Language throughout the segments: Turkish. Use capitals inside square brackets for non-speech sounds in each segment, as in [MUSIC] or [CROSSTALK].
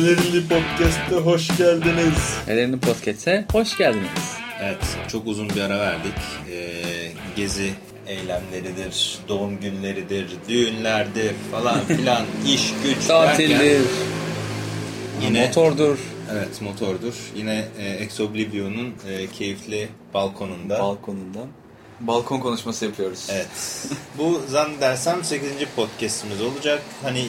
Pelerinli Podcast'a hoş geldiniz. Pelerinli Podcast'e hoş geldiniz. Evet, çok uzun bir ara verdik. Ee, gezi eylemleridir, doğum günleridir, düğünlerdir falan [LAUGHS] filan, iş güç Tatildir. derken Yine motordur. Evet, motordur. Yine e, Ex Oblivion'un e, keyifli balkonunda. Balkonundan. Balkon konuşması yapıyoruz. Evet. Bu zannedersem 8. podcast'imiz olacak. Hani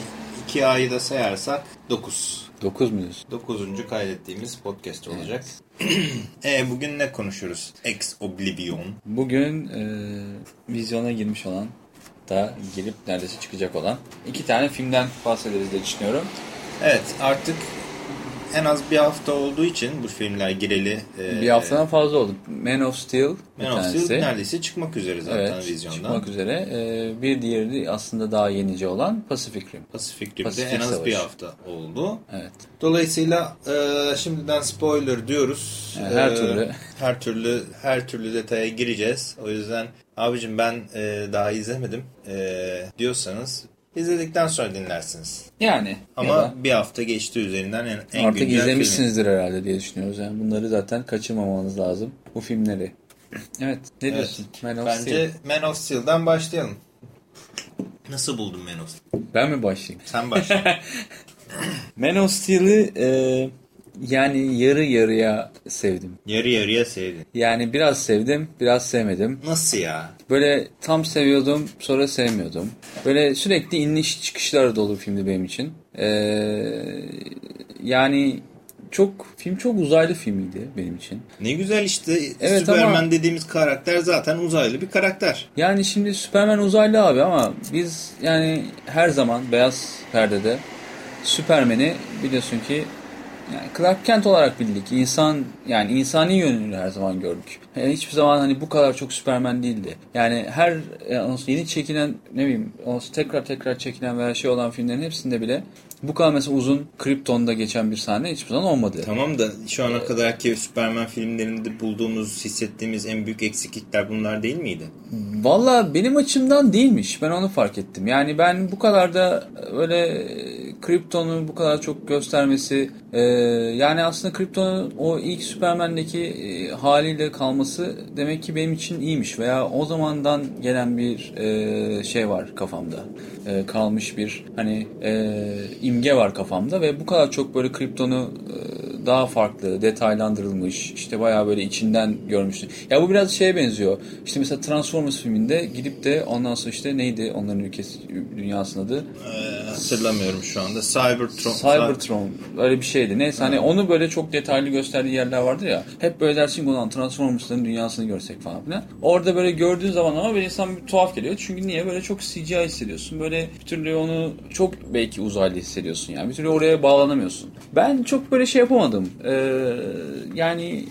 iki ayı da sayarsak 9. 9 muyuz? 9. kaydettiğimiz podcast olacak. [CLEARS THROAT] e, bugün ne konuşuyoruz? Ex Oblivion. Bugün e, vizyona girmiş olan da girip neredeyse çıkacak olan iki tane filmden bahsederiz diye düşünüyorum. Evet artık en az bir hafta olduğu için bu filmler gireli. E, bir haftadan fazla oldu. Man of Steel Man of Steel neredeyse çıkmak üzere zaten evet, vizyondan. çıkmak üzere. E, bir diğeri aslında daha yenice olan Pacific Rim. Pacific Rim'de Pacific en az Savaşı. bir hafta oldu. Evet. Dolayısıyla e, şimdiden spoiler diyoruz. Yani her e, türlü. [LAUGHS] Her türlü her türlü detaya gireceğiz. O yüzden abicim ben e, daha izlemedim e, diyorsanız İzledikten sonra dinlersiniz. Yani. Ama da, bir hafta geçti üzerinden en, en Artık izlemişsinizdir filmi. herhalde diye düşünüyoruz. Yani bunları zaten kaçırmamanız lazım. Bu filmleri. Evet. Ne evet. diyorsun? Man of Bence Steel. Man of Steel'dan başlayalım. Nasıl buldun Man of Steel? Ben mi başlayayım? Sen başla. [LAUGHS] Man of Steel'i e, yani yarı yarıya sevdim. Yarı yarıya sevdim. Yani biraz sevdim, biraz sevmedim. Nasıl ya? Böyle tam seviyordum, sonra sevmiyordum. Böyle sürekli iniş çıkışlar dolu filmdi benim için. Ee, yani çok film çok uzaylı filmiydi benim için. Ne güzel işte evet, Superman ama, dediğimiz karakter zaten uzaylı bir karakter. Yani şimdi Superman uzaylı abi ama biz yani her zaman beyaz perdede Superman'i biliyorsun ki yani Clark Kent olarak bildik. İnsan yani insani yönünü her zaman gördük. Yani hiçbir zaman hani bu kadar çok Superman değildi. Yani her yani yeni çekilen ne bileyim tekrar tekrar çekilen veya şey olan filmlerin hepsinde bile bu kadar mesela uzun Krypton'da geçen bir sahne hiçbir zaman olmadı. Tamam da şu ana kadar ki Superman filmlerinde bulduğumuz, hissettiğimiz en büyük eksiklikler bunlar değil miydi? Valla benim açımdan değilmiş. Ben onu fark ettim. Yani ben bu kadar da öyle Krypton'u bu kadar çok göstermesi e, yani aslında Krypton'un o ilk Superman'deki e, haliyle kalması demek ki benim için iyiymiş veya o zamandan gelen bir e, şey var kafamda. E, kalmış bir hani e, imge var kafamda ve bu kadar çok böyle Krypton'u e, daha farklı, detaylandırılmış, işte bayağı böyle içinden görmüştüm. Ya bu biraz şeye benziyor. İşte mesela Transformers filminde gidip de ondan sonra işte neydi onların ülkesi dünyasının adı? Ee, hatırlamıyorum şu anda. Cybertron. Cybertron. Öyle bir şeydi. Neyse hani onu böyle çok detaylı gösterdiği yerler vardı ya. Hep böyle dersin olan Transformers'ların dünyasını görsek falan filan. Orada böyle gördüğün zaman ama bir insan bir tuhaf geliyor. Çünkü niye? Böyle çok CGI hissediyorsun. Böyle bir türlü onu çok belki uzaylı hissediyorsun yani. Bir türlü oraya bağlanamıyorsun. Ben çok böyle şey yapamadım. Ee, yani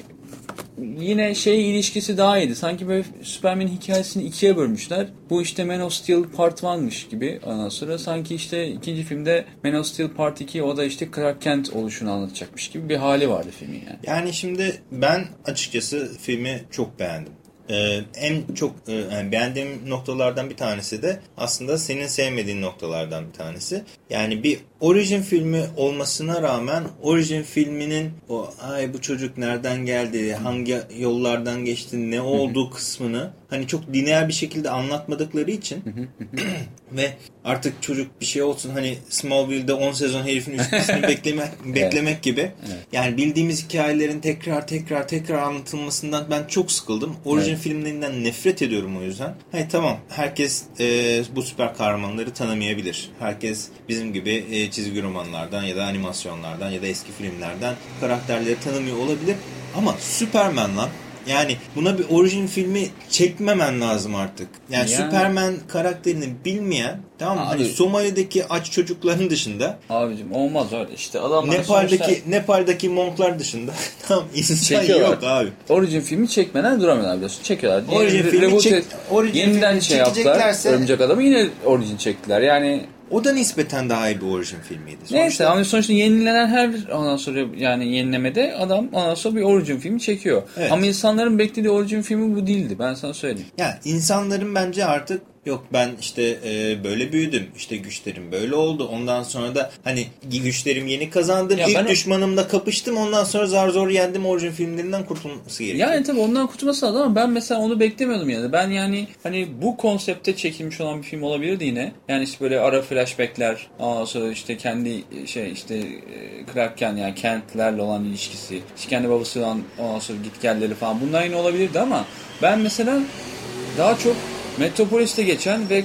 yine şey ilişkisi daha iyiydi. Sanki böyle Superman hikayesini ikiye bölmüşler. Bu işte Man of Steel Part 1'mış gibi ondan sonra. Sanki işte ikinci filmde Man of Steel Part 2 o da işte Clark Kent oluşunu anlatacakmış gibi bir hali vardı filmin yani. Yani şimdi ben açıkçası filmi çok beğendim. Ee, en çok e, yani beğendiğim noktalardan bir tanesi de aslında senin sevmediğin noktalardan bir tanesi. Yani bir Origin filmi olmasına rağmen Origin filminin o ay bu çocuk nereden geldi, hangi yollardan geçti, ne olduğu kısmını hani çok lineer bir şekilde anlatmadıkları için [CLEARS THROAT] ve artık çocuk bir şey olsun hani Smallville'de 10 sezon herifin üstüne [LAUGHS] bekleme, beklemek evet. gibi. Evet. Yani bildiğimiz hikayelerin tekrar tekrar tekrar anlatılmasından ben çok sıkıldım. Origin evet. filmlerinden nefret ediyorum o yüzden. Hani tamam herkes e, bu süper kahramanları tanımayabilir. Herkes bizim gibi e, çizgi romanlardan ya da animasyonlardan ya da eski filmlerden karakterleri tanımıyor olabilir. Ama Superman lan yani buna bir orijin filmi çekmemen lazım artık. Yani, yani Superman karakterini bilmeyen tamam mı? Hani Somali'deki aç çocukların dışında. Abicim olmaz öyle işte. Adamlar Nepal'deki sonuçta... Nepal'deki monklar dışında [LAUGHS] tamam insan yok abi. Orijin filmi çekmeden duramıyorlar biliyorsun. Çekiyorlar. Orijin filmi çek, yeniden şey yaptılar. Örümcek Adamı yine orijin çektiler. Yani o da nispeten daha iyi bir orijin filmiydi. Sonuçta... Neyse ama sonuçta yenilenen her ondan sonra yani yenilemede adam ondan sonra bir orijin filmi çekiyor. Evet. Ama insanların beklediği orijin filmi bu değildi. Ben sana söyleyeyim. Ya insanların bence artık Yok ben işte e, böyle büyüdüm. İşte güçlerim böyle oldu. Ondan sonra da hani güçlerim yeni kazandım. Ya İlk düşmanımla kapıştım. Ondan sonra zar zor yendim. Orijin filmlerinden kurtulması gerekiyor. Yani tabii ondan kurtulması lazım ama ben mesela onu beklemiyordum yani. Ben yani hani bu konsepte çekilmiş olan bir film olabilirdi yine. Yani işte böyle ara flashbackler, ondan sonra işte kendi şey işte e, Clark Kent yani Kent'lerle olan ilişkisi, işte kendi babasıyla olan ondan sonra gitgelleri falan bunlar yine olabilirdi ama ben mesela daha çok Metropolis'te geçen ve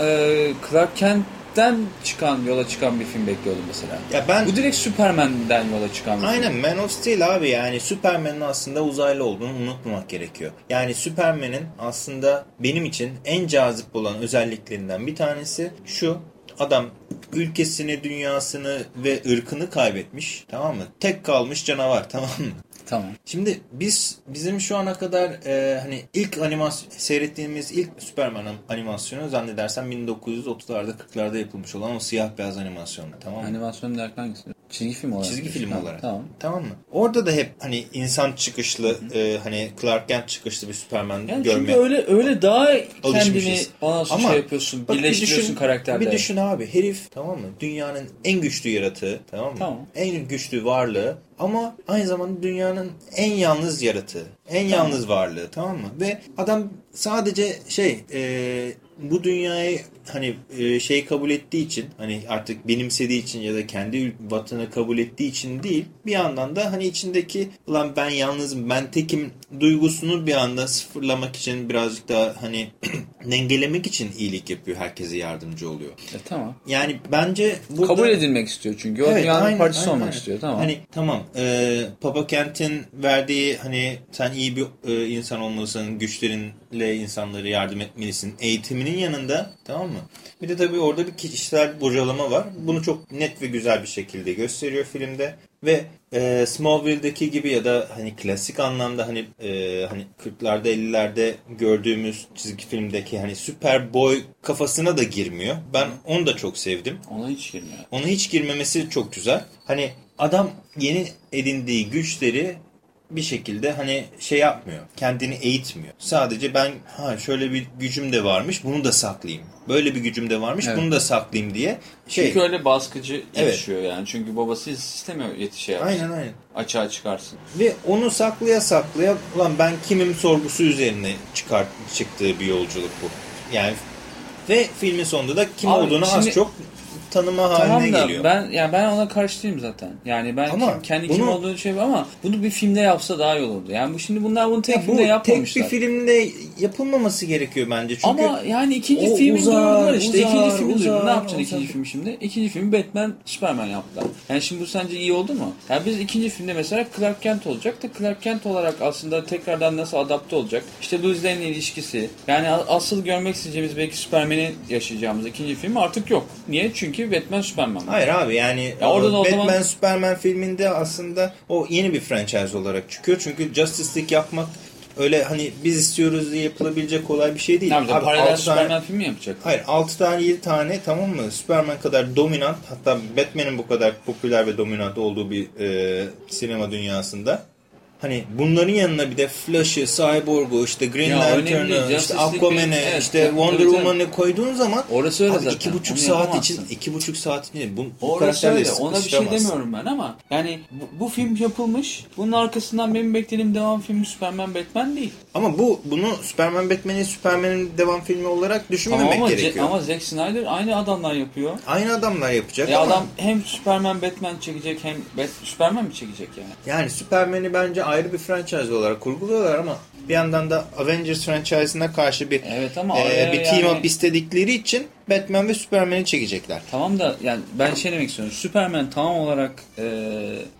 e, Clark Kent'ten çıkan yola çıkan bir film bekliyordum mesela. Ya ben Bu direkt Superman'den yola çıkan bir film. Aynen Man of Steel abi yani Superman'in aslında uzaylı olduğunu unutmamak gerekiyor. Yani Superman'in aslında benim için en cazip olan özelliklerinden bir tanesi şu. Adam ülkesini, dünyasını ve ırkını kaybetmiş. Tamam mı? Tek kalmış canavar [LAUGHS] tamam mı? Tamam. Şimdi biz bizim şu ana kadar e, hani ilk animasyon seyrettiğimiz ilk Superman animasyonu zannedersem 1930'larda 40'larda yapılmış olan o siyah beyaz animasyon tamam mı? Animasyon derken hangisi? Çizgi film olarak. Çizgi film Ha, olarak. Tamam. Tamam mı? Orada da hep hani insan çıkışlı, e, hani Clark Kent çıkışlı bir Superman Yani görme. çünkü öyle öyle daha kendini bana şey Ama yapıyorsun, bak bir birleştiriyorsun düşün- karakterde. Bir düşün abi herif tamam mı? Dünyanın en güçlü yaratığı tamam mı? Tamam. En güçlü varlığı ama aynı zamanda dünyanın en yalnız yaratığı. En yalnız varlığı tamam mı? Ve adam sadece şey e, bu dünyayı hani e, şey kabul ettiği için hani artık benimsediği için ya da kendi vatanı kabul ettiği için değil bir yandan da hani içindeki ulan ben yalnızım ben tekim duygusunu bir anda sıfırlamak için birazcık daha hani [CLEARS THROAT] dengelemek için iyilik yapıyor herkese yardımcı oluyor. E, tamam. Yani bence burada... Kabul edilmek istiyor çünkü. O Evet, dünyanın aynen, parçası aynen, olmak aynen. istiyor. Tamam. Hani tamam e, Papa Kent'in verdiği hani sen iyi bir e, insan olmalısın, güçlerinle insanlara yardım etmelisin eğitiminin yanında tamam mı? Bir de tabii orada bir kişisel bocalama var. Bunu çok net ve güzel bir şekilde gösteriyor filmde. Ve e, Smallville'deki gibi ya da hani klasik anlamda hani e, hani 40'larda 50'lerde gördüğümüz çizgi filmdeki hani Superboy kafasına da girmiyor. Ben onu da çok sevdim. Ona hiç girmiyor. Ona hiç girmemesi çok güzel. Hani adam yeni edindiği güçleri bir şekilde hani şey yapmıyor. Kendini eğitmiyor. Sadece ben ha şöyle bir gücüm de varmış bunu da saklayayım. Böyle bir gücüm de varmış Evet. bunu da saklayayım diye. Şey, Çünkü öyle baskıcı Evet. yetişiyor yani. Çünkü babası istemiyor yetişe yapsın. aynen aynen. Açığa çıkarsın. Ve onu saklaya saklaya ulan ben kimim sorgusu üzerine çıkart, çıktığı bir yolculuk bu. Yani ve filmin sonunda da kim Abi olduğunu şimdi- az çok tanıma haline Tamam da geliyor. ben yani ben ona karşı değilim zaten. Yani ben Ama kim- kendi kim bunu- olduğunu şey ama bunu bir filmde yapsa daha iyi olurdu. Yani bu şimdi bunlar bunu tek Ya bu filmde tek yapmamışlar. bir filmde yapılmaması gerekiyor bence. Çünkü Ama yani ikinci filmi duyurdular işte. uzar, ikinci filmi duyurdular. Ne yapacaksın uzar. ikinci filmi şimdi? İkinci filmi Batman, Superman yaptılar. Yani şimdi bu sence iyi oldu mu? Yani biz ikinci filmde mesela Clark Kent olacak da Clark Kent olarak aslında tekrardan nasıl adapte olacak? İşte Lois Lane'le ilişkisi. Yani asıl görmek isteyeceğimiz belki Superman'i yaşayacağımız ikinci film artık yok. Niye? Çünkü Batman, Superman var. Hayır abi yani Ya o Batman zaman- Superman filminde aslında o yeni bir franchise olarak çıkıyor. Çünkü Justice League yapmak öyle hani biz istiyoruz diye yapılabilecek kolay bir şey değil. Ne yapacak? Abi, Paralel altı tane- Superman filmi mi yapacak? Hayır 6 tane 7 tane tamam mı? Superman kadar dominant hatta Batman'in bu kadar popüler ve dominant olduğu bir e, sinema dünyasında. Hani bunların yanına bir de Flash'ı, Cyborg'u, işte Green Lantern'ı, işte Aquaman'ı, evet, işte Wonder. Woman'ı koyduğun zaman Orası öyle abi zaten. iki buçuk Onu saat yapamazsın. için iki buçuk saat için bu, bu Orası öyle. Ona bir şey demiyorum ben ama yani bu, bu film yapılmış. Bunun arkasından benim beklediğim devam filmi Superman Batman değil. Ama bu bunu Superman Batman'i Superman'in devam filmi olarak düşünmemek Tamam ama, gerekiyor. ama Zack Snyder aynı adamlar yapıyor. Aynı adamlar yapacak E ama adam hem Superman Batman çekecek hem Bat Superman mi çekecek yani? yani Superman'i bence ayrı bir franchise olarak kurguluyorlar ama bir yandan da Avengers franchise'ına karşı bir Evet ama e, bir team yani- up istedikleri için Batman ve Superman'i çekecekler. Tamam da yani ben şey demek istiyorum. Superman tam olarak e,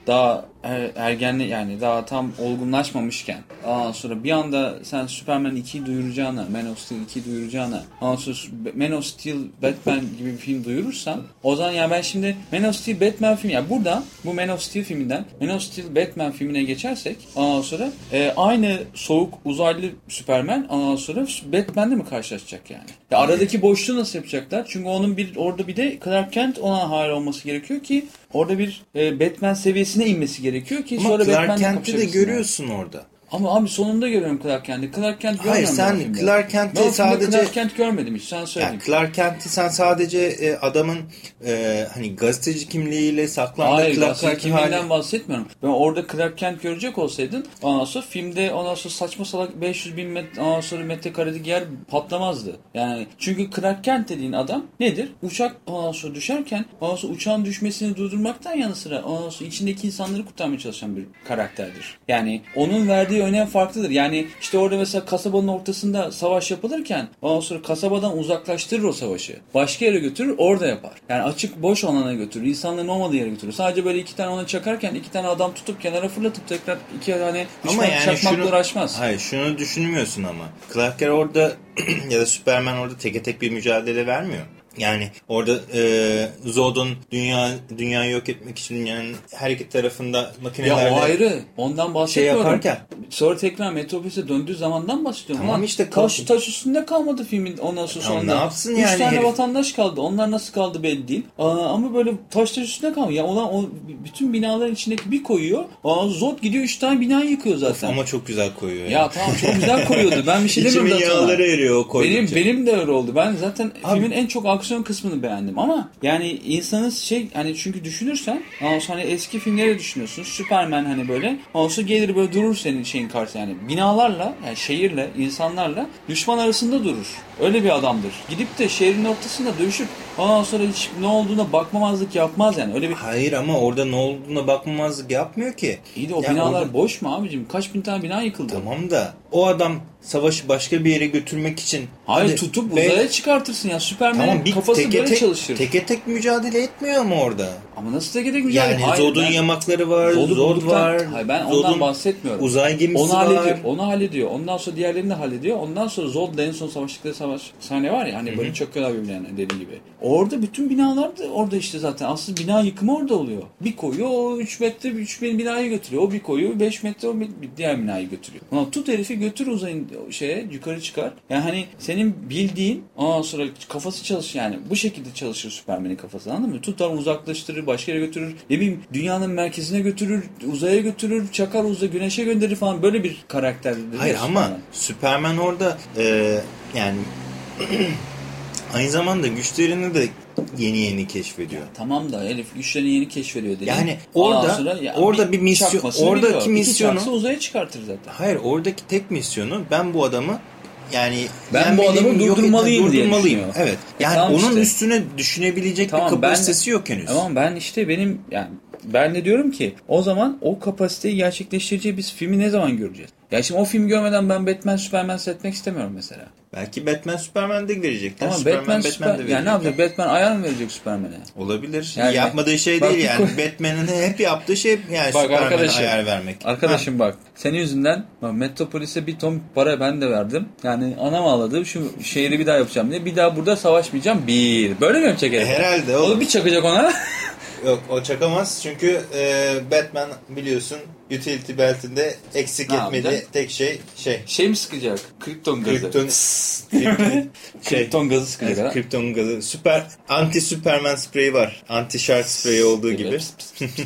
daha er, ergenli yani daha tam olgunlaşmamışken ondan sonra bir anda sen Superman 2'yi duyuracağına, Man of Steel 2'yi duyuracağına ondan sonra Man of Steel Batman gibi bir film duyurursan o zaman ya ben şimdi Man of Steel Batman filmi ya burada bu Man of Steel filminden Man of Steel Batman filmine geçersek ondan sonra e, aynı soğuk uzaylı Superman ondan sonra Batman'le mi karşılaşacak yani? Ya aradaki boşluğu nasıl yapacaklar? Çünkü onun bir orada bir de Clark Kent ona hal olması gerekiyor ki orada bir e, Batman seviyesine inmesi gerekiyor ki Ama sonra Clark Batman'le Kent'i de görüyorsun orada. Ama abi sonunda görüyorum Clark Kent'i. Clark Kent Hayır görmüyorum sen ben filmde. Clark Kent'i sadece Clark Kent görmedim hiç. Sen söyle. yani Clark Kent'i sen sadece e, adamın e, hani gazeteci kimliğiyle saklandığı Hayır Clark Kent kimliğinden hali. bahsetmiyorum. Ben orada Clark Kent görecek olsaydın ondan sonra filmde ondan sonra saçma salak 500 bin met, ondan sonra metrekarelik yer patlamazdı. Yani çünkü Clark Kent dediğin adam nedir? Uçak ondan sonra düşerken ondan sonra uçağın düşmesini durdurmaktan yanı sıra ondan sonra içindeki insanları kurtarmaya çalışan bir karakterdir. Yani onun verdiği önem farklıdır. Yani işte orada mesela kasabanın ortasında savaş yapılırken ondan sonra kasabadan uzaklaştırır o savaşı. Başka yere götürür orada yapar. Yani açık boş alana götürür. İnsanların olmadığı yere götürür. Sadece böyle iki tane ona çakarken iki tane adam tutup kenara fırlatıp tekrar iki tane düşman Ama yani çakmakla şunu, uğraşmaz. hayır şunu düşünmüyorsun ama. Clark Kent orada [CLEARS THROAT] ya da Superman orada teke tek bir mücadele vermiyor. Yani orada e, Zod'un dünya dünyayı yok etmek için dünyanın her iki tarafında Ya makinelerle o ayrı. Ondan şey bahsetmiyorum. yaparken Sonra tekrar Metropolis'e döndüğü zamandan bahsediyorum. Tamam işte, taş, taş üstünde kalmadı filmin ondan sonra Tamam, sonunda. ne yapsın Üç yani tane herif? vatandaş kaldı. Onlar nasıl kaldı belli değil. Aa, ama böyle taş taş üstünde kalmıyor. Ya olan o bütün binaların içindeki bir koyuyor. Aa, Zod gidiyor üç tane bina yıkıyor zaten. ama çok güzel koyuyor. Ya tamam çok güzel koyuyordu. Ben bir şey [LAUGHS] demiyorum İçimin yağları eriyor o koydukça. Benim benim de öyle oldu. Ben zaten Abi- filmin en çok aksiyon kısmını beğendim ama yani insanın şey hani çünkü düşünürsen sonra hani eski filmleri düşünüyorsun. Superman hani böyle olsa gelir böyle durur senin şeyin karşısında yani binalarla yani şehirle insanlarla düşman arasında durur. Öyle bir adamdır. Gidip de şehrin ortasında dövüşüp ondan sonra hiç ne olduğuna bakmamazlık yapmaz yani. Öyle bir Hayır ama orada ne olduğuna bakmamazlık yapmıyor ki. İyi de o Yani binalar orada- boş mu abicim? Kaç bin tane bina yıkıldı? Tamam da o adam savaşı başka bir yere götürmek için Hayır Hadi tutup uzaya çıkartırsın ya. Superman'in Tamam bir kafası teke böyle tek, çalışır. teke tek mücadele etmiyor ama orada. Ama nasıl tek tek mücadele? Yani Hayır, Zod'un ben- yamakları var, Zod bulduktan- var. Hayır, ben Zod'un ondan bahsetmiyorum. Uzay gemisi Onu var. hallediyor. Onu hallediyor. Ondan sonra diğerlerini de hallediyor. Ondan sonra Zod'la en son savaştıkları savaş sahne var ya hani böyle çöküyorlar birbirlerine dediği gibi. Orada bütün binalar da orada işte zaten. Asıl bina yıkımı orada oluyor. Bir koyuyor o 3 metre 3 bin binayı götürüyor. O bir koyuyor 5 metre o bir diğer binayı götürüyor. Ulan tut herifi götür uzayın şeye yukarı çıkar. Yani hani senin bildiğin ondan sonra kafası çalış yani bu şekilde çalışır Superman'in kafası anladın mı? Tutar uzaklaştırır başka yere götürür. Ne bileyim dünyanın merkezine götürür uzaya götürür çakar uzaya güneşe gönderir falan böyle bir karakter. Hayır ama Superman orada e, yani [CLEARS THROAT] aynı zamanda güçlerini de yeni yeni keşfediyor. Tamam da herif güçlerini yeni keşfediyor dedi. Yani orada- sonra ya orada bir misyon- çakmasını oradaki biliyor. Misyonu- uzaya çıkartır zaten. Hayır oradaki tek misyonu ben bu adamı yani Ben bu adamı yok- durdurmalıyım diye durdurmalıyım. düşünüyor. Evet. E Yani tamam onun işte. üstüne düşünebilecek Tamam, bir ben- kapasitesi yok henüz. Tamam ben işte benim yani ben de diyorum ki o zaman o kapasiteyi gerçekleştireceği biz filmi ne zaman göreceğiz? Ya şimdi o filmi görmeden ben Batman Superman seyretmek istemiyorum mesela. Belki Batman Superman'de verecekler. Ama Superman Batman, Batman'de Super, yani ne yapacak? Batman ayar mı verecek Superman'e? Olabilir. Yani- Yapmadığı şey Bak değil yani. [LAUGHS] Batman'in hep yaptığı şey yani Bak Superman'e ayar vermek. Arkadaşım bak senin yüzünden bak, Metropolis'e bir ton para ben de verdim. Yani anam ağladı şu şehri bir daha yapacağım diye. Bir daha burada savaşmayacağım. Bir. Böyle mi herif? E, herhalde O oğlum. bir çakacak ona. [LAUGHS] Yok o çakamaz çünkü e, Batman biliyorsun utility beltinde eksik Ne etmediği yapacak? tek şey şey. şey mi sıkacak? Kripton gazı. Krypton [LAUGHS] şey, Kripton gazı sıkacak. Evet, ha? Krypton gazı. Süper anti Superman spreyi var. Anti Shark spreyi olduğu gibi.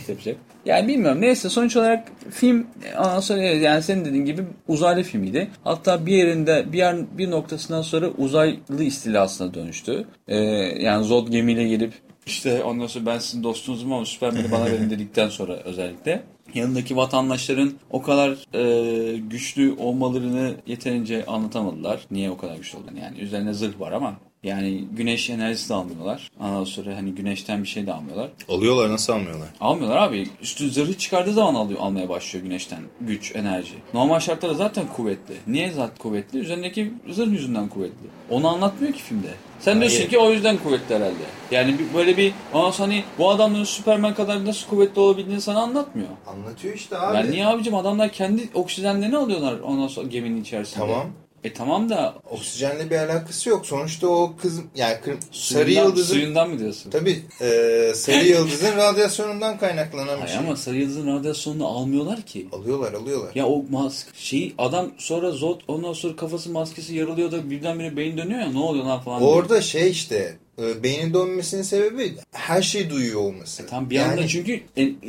Yapacak. Yani bilmiyorum neyse sonuç olarak film ondan sonra yani senin dediğin gibi uzaylı filmiydi. Hatta bir yerinde bir yer bir noktasından sonra uzaylı istilasına dönüştü. Ee, yani Zod gemiyle gelip işte ondan sonra ben sizin dostunuzum ama Superman'i bana verin [LAUGHS] dedikten sonra özellikle yanındaki vatandaşların o kadar e, güçlü olmalarını yeterince anlatamadılar. Niye o kadar güçlü olduğunu yani üzerine zırh var ama yani güneş enerjisi de almıyorlar. Ondan sonra hani güneşten bir şey de almıyorlar. Alıyorlar nasıl almıyorlar? Almıyorlar abi. Üstü zırhı çıkardığı zaman alıyor, almaya başlıyor güneşten güç, enerji. Normal şartlarda zaten kuvvetli. Niye zaten kuvvetli? Üzerindeki zırh yüzünden kuvvetli. Onu anlatmıyor ki filmde. Sen Hayır. diyorsun ki o yüzden kuvvetli herhalde. Yani bir- böyle bir ondan sonra hani bu adamların Superman kadar nasıl kuvvetli olabildiğini sana anlatmıyor. Anlatıyor işte abi. Yani niye abicim adamlar kendi oksijenlerini alıyorlar ondan sonra geminin içerisinde. Tamam. E tamam da Oksijenle bir alakası yok. Sonuçta o kız yani kır- sarı suyundan, yıldızın suyundan mı diyorsun? tabii e, sarı [LAUGHS] yıldızın radyasyonundan kaynaklanan bir Hayır şey. ama sarı yıldızın radyasyonunu almıyorlar ki. Alıyorlar alıyorlar. Ya o mask şeyi adam sonra Zod ondan sonra kafası maskesi yarılıyor da birdenbire beyin dönüyor ya ne oluyor lan falan. Orada şey işte e, beynin dönmesinin sebebi her şeyi duyuyor olması. E, tam bir anda çünkü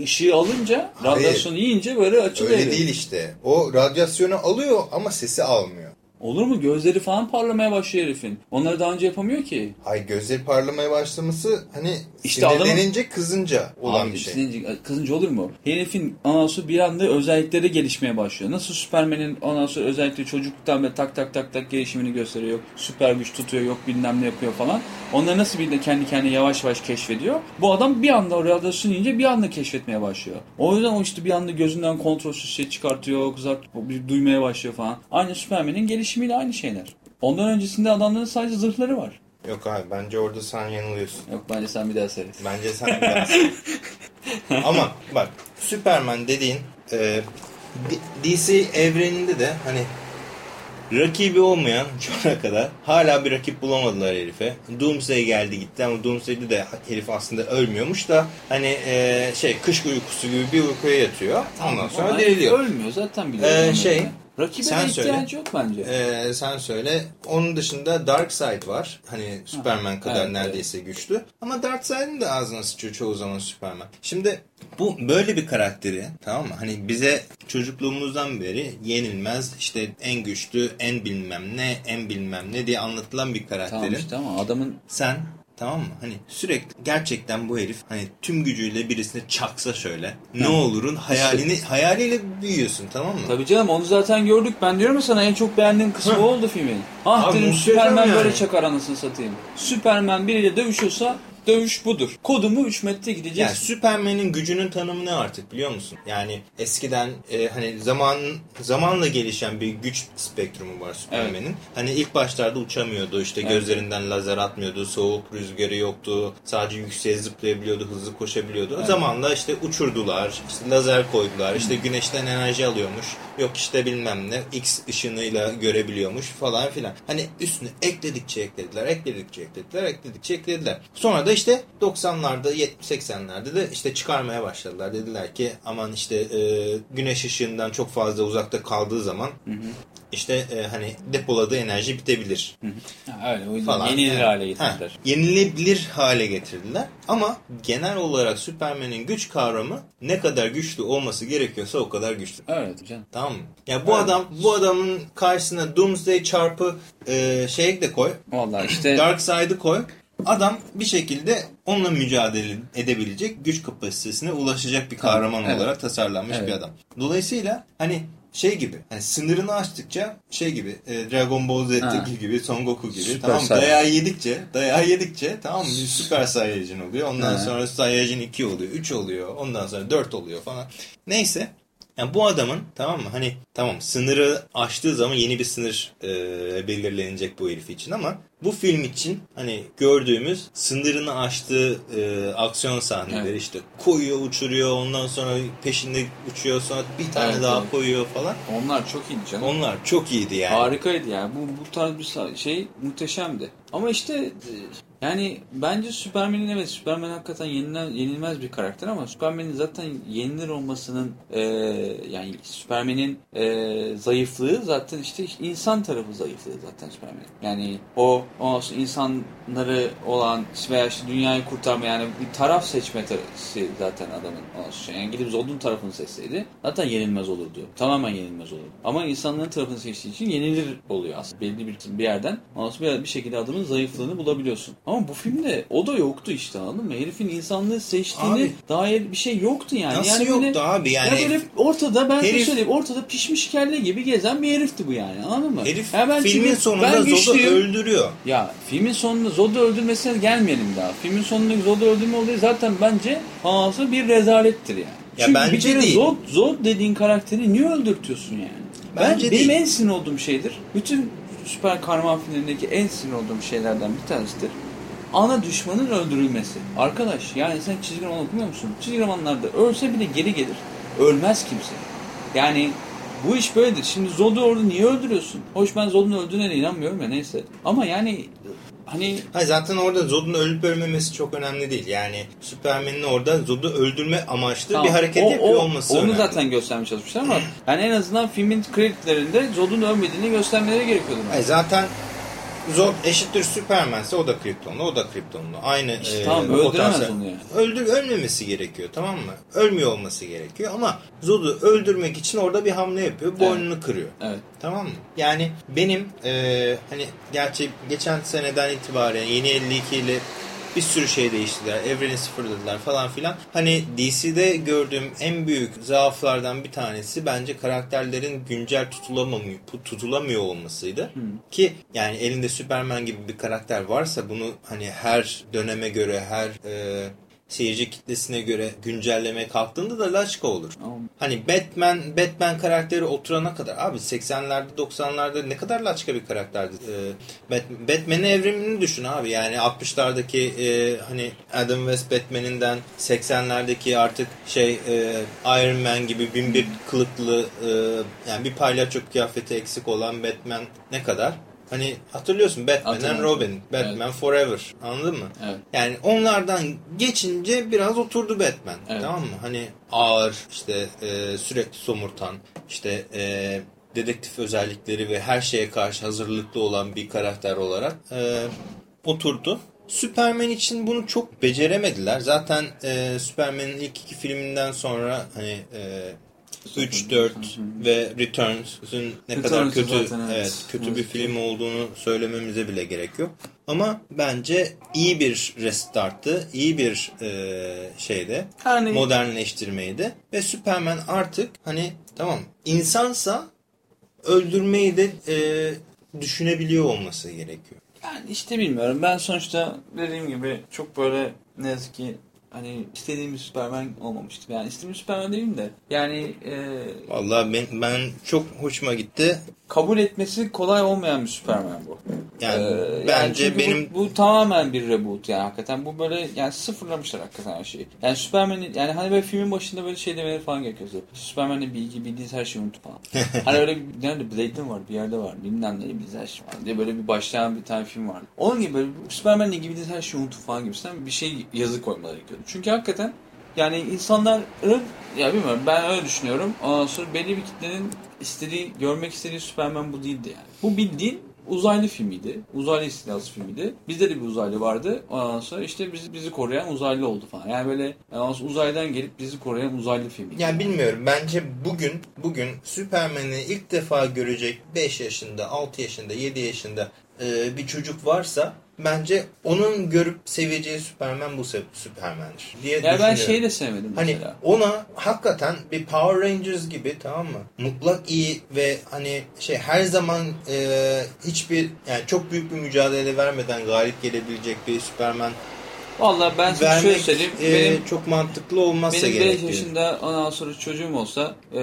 ışığı alınca, radyasyonu yiyince böyle açılıyor. Öyle değil işte. O radyasyonu alıyor ama sesi almıyor. Olur mu? Gözleri falan parlamaya başlıyor herifin. Onları daha önce yapamıyor ki. Hay gözleri parlamaya başlaması hani işte sinirlenince adamın... kızınca olan Abi, bir şey. Sinince, kızınca olur mu? Herifin anası bir anda özellikleri gelişmeye başlıyor. Nasıl Superman'in anası özellikle çocukluktan beri tak tak tak tak gelişimini gösteriyor. Yok süper güç tutuyor, yok bilmem ne yapıyor falan. Onları nasıl bir de kendi kendine yavaş yavaş keşfediyor. Bu adam bir anda o radyasyon yiyince bir anda keşfetmeye başlıyor. O yüzden o işte bir anda gözünden kontrolsüz şey çıkartıyor, kızart, duymaya başlıyor falan. Aynı Superman'in gelişimiyle aynı şeyler. Ondan öncesinde adamların sadece zırhları var. Yok abi bence orada sen yanılıyorsun. Yok bence sen bir daha seyret. Bence sen bir daha seyret. [LAUGHS] Ama bak Superman dediğin e, DC evreninde de hani rakibi olmayan şu ana kadar hala bir rakip bulamadılar herife. Doomsday geldi gitti ama Doomsday'de de herif aslında ölmüyormuş da hani e, şey kış uykusu gibi bir uykuya yatıyor. Ondan sonra diriliyor. Ölmüyor zaten biliyorum. Ee, şey Rakibe sen ihtiyacı söyle. yok bence. Ee, sen söyle. Onun dışında Darkseid var. Hani Superman kadar evet, neredeyse evet. güçlü. Ama Darkseid'in de ağzına sıçıyor çoğu zaman Superman. Şimdi bu böyle bir karakteri tamam mı? Hani bize çocukluğumuzdan beri yenilmez işte en güçlü, en bilmem ne, en bilmem ne diye anlatılan bir karakteri. Tamam işte ama adamın... Sen Tamam mı? Hani sürekli gerçekten bu herif hani tüm gücüyle birisine çaksa şöyle ne olurun hayalini hayaliyle büyüyorsun tamam mı? Tabii canım onu zaten gördük. Ben diyorum ya sana en çok beğendiğim kısmı oldu filmin. Ah Abi, dedim Süpermen yani. böyle çakar anasını satayım. Süpermen biriyle dövüşüyorsa dövüş budur. Kodumu 3 metre gideceğiz. Yani Superman'in gücünün tanımı ne artık biliyor musun? Yani eskiden e, hani zaman zamanla gelişen bir güç spektrumu var Superman'in. Evet. Hani ilk başlarda uçamıyordu işte evet. gözlerinden lazer atmıyordu, soğuk rüzgarı yoktu. Sadece yükseğe zıplayabiliyordu, hızlı koşabiliyordu. Evet. Zamanla işte uçurdular, işte lazer koydular, işte güneşten enerji alıyormuş. Yok işte bilmem ne X ışınıyla görebiliyormuş falan filan. Hani üstüne ekledikçe eklediler, ekledikçe eklediler, ekledikçe eklediler. Sonra da işte 90'larda 70-80'lerde de işte çıkarmaya başladılar. Dediler ki aman işte e, güneş ışığından çok fazla uzakta kaldığı zaman hı hı. işte e, hani depoladığı enerji bitebilir. Hı hı. Ha, öyle o yüzden falan. yenilir yani, hale getirdiler. Ha, yenilebilir hale getirdiler. Ama genel olarak Superman'in güç kavramı ne kadar güçlü olması gerekiyorsa o kadar güçlü. Evet canım. Tamam mı? Ya yani bu evet. adam bu adamın karşısına Doomsday çarpı e, şey de koy. Vallahi işte Darkseid'ı koy. Adam bir şekilde onunla mücadele edebilecek güç kapasitesine ulaşacak bir kahraman evet. olarak tasarlanmış evet. bir adam. Dolayısıyla hani şey gibi hani sınırını aştıkça şey gibi e, Dragon Ball Z'deki gibi Son Goku gibi süper tamam Saiyan. dayağı yedikçe dayağı yedikçe tamam mı süper Saiyajin oluyor ondan ha. sonra Saiyajin 2 oluyor 3 oluyor ondan sonra 4 oluyor falan neyse yani bu adamın tamam mı hani tamam sınırı aştığı zaman yeni bir sınır e, belirlenecek bu herif için ama bu film için hani gördüğümüz sınırını aştığı e, aksiyon sahneleri evet. işte koyuyor uçuruyor ondan sonra peşinde uçuyor sonra bir tane evet, daha evet. koyuyor falan. Onlar çok iyiydi canım. Onlar çok iyiydi yani. Harikaydı yani bu, bu tarz bir şey muhteşemdi. Ama işte e, yani bence Superman'in evet Superman hakikaten yenilen, yenilmez bir karakter ama Superman'in zaten yenilir olmasının e, yani Superman'in e, zayıflığı zaten işte insan tarafı zayıflığı zaten Superman. Yani o, o insanları olan veya işte dünyayı kurtarma yani bir taraf seçme tarafı zaten adamın olsun. Yani gidip Zod'un tarafını seçseydi zaten yenilmez olurdu. Tamamen yenilmez olurdu. Ama insanların tarafını seçtiği için yenilir oluyor aslında belli bir, bir yerden. Bir şekilde adamın zayıflığını bulabiliyorsun. Ama bu filmde o da yoktu işte anladın mı? Herifin insanlığı seçtiğini abi, dair bir şey yoktu yani. Nasıl yani yoktu böyle, abi yani? Ya böyle ortada ben herif, söyleyeyim ortada pişmiş kelle gibi gezen bir herifti bu yani anladın mı? Herif ya ben filmin çünkü, sonunda ben Zod'u öldürüyor. Ya filmin sonunda Zod'u öldürmesine gelmeyelim daha. Filmin sonunda Zod'u öldürme olayı zaten bence anası bir rezalettir yani. Ya Çünkü bence bir kere değil. Zod, Zod dediğin karakteri niye öldürtüyorsun yani? Bence ben, değil. Benim en sinir olduğum şeydir. Bütün süper kahraman filmlerindeki en sinir olduğum şeylerden bir tanesidir ana düşmanın öldürülmesi. Arkadaş yani sen çizgi roman okumuyor musun? Çizgi romanlarda ölse bile geri gelir. Ölmez kimse. Yani bu iş böyledir. Şimdi Zod'u orada niye öldürüyorsun? Hoş ben Zod'un öldüğüne inanmıyorum ya neyse. Ama yani hani... Hayır, zaten orada Zod'un ölüp ölmemesi çok önemli değil. Yani Superman'in orada Zod'u öldürme amaçlı tamam. bir hareket o, yapıyor o, olması Onu önemli. zaten göstermeye çalışmışlar ama yani en azından filmin kredilerinde Zod'un ölmediğini göstermeleri gerekiyordu. Hayır, zaten Zod eşittir Superman'se o da Kryptonlu, o da Kryptonlu. Aynı İşte e, tamam, öldüremez potansiyel. onu yani. Öldür, ölmemesi gerekiyor tamam mı? Ölmüyor olması gerekiyor ama Zod'u öldürmek için orada bir hamle yapıyor. Boynunu kırıyor. Evet. Tamam mı? Yani benim e, hani gerçi geçen seneden itibaren yeni 52 ile bir sürü şey değiştirdiler. Evreni sıfırladılar falan filan. Hani DC'de gördüğüm en büyük zaaflardan bir tanesi bence karakterlerin güncel tutulamamıyor, tutulamıyor olmasıydı. Ki yani elinde Superman gibi bir karakter varsa bunu hani her döneme göre her e, seyirci kitlesine göre güncelleme kalktığında da laçka olur. Hani Batman Batman karakteri oturana kadar abi 80'lerde 90'larda ne kadar laçka bir karakterdi. Ee, Bat- Batman'in evrimini düşün abi. Yani 60'lardaki e, hani Adam West Batman'inden 80'lerdeki artık şey e, Iron Man gibi bin bir kılıklı e, yani bir palyaço kıyafeti eksik olan Batman ne kadar? Hani hatırlıyorsun Batman and. Robin, Batman Forever anladın mı? Evet. Yani onlardan geçince biraz oturdu Batman. Evet. Tamam mı? Hani ağır, işte e, sürekli somurtan, işte e, dedektif özellikleri ve her şeye karşı hazırlıklı olan bir karakter olarak e, oturdu. Superman için bunu çok beceremediler. Zaten e, Superman'in ilk iki filminden sonra hani e, 3, 4 ve Returns'ün ne kadar Returns'ü kötü zaten evet. evet, kötü Evet. bir film olduğunu söylememize bile gerek yok. Ama bence iyi bir restarttı, iyi bir e, şeyde Yani- modernleştirmeydi ve Superman artık hani tamam insansa öldürmeyi de e, düşünebiliyor olması gerekiyor. Yani işte bilmiyorum. Ben sonuçta dediğim gibi çok böyle ne yazık ki hani istediğim bir Superman olmamıştı. Yani istediğim Superman değilim de yani e, Vallahi ben, ben çok hoşuma gitti. Kabul etmesi kolay olmayan bir Superman bu. Yani Ee, bence bu- benim bu, tamamen bir reboot yani hakikaten bu böyle yani sıfırlamışlar hakikaten her şeyi. Yani Superman'in yani hani böyle filmin başında böyle şey demeleri falan gerekiyor. Superman'le bilgi bildiğiniz her şeyi unut falan. [LAUGHS] hani öyle bir nerede Blade'de mi var bir yerde var bilmem ne bildiğiniz her şey var diye böyle bir başlayan bir tane film vardı. Onun gibi böyle Superman'le ilgili bildiğiniz her şeyi unut falan gibisinden bir şey yazı koymaları gerekiyordu. Çünkü hakikaten yani insanların ya bilmiyorum ben öyle düşünüyorum. Ondan sonra belli bir kitlenin istediği, görmek istediği Superman bu değildi yani. Bu bildiğin uzaylı filmiydi. Uzaylı istilası filmiydi. Bizde de bir uzaylı vardı. Ondan sonra işte bizi, bizi koruyan uzaylı oldu falan. Yani böyle ondan uzaydan gelip bizi koruyan uzaylı filmiydi. yani bilmiyorum bence bugün bugün Superman'i ilk defa görecek 5 yaşında, 6 yaşında, 7 yaşında e, bir çocuk varsa bence onun görüp seveceği Superman bu Superman'dir diye yani ben şeyi de sevmedim Hani mesela. ona hakikaten bir Power Rangers gibi tamam mı? Mutlak iyi ve hani şey her zaman e, hiçbir yani çok büyük bir mücadele vermeden galip gelebilecek bir Superman Vallahi ben sana şöyle söyleyeyim. e, benim çok mantıklı olmazsa Benim 5 gerek. diyor. yaşında ondan sonra çocuğum olsa e,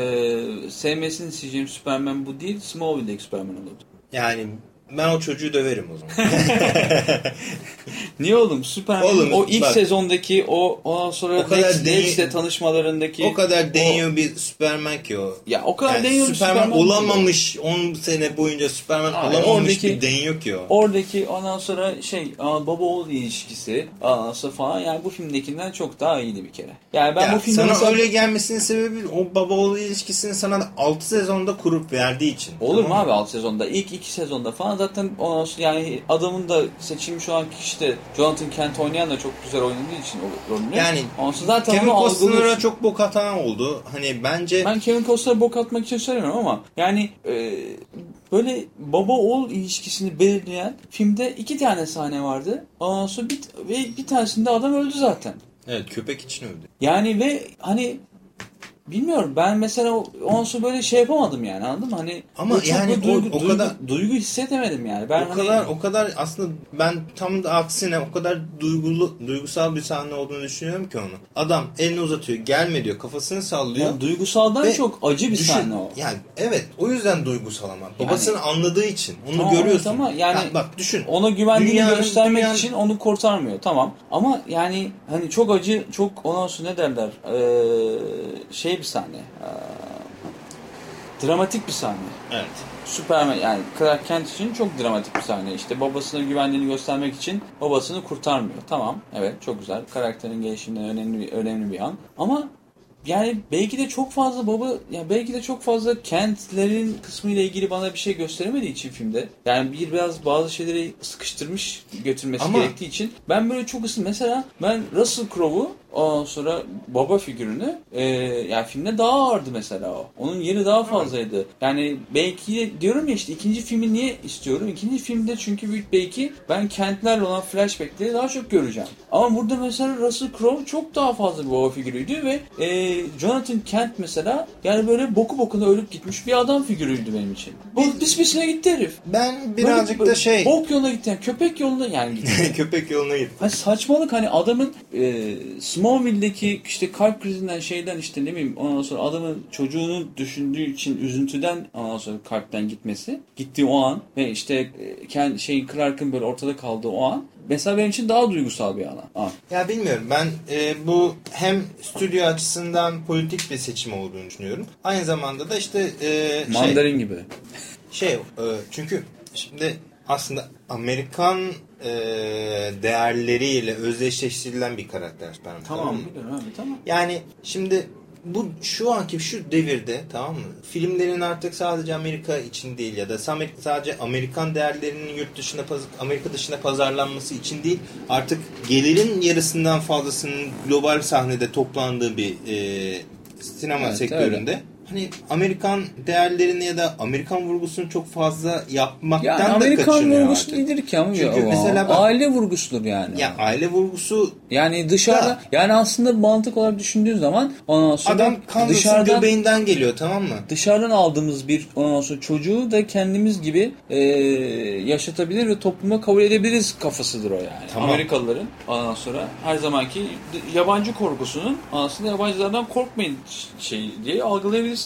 sevmesini isteyeceğim Superman bu değil Smallville'deki Superman olurdu. Yani ben o çocuğu döverim o zaman. [LAUGHS] Niye oğlum? Superman Oğlum, o ilk bak. sezondaki o ondan sonra O kadar Lex, Lex'le tanışmalarındaki o kadar deniyor bir Superman ki o. ya o kadar Yani deniyor Superman, Superman olamamış 10 sene boyunca Superman Abi, olamamış oradaki- bir deniyor ki o. Oradaki ondan sonra şey aa, baba oğul ilişkisi ondan sonra falan yani bu filmdekinden çok daha iyiydi bir kere. Yani ben Ya, bu filmde sana mesela... öyle gelmesinin sebebi o baba oğul ilişkisini sana 6 sezonda kurup verdiği için. Olur mu Tamam abi alt sezonda? İlk iki sezonda falan zaten yani adamın da seçilmiş olan kişi de Jonathan Kent oynayan da çok güzel oynadığı için rolünü. Yani sonra zaten Kevin Costner'a çok bok atan oldu. Hani bence Ben Kevin Costner'a bok atmak için söylemiyorum ama yani e, böyle baba oğul ilişkisini belirleyen filmde iki tane sahne vardı. Ondan sonra bir, ve bir tanesinde adam öldü zaten. evet köpek için öldü. Yani ve hani bilmiyorum ben mesela sonra böyle şey yapamadım yani anladın mı? Hani Ama yani böyle duygu, o- o duygu- kadar- duygu hissedemedim yani. Ben o hani- kadar o kadar aslında ben tam da aksine o kadar duygulu duygusal bir sahne olduğunu düşünüyorum ki onu. Adam elini uzatıyor, gelme diyor, kafasını sallıyor. yani duygusaldan Ve çok acı bir düşün- sahne o. Yani evet, o yüzden duygusal ama. Babasını anladığı için onu Tamam, görüyorsun. ama yani Ha, bak düşün. Ona güvendiğini Dünyanın- göstermek dünyanın- için onu kurtarmıyor. Tamam. Ama yani hani çok acı, çok ondan sonra ne derler? Ee, şey bir sahne. Ee, dramatik bir sahne. Evet. Superman yani Clark Kent için çok dramatik bir sahne. İşte babasına güvendiğini göstermek için babasını kurtarmıyor. Tamam. Evet çok güzel. Karakterin gelişiminden önemli bir, önemli bir an. Ama yani belki de çok fazla baba ya belki de çok fazla kentlerin kısmı ile ilgili bana bir şey gösteremediği için filmde. Yani bir biraz bazı şeyleri sıkıştırmış götürmesi Ama- gerektiği için ben böyle çok ısın mesela ben Russell Crowe'u ondan sonra baba figürünü e, yani filmde daha ağırdı mesela o. Onun yeri daha fazlaydı. Yani belki diyorum ya işte ikinci filmi niye istiyorum? İkinci filmde çünkü büyük belki ben kentlerle olan flashbackleri daha çok göreceğim. Ama burada mesela Russell Crowe çok daha fazla bir baba figürüydü ve e, Jonathan Kent mesela yani böyle boku bokuna ölüp gitmiş bir adam figürüydü benim için. Bu pis pisine gitti herif. Ben birazcık Böyle da şey Bok yoluna gitti. Yani köpek yoluna yani gitti. [LAUGHS] köpek yoluna gitti. Hani saçmalık hani adamın e, Smallville'deki işte kalp krizinden şeyden işte ne bileyim ondan sonra adamın çocuğunu düşündüğü için üzüntüden ondan sonra kalpten gitmesi gittiği o an ve işte e, kendi şeyin Clark'ın böyle ortada kaldığı o an mesela benim için daha duygusal bir an. an. Ya bilmiyorum ben e, bu hem stüdyo açısından politik bir seçim olduğunu düşünüyorum. Aynı zamanda da işte e, şey, Mandarin gibi. şey e, çünkü şimdi aslında Amerikan e, değerleriyle özdeşleştirilen bir karakter Superman. Tamam mı? biliyorum abi tamam. Yani şimdi bu şu anki şu devirde tamam mı? Filmlerin artık sadece Amerika için değil ya da sadece Amerikan değerlerinin yurt dışına Amerika dışına pazarlanması için değil. Artık gelirin yarısından fazlasının global sahnede toplandığı bir e, sinema Evet, sektöründe. Hani Amerikan değerlerini ya da Amerikan vurgusunu çok fazla yapmaktan Yani da Amerikan kaçınıyor vurgusu artık. nedir ki ama Çünkü mesela bak- aile vurgusudur yani. Ya aile vurgusu Yani dışarıda Da- yani aslında mantık olarak düşündüğün zaman ondan sonra adam dışarıdan göbeğinden geliyor tamam mı? dışarıdan aldığımız bir ondan sonra çocuğu da kendimiz gibi e, yaşatabilir ve topluma kabul edebiliriz kafasıdır o yani. Tamam. Amerikalıların ondan sonra her zamanki yabancı korkusunun aslında yabancılardan korkmayın şey diye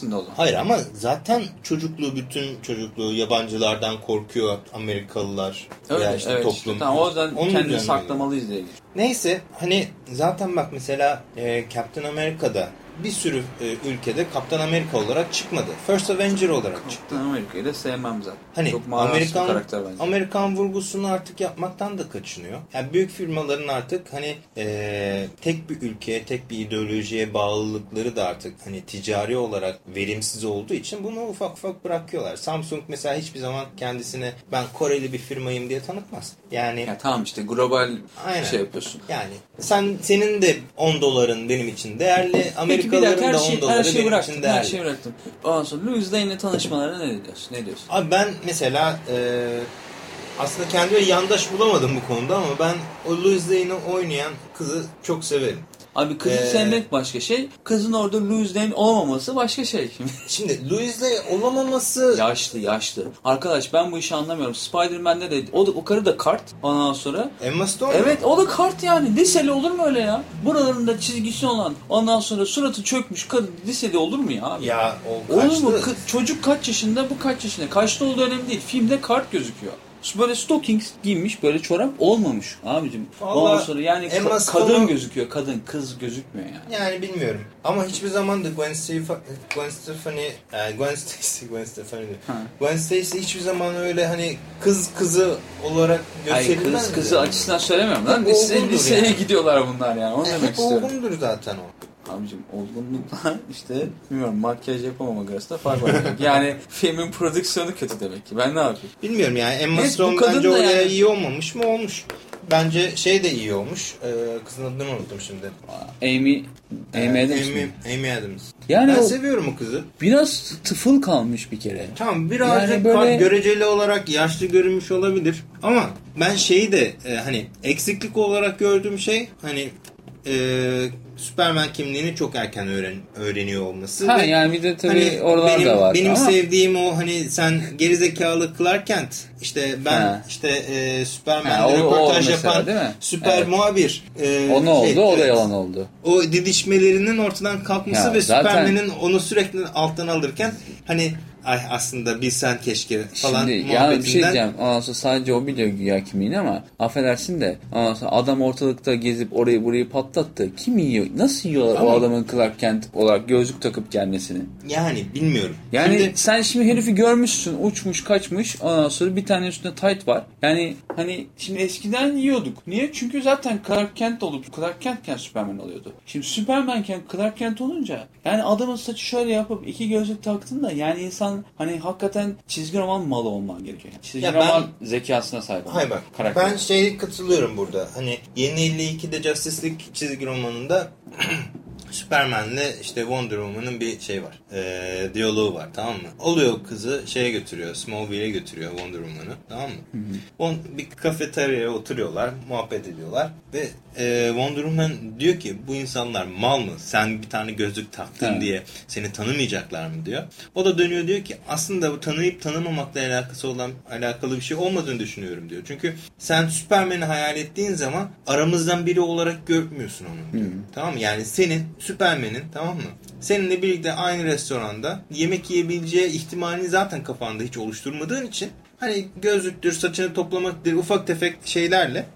algılayabilirsin de. Hayır ama zaten çocukluğu bütün çocukluğu yabancılardan korkuyor Amerikalılar Öyle, işte evet toplum. işte. Tamam, o yüzden Onun kendini saklamalıyız diye. Neyse hani zaten bak mesela e, Captain America'da bir sürü e, ülkede Kaptan Amerika olarak çıkmadı. First Avenger olarak çıktı. Çıktı Amerika'yı da sevmem zaten. Hani Çok Amerikan karakter bence. Amerikan vurgusunu artık yapmaktan da kaçınıyor. Yani büyük firmaların artık hani e, tek bir ülkeye, tek bir ideolojiye bağlılıkları da artık hani ticari olarak verimsiz olduğu için bunu ufak ufak bırakıyorlar. Samsung mesela hiçbir zaman kendisine ben Koreli bir firmayım diye tanıtmaz. Yani Ya tamam işte global Aynen. şey yapıyorsun. yani sen senin de 10 doların benim için değerli. Peki bir Amerikalıların dakika her, da 10 şey, her şeyi bıraktım. Her şeyi bıraktım. Ondan sonra Louis Lane'le tanışmalarına ne diyorsun? Ne diyorsun? Abi ben mesela e, aslında kendime yandaş bulamadım bu konuda ama ben o Louis Lane'i oynayan kızı çok severim. Abi kızı Ee, sevmek başka şey. Kızın orada Louis Lane olamaması başka şey. [LAUGHS] Şimdi Louis Lane olamaması yaşlı yaşlı. Arkadaş ben bu işi anlamıyorum. Spider-Man'de de o, da, o karı da kart. Ondan sonra Emma Stone Evet o da kart yani. Liseli olur mu öyle ya? Buralarında çizgisi olan ondan sonra suratı çökmüş kadın liseli olur mu ya? abi? ya o Olur kaçtı. mu? Kı- çocuk kaç yaşında bu kaç yaşında? Kaçta olduğu önemli değil. Filmde kart gözüküyor. Böyle stockings giymiş böyle çorap olmamış abicim. Vallahi Ondan sonra yani ka- Emma Stone'u- kadın gözüküyor kadın kız gözükmüyor yani. Yani bilmiyorum. Ama hiçbir zaman da Gwen, Stef- Gwen Stefani, e, Gwen Stacy, [LAUGHS] Gwen Stefani. Ha. Gwen Stacy hiçbir zaman öyle hani kız kızı olarak Hayır gösterilmez. kız kızı açısından söylemiyorum lan. Hep Lise, olgundur liseye yani. gidiyorlar bunlar yani. Onu E, demek hep istiyorum. olgundur zaten o. Abicim olgunlukla [LAUGHS] işte bilmiyorum makyaj yapamamak arasında fark var. [LAUGHS] yani filmin prodüksiyonu kötü demek ki. Ben ne yapayım? Bilmiyorum yani Emma Evet, bu Stone kadın bence oraya yani- iyi olmamış mı? Olmuş. Bence şey de iyi olmuş. Ee, kızın adını unuttum şimdi. Amy, Amy Ee, Adams Amy, mı? Amy Adams. Yani ben o seviyorum o kızı. biraz tıfıl kalmış bir kere. Tamam birazcık Yani böyle- göreceli olarak yaşlı görünmüş olabilir. Ama ben şeyi de e, hani eksiklik olarak gördüğüm şey hani e, Superman kimliğini çok erken öğren öğreniyor olması. Ha ve yani bir de tabii hani oralar benim, da var. Benim ama sevdiğim o hani sen gerizekalı Clark Kent işte ben Ha. işte e, Superman'de o- röportaj mesela, yapan değil mi? süper Evet. muhabir. e, o ne oldu? şey, o da evet. yalan oldu. O didişmelerinin ortadan kalkması Ya ve zaten- Superman'in onu sürekli alttan alırken hani ay aslında bilsen keşke falan Şimdi yani bir şey diyeceğim. Ondan sonra sadece o biliyor güya kimliğini ama affedersin de ondan sonra adam ortalıkta gezip orayı burayı patlattı. Kim yiyor? Nasıl yiyorlar Ama- o adamın Clark Kent olarak gözlük takıp gelmesini? Yani bilmiyorum. Yani Şimdi- sen şimdi herifi görmüşsün uçmuş kaçmış ondan sonra bir tane üstünde tight var. Yani hani şimdi eskiden yiyorduk. Niye? Çünkü zaten Clark Kent olup Clark Kent'ken Superman oluyordu. Şimdi Superman'ken Clark Kent olunca yani adamın saçı şöyle yapıp iki gözlük taktın da yani insan hani hakikaten çizgi roman malı olman gerekiyor. Yani çizgi Ya ben- roman zekasına sahip olman. Hayır bak Karakter. ben şey katılıyorum burada. Hani yeni 52'de Justice League çizgi romanında [CLEARS THROAT] Superman'le işte Wonder Woman'ın bir şey var. Ee, diyaloğu var tamam mı? Oluyor kızı şeye götürüyor. Smallville'e götürüyor Wonder Woman'ı tamam mı? On, bir kafeteryaya oturuyorlar. Muhabbet ediyorlar. Ve e, Wonder Woman diyor ki bu insanlar mal mı? Sen bir tane gözlük taktın Evet. diye seni tanımayacaklar mı diyor. O da dönüyor diyor ki aslında bu tanıyıp tanımamakla alakası olan alakalı bir şey olmadığını düşünüyorum diyor. Çünkü sen Superman'i hayal ettiğin zaman aramızdan biri olarak görmüyorsun onu diyor. Tamam mı? Yani senin Superman'in tamam mı? Seninle birlikte aynı restoranda yemek yiyebileceği ihtimalini zaten kafanda hiç oluşturmadığın için hani gözlüktür, saçını toplamaktır, ufak tefek şeylerle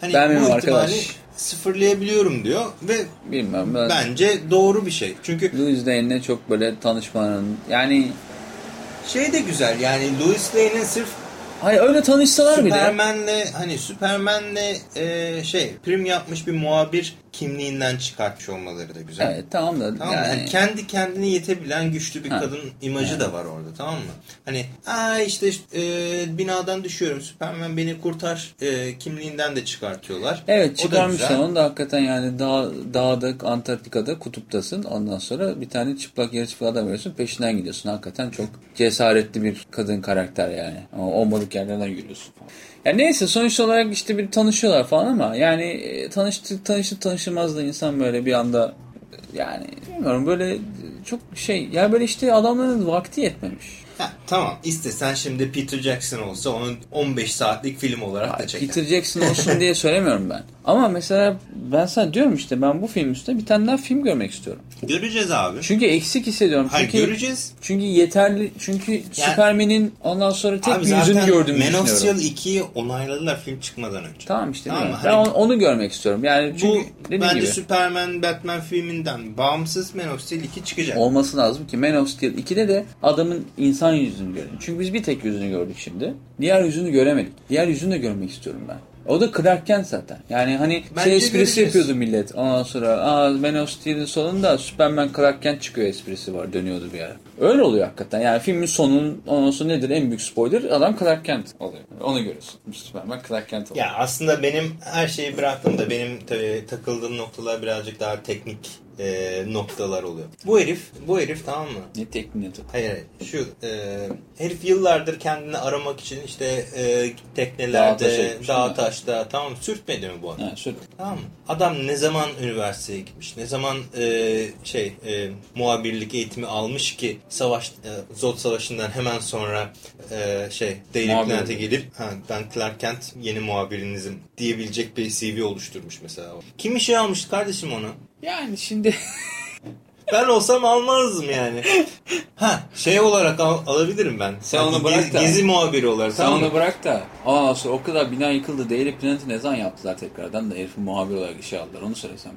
hani Ben bu arkadaş. sıfırlayabiliyorum diyor ve Bilmem ben. bence doğru bir şey. Çünkü Louis Lane'le çok böyle tanışmanın yani şey de güzel yani Louis Lane'in sırf hayır öyle tanışsalar bile. Superman'le hani Superman'le e, şey prim yapmış bir muhabir kimliğinden çıkartmış olmaları da güzel. Evet tamam da Tamam yani, Yani kendi kendine yetebilen güçlü bir Ha. kadın imajı da var orada tamam mı? Hani aa işte e, binadan düşüyorum Superman beni kurtar e, kimliğinden de çıkartıyorlar. Evet çıkarmışlar onu da hakikaten yani dağ, dağda Antarktika'da kutuptasın ondan sonra bir tane çıplak yarı çıplak adam veriyorsun peşinden gidiyorsun hakikaten çok cesaretli bir kadın karakter yani ama olmadık yerlerden yürüyorsun falan. Yani neyse sonuç olarak işte bir tanışıyorlar falan ama yani e, tanıştık tanıştık tanışılmaz da insan böyle bir anda e, yani bilmiyorum böyle çok şey ya böyle işte adamların vakti yetmemiş. Ha, tamam istesen şimdi Peter Jackson olsa onun 15 saatlik film olarak da Hayır, çeker. Peter Jackson olsun [LAUGHS] diye söylemiyorum ben. Ama mesela ben sana diyorum işte ben bu film üstüne bir tane daha film görmek istiyorum. Göreceğiz abi. Çünkü eksik hissediyorum. Hayır Çünkü, göreceğiz. çünkü yeterli çünkü Superman'in ondan sonra tek bir yüzünü gördüğümü Man of düşünüyorum. Steel 2'yi onayladılar film çıkmadan önce. Tamam işte Tamam mi? Ben Hani onu, onu görmek istiyorum. Yani çünkü Bu bence gibi Superman Batman filminden bağımsız Man of Steel 2 çıkacak. olması lazım ki Man of Steel 2'de de adamın insan yüzünü görelim. Çünkü biz bir tek yüzünü gördük şimdi. Diğer yüzünü göremedik. Diğer yüzünü de görmek istiyorum ben. O da Clark Kent zaten. Yani hani Bence şey esprisi göreceğiz. yapıyordu millet. Ondan sonra aa Man of Steel'in sonunda Superman Clark Kent çıkıyor esprisi var. Dönüyordu bir ara. Öyle oluyor hakikaten. Yani filmin sonunun sonra nedir en büyük spoiler? Adam Clark Kent oluyor. Onu görüyorsun. Superman Clark Kent oluyor. Ya aslında benim her şeyi bıraktığımda benim tabii takıldığım noktalar birazcık daha teknik e, noktalar oluyor. Bu herif, bu herif tamam mı? Ne tekniği Hayır hayır. Şu e, herif yıllardır kendini aramak için işte e, teknelerde, gitmiş, dağ mi? taşta tamam mı? Sürtmedi mi bu adam? Ha, şöyle. Tamam mı? Adam ne zaman üniversiteye gitmiş, ne zaman e, şey e, muhabirlik eğitimi almış ki savaş e, Zod Savaşı'ndan hemen sonra e, şey Daily Planet'e gelip ha, ben Clark Kent yeni muhabirinizim diyebilecek bir CV oluşturmuş mesela. Kim işe almış kardeşim onu? Yani şimdi [LAUGHS] Ben olsam almazdım yani. Ha şey olarak al- alabilirim ben. Sen Hani onu bırak gezi, da. gezi muhabiri olarak. sen tamam mı? onu bırak da sonra o kadar bina yıkıldı. Daily Planet'i ne zaman yaptılar tekrardan da herifin muhabir olarak işe aldılar. Onu söylesem.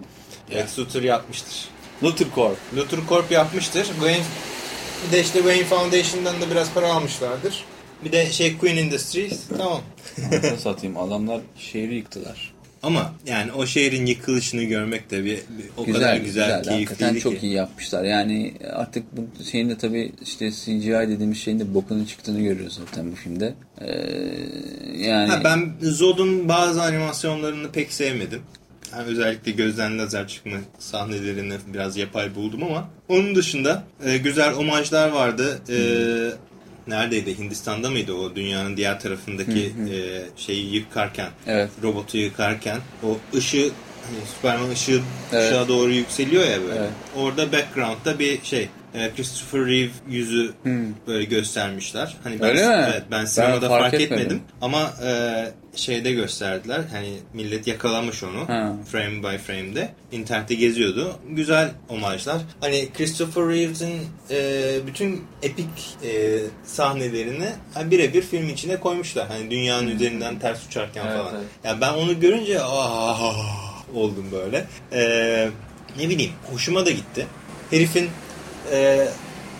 Lex Luthor yapmıştır. Luther Corp. Luthor Corp yapmıştır. Wayne, bir de işte Wayne Foundation'dan da biraz para almışlardır. Bir de şey Queen Industries. Tamam. Anasını satayım adamlar şehri yıktılar. Ama yani o şehrin yıkılışını görmek de bir, bir o güzel, kadar güzel. güzel, keyifliydi ki. çok iyi yapmışlar. Yani artık bu şeyin de tabii işte CGI dediğimiz şeyin de bokunun çıktığını görüyoruz zaten bu filmde. Ee, yani Ha, ben Zod'un bazı animasyonlarını pek sevmedim. Yani özellikle gözden lazer çıkma sahnelerini biraz yapay buldum ama onun dışında e, güzel omajlar vardı. E, neredeydi? Hindistan'da mıydı o dünyanın diğer tarafındaki e, şeyi yıkarken, Evet. robotu yıkarken o ışığı hani Superman ışığı Evet. ışığa doğru yükseliyor ya böyle. Evet. Orada background'da bir şey Christopher Reeve yüzü böyle göstermişler. Hani ben, Hmm. Öyle mi? Evet, ben sinemada fark fark, etmedim. etmedim. Ama e, şeyde gösterdiler. Hani millet yakalamış onu. Ha. Frame by frame'de. İnternette geziyordu. Güzel omajlar. Hani Christopher Reeves'in e, bütün epik e, sahnelerini hani birebir film içine koymuşlar. Hani dünyanın üzerinden ters uçarken Hmm. Evet, falan. evet. Yani ben onu görünce ah oldum böyle. E, ne bileyim hoşuma da gitti. Herifin e,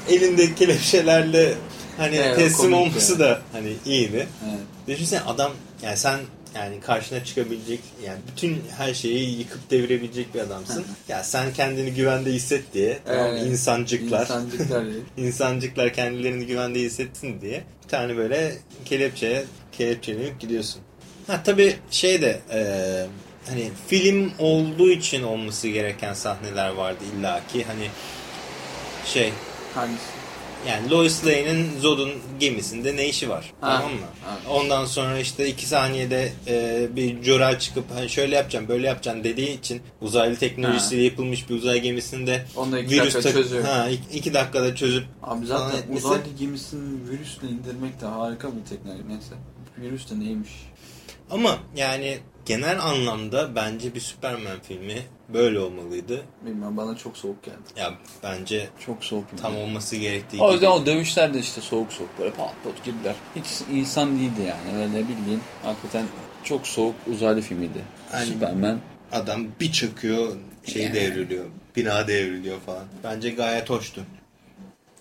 elinde kelepçelerle hani Evet, teslim olması yani. da hani iyiydi. Evet. Düşünsene adam yani sen yani karşına çıkabilecek yani bütün her şeyi yıkıp devirebilecek bir adamsın. ya sen kendini güvende hisset diye tamam? Evet. insancıklar İnsancıklar [LAUGHS] insancıklar kendilerini güvende hissetsin diye bir tane böyle kelepçeye kelepçeleyip gidiyorsun. Ha tabii şey de e, hani film olduğu için olması gereken sahneler vardı illaki hani şey Hangisi? yani Lois Lane'in Zod'un gemisinde ne işi var? Ha, Tamam mı? ha. Ondan sonra işte iki saniyede e, bir Jor çıkıp hani şöyle yapacağım böyle yapacağım dediği için uzaylı teknolojisiyle yapılmış bir uzay gemisinde Onu iki dakika tak- çözüyor. Ha, iki, iki dakikada çözüp Abi zaten etmesi- uzaylı gemisini virüsle indirmek de harika bir teknoloji. Neyse. Virüs de neymiş? Ama yani genel anlamda bence bir Superman filmi böyle olmalıydı. Bilmem bana çok soğuk geldi. Ya bence Çok soğuk. tam olması gerektiği O yüzden gibi. o dövüşler de işte soğuk soğuk böyle pat pat girdiler. Hiç insan değildi yani. Öyle bildiğin hakikaten çok soğuk uzaylı filmiydi. Yani- Superman. Adam bir çöküyor şey Yani. devriliyor. Bina devriliyor falan. Bence gayet hoştu.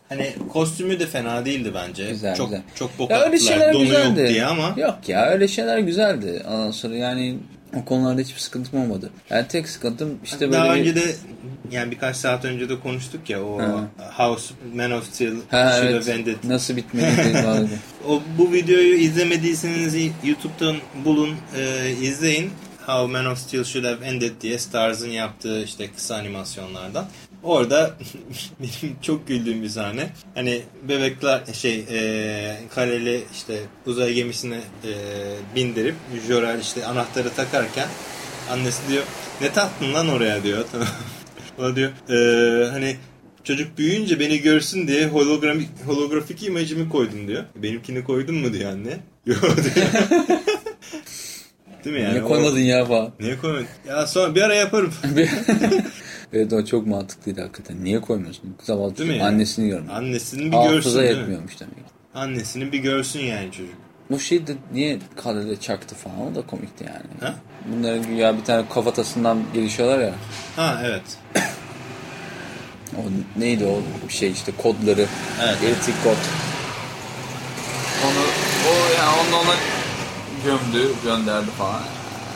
Hani kostümü de fena değildi bence. Güzel, çok güzel. çok bok Ya öyle attılar, şeyler donu güzeldi. yok diye ama Yok ya öyle şeyler güzeldi. Ondan sonra yani o konularda hiçbir sıkıntım olmadı. Yani tek sıkıntım işte böyle daha bir... önce de yani birkaç saat önce de konuştuk ya o Ha. House Man of Steel Ha evet. Ended. Nasıl bitmedi. [LAUGHS] O, bu videoyu izlemediyseniz YouTube'dan bulun, e, izleyin. How Man of Steel Should Have Ended diye Stars'ın yaptığı işte kısa animasyonlardan. Orada [LAUGHS] benim çok güldüğüm bir sahne. Hani bebekler şey e, kareli işte uzay gemisine e, bindirip Jor-El işte anahtarı takarken annesi diyor ne taktın lan oraya diyor. [LAUGHS] Tamam. O da diyor e, hani Çocuk büyüyünce beni görsün diye hologramik, holografik imajımı koydum diyor. Benimkini koydun mu diyor anne. [LAUGHS] Yok diyor. Değil mi yani? Niye O- koymadın ya falan. Niye koymadın? Ya sonra bir ara yaparım. Evet o çok mantıklıydı hakikaten. Niye koymuyorsun? Zavallı çocuk yani? annesini görmüyor. Annesini bir görsün Hafıza yetmiyormuş demek. Annesini bir görsün yani çocuk. Bu şey de niye kalede çaktı falan o da komikti yani. Ha? Bunların güya bir tane kafatasından gelişiyorlar ya. Ha evet. O neydi o bir şey işte kodları. Evet. Elektrik kod. Onu o yani onu ona gömdü, gönderdi falan.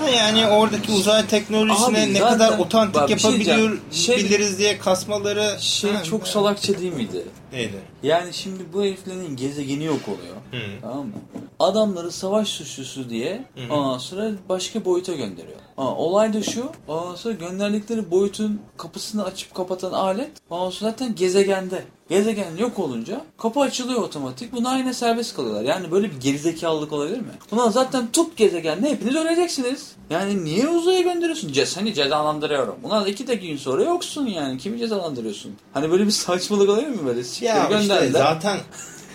Yani oradaki uzay teknolojisine Abi ne zaten- kadar otantik bak şey yapabiliyor. Şey- biliriz diye kasmaları Şey Ha, çok salakça değil miydi? neydi? Yani şimdi bu heriflerin gezegeni yok oluyor. Hı. Tamam mı? Adamları savaş suçlusu diye ondan sonra başka boyuta gönderiyor. Ha, olay da şu. Ondan sonra gönderdikleri boyutun kapısını açıp kapatan alet ondan sonra zaten gezegende. Gezegen yok olunca kapı açılıyor otomatik. Bunlar yine serbest kalıyorlar. Yani böyle bir gerizekalılık olabilir mi? Bunlar zaten tut gezegende hepiniz öleceksiniz. Yani niye uzaya gönderiyorsun? Ce seni cezalandırıyorum. Bunlar da iki dakika gün sonra yoksun yani. Kimi cezalandırıyorsun? Hani böyle bir saçmalık olabilir mi böyle? Siktir Ya işte gönderdiler. zaten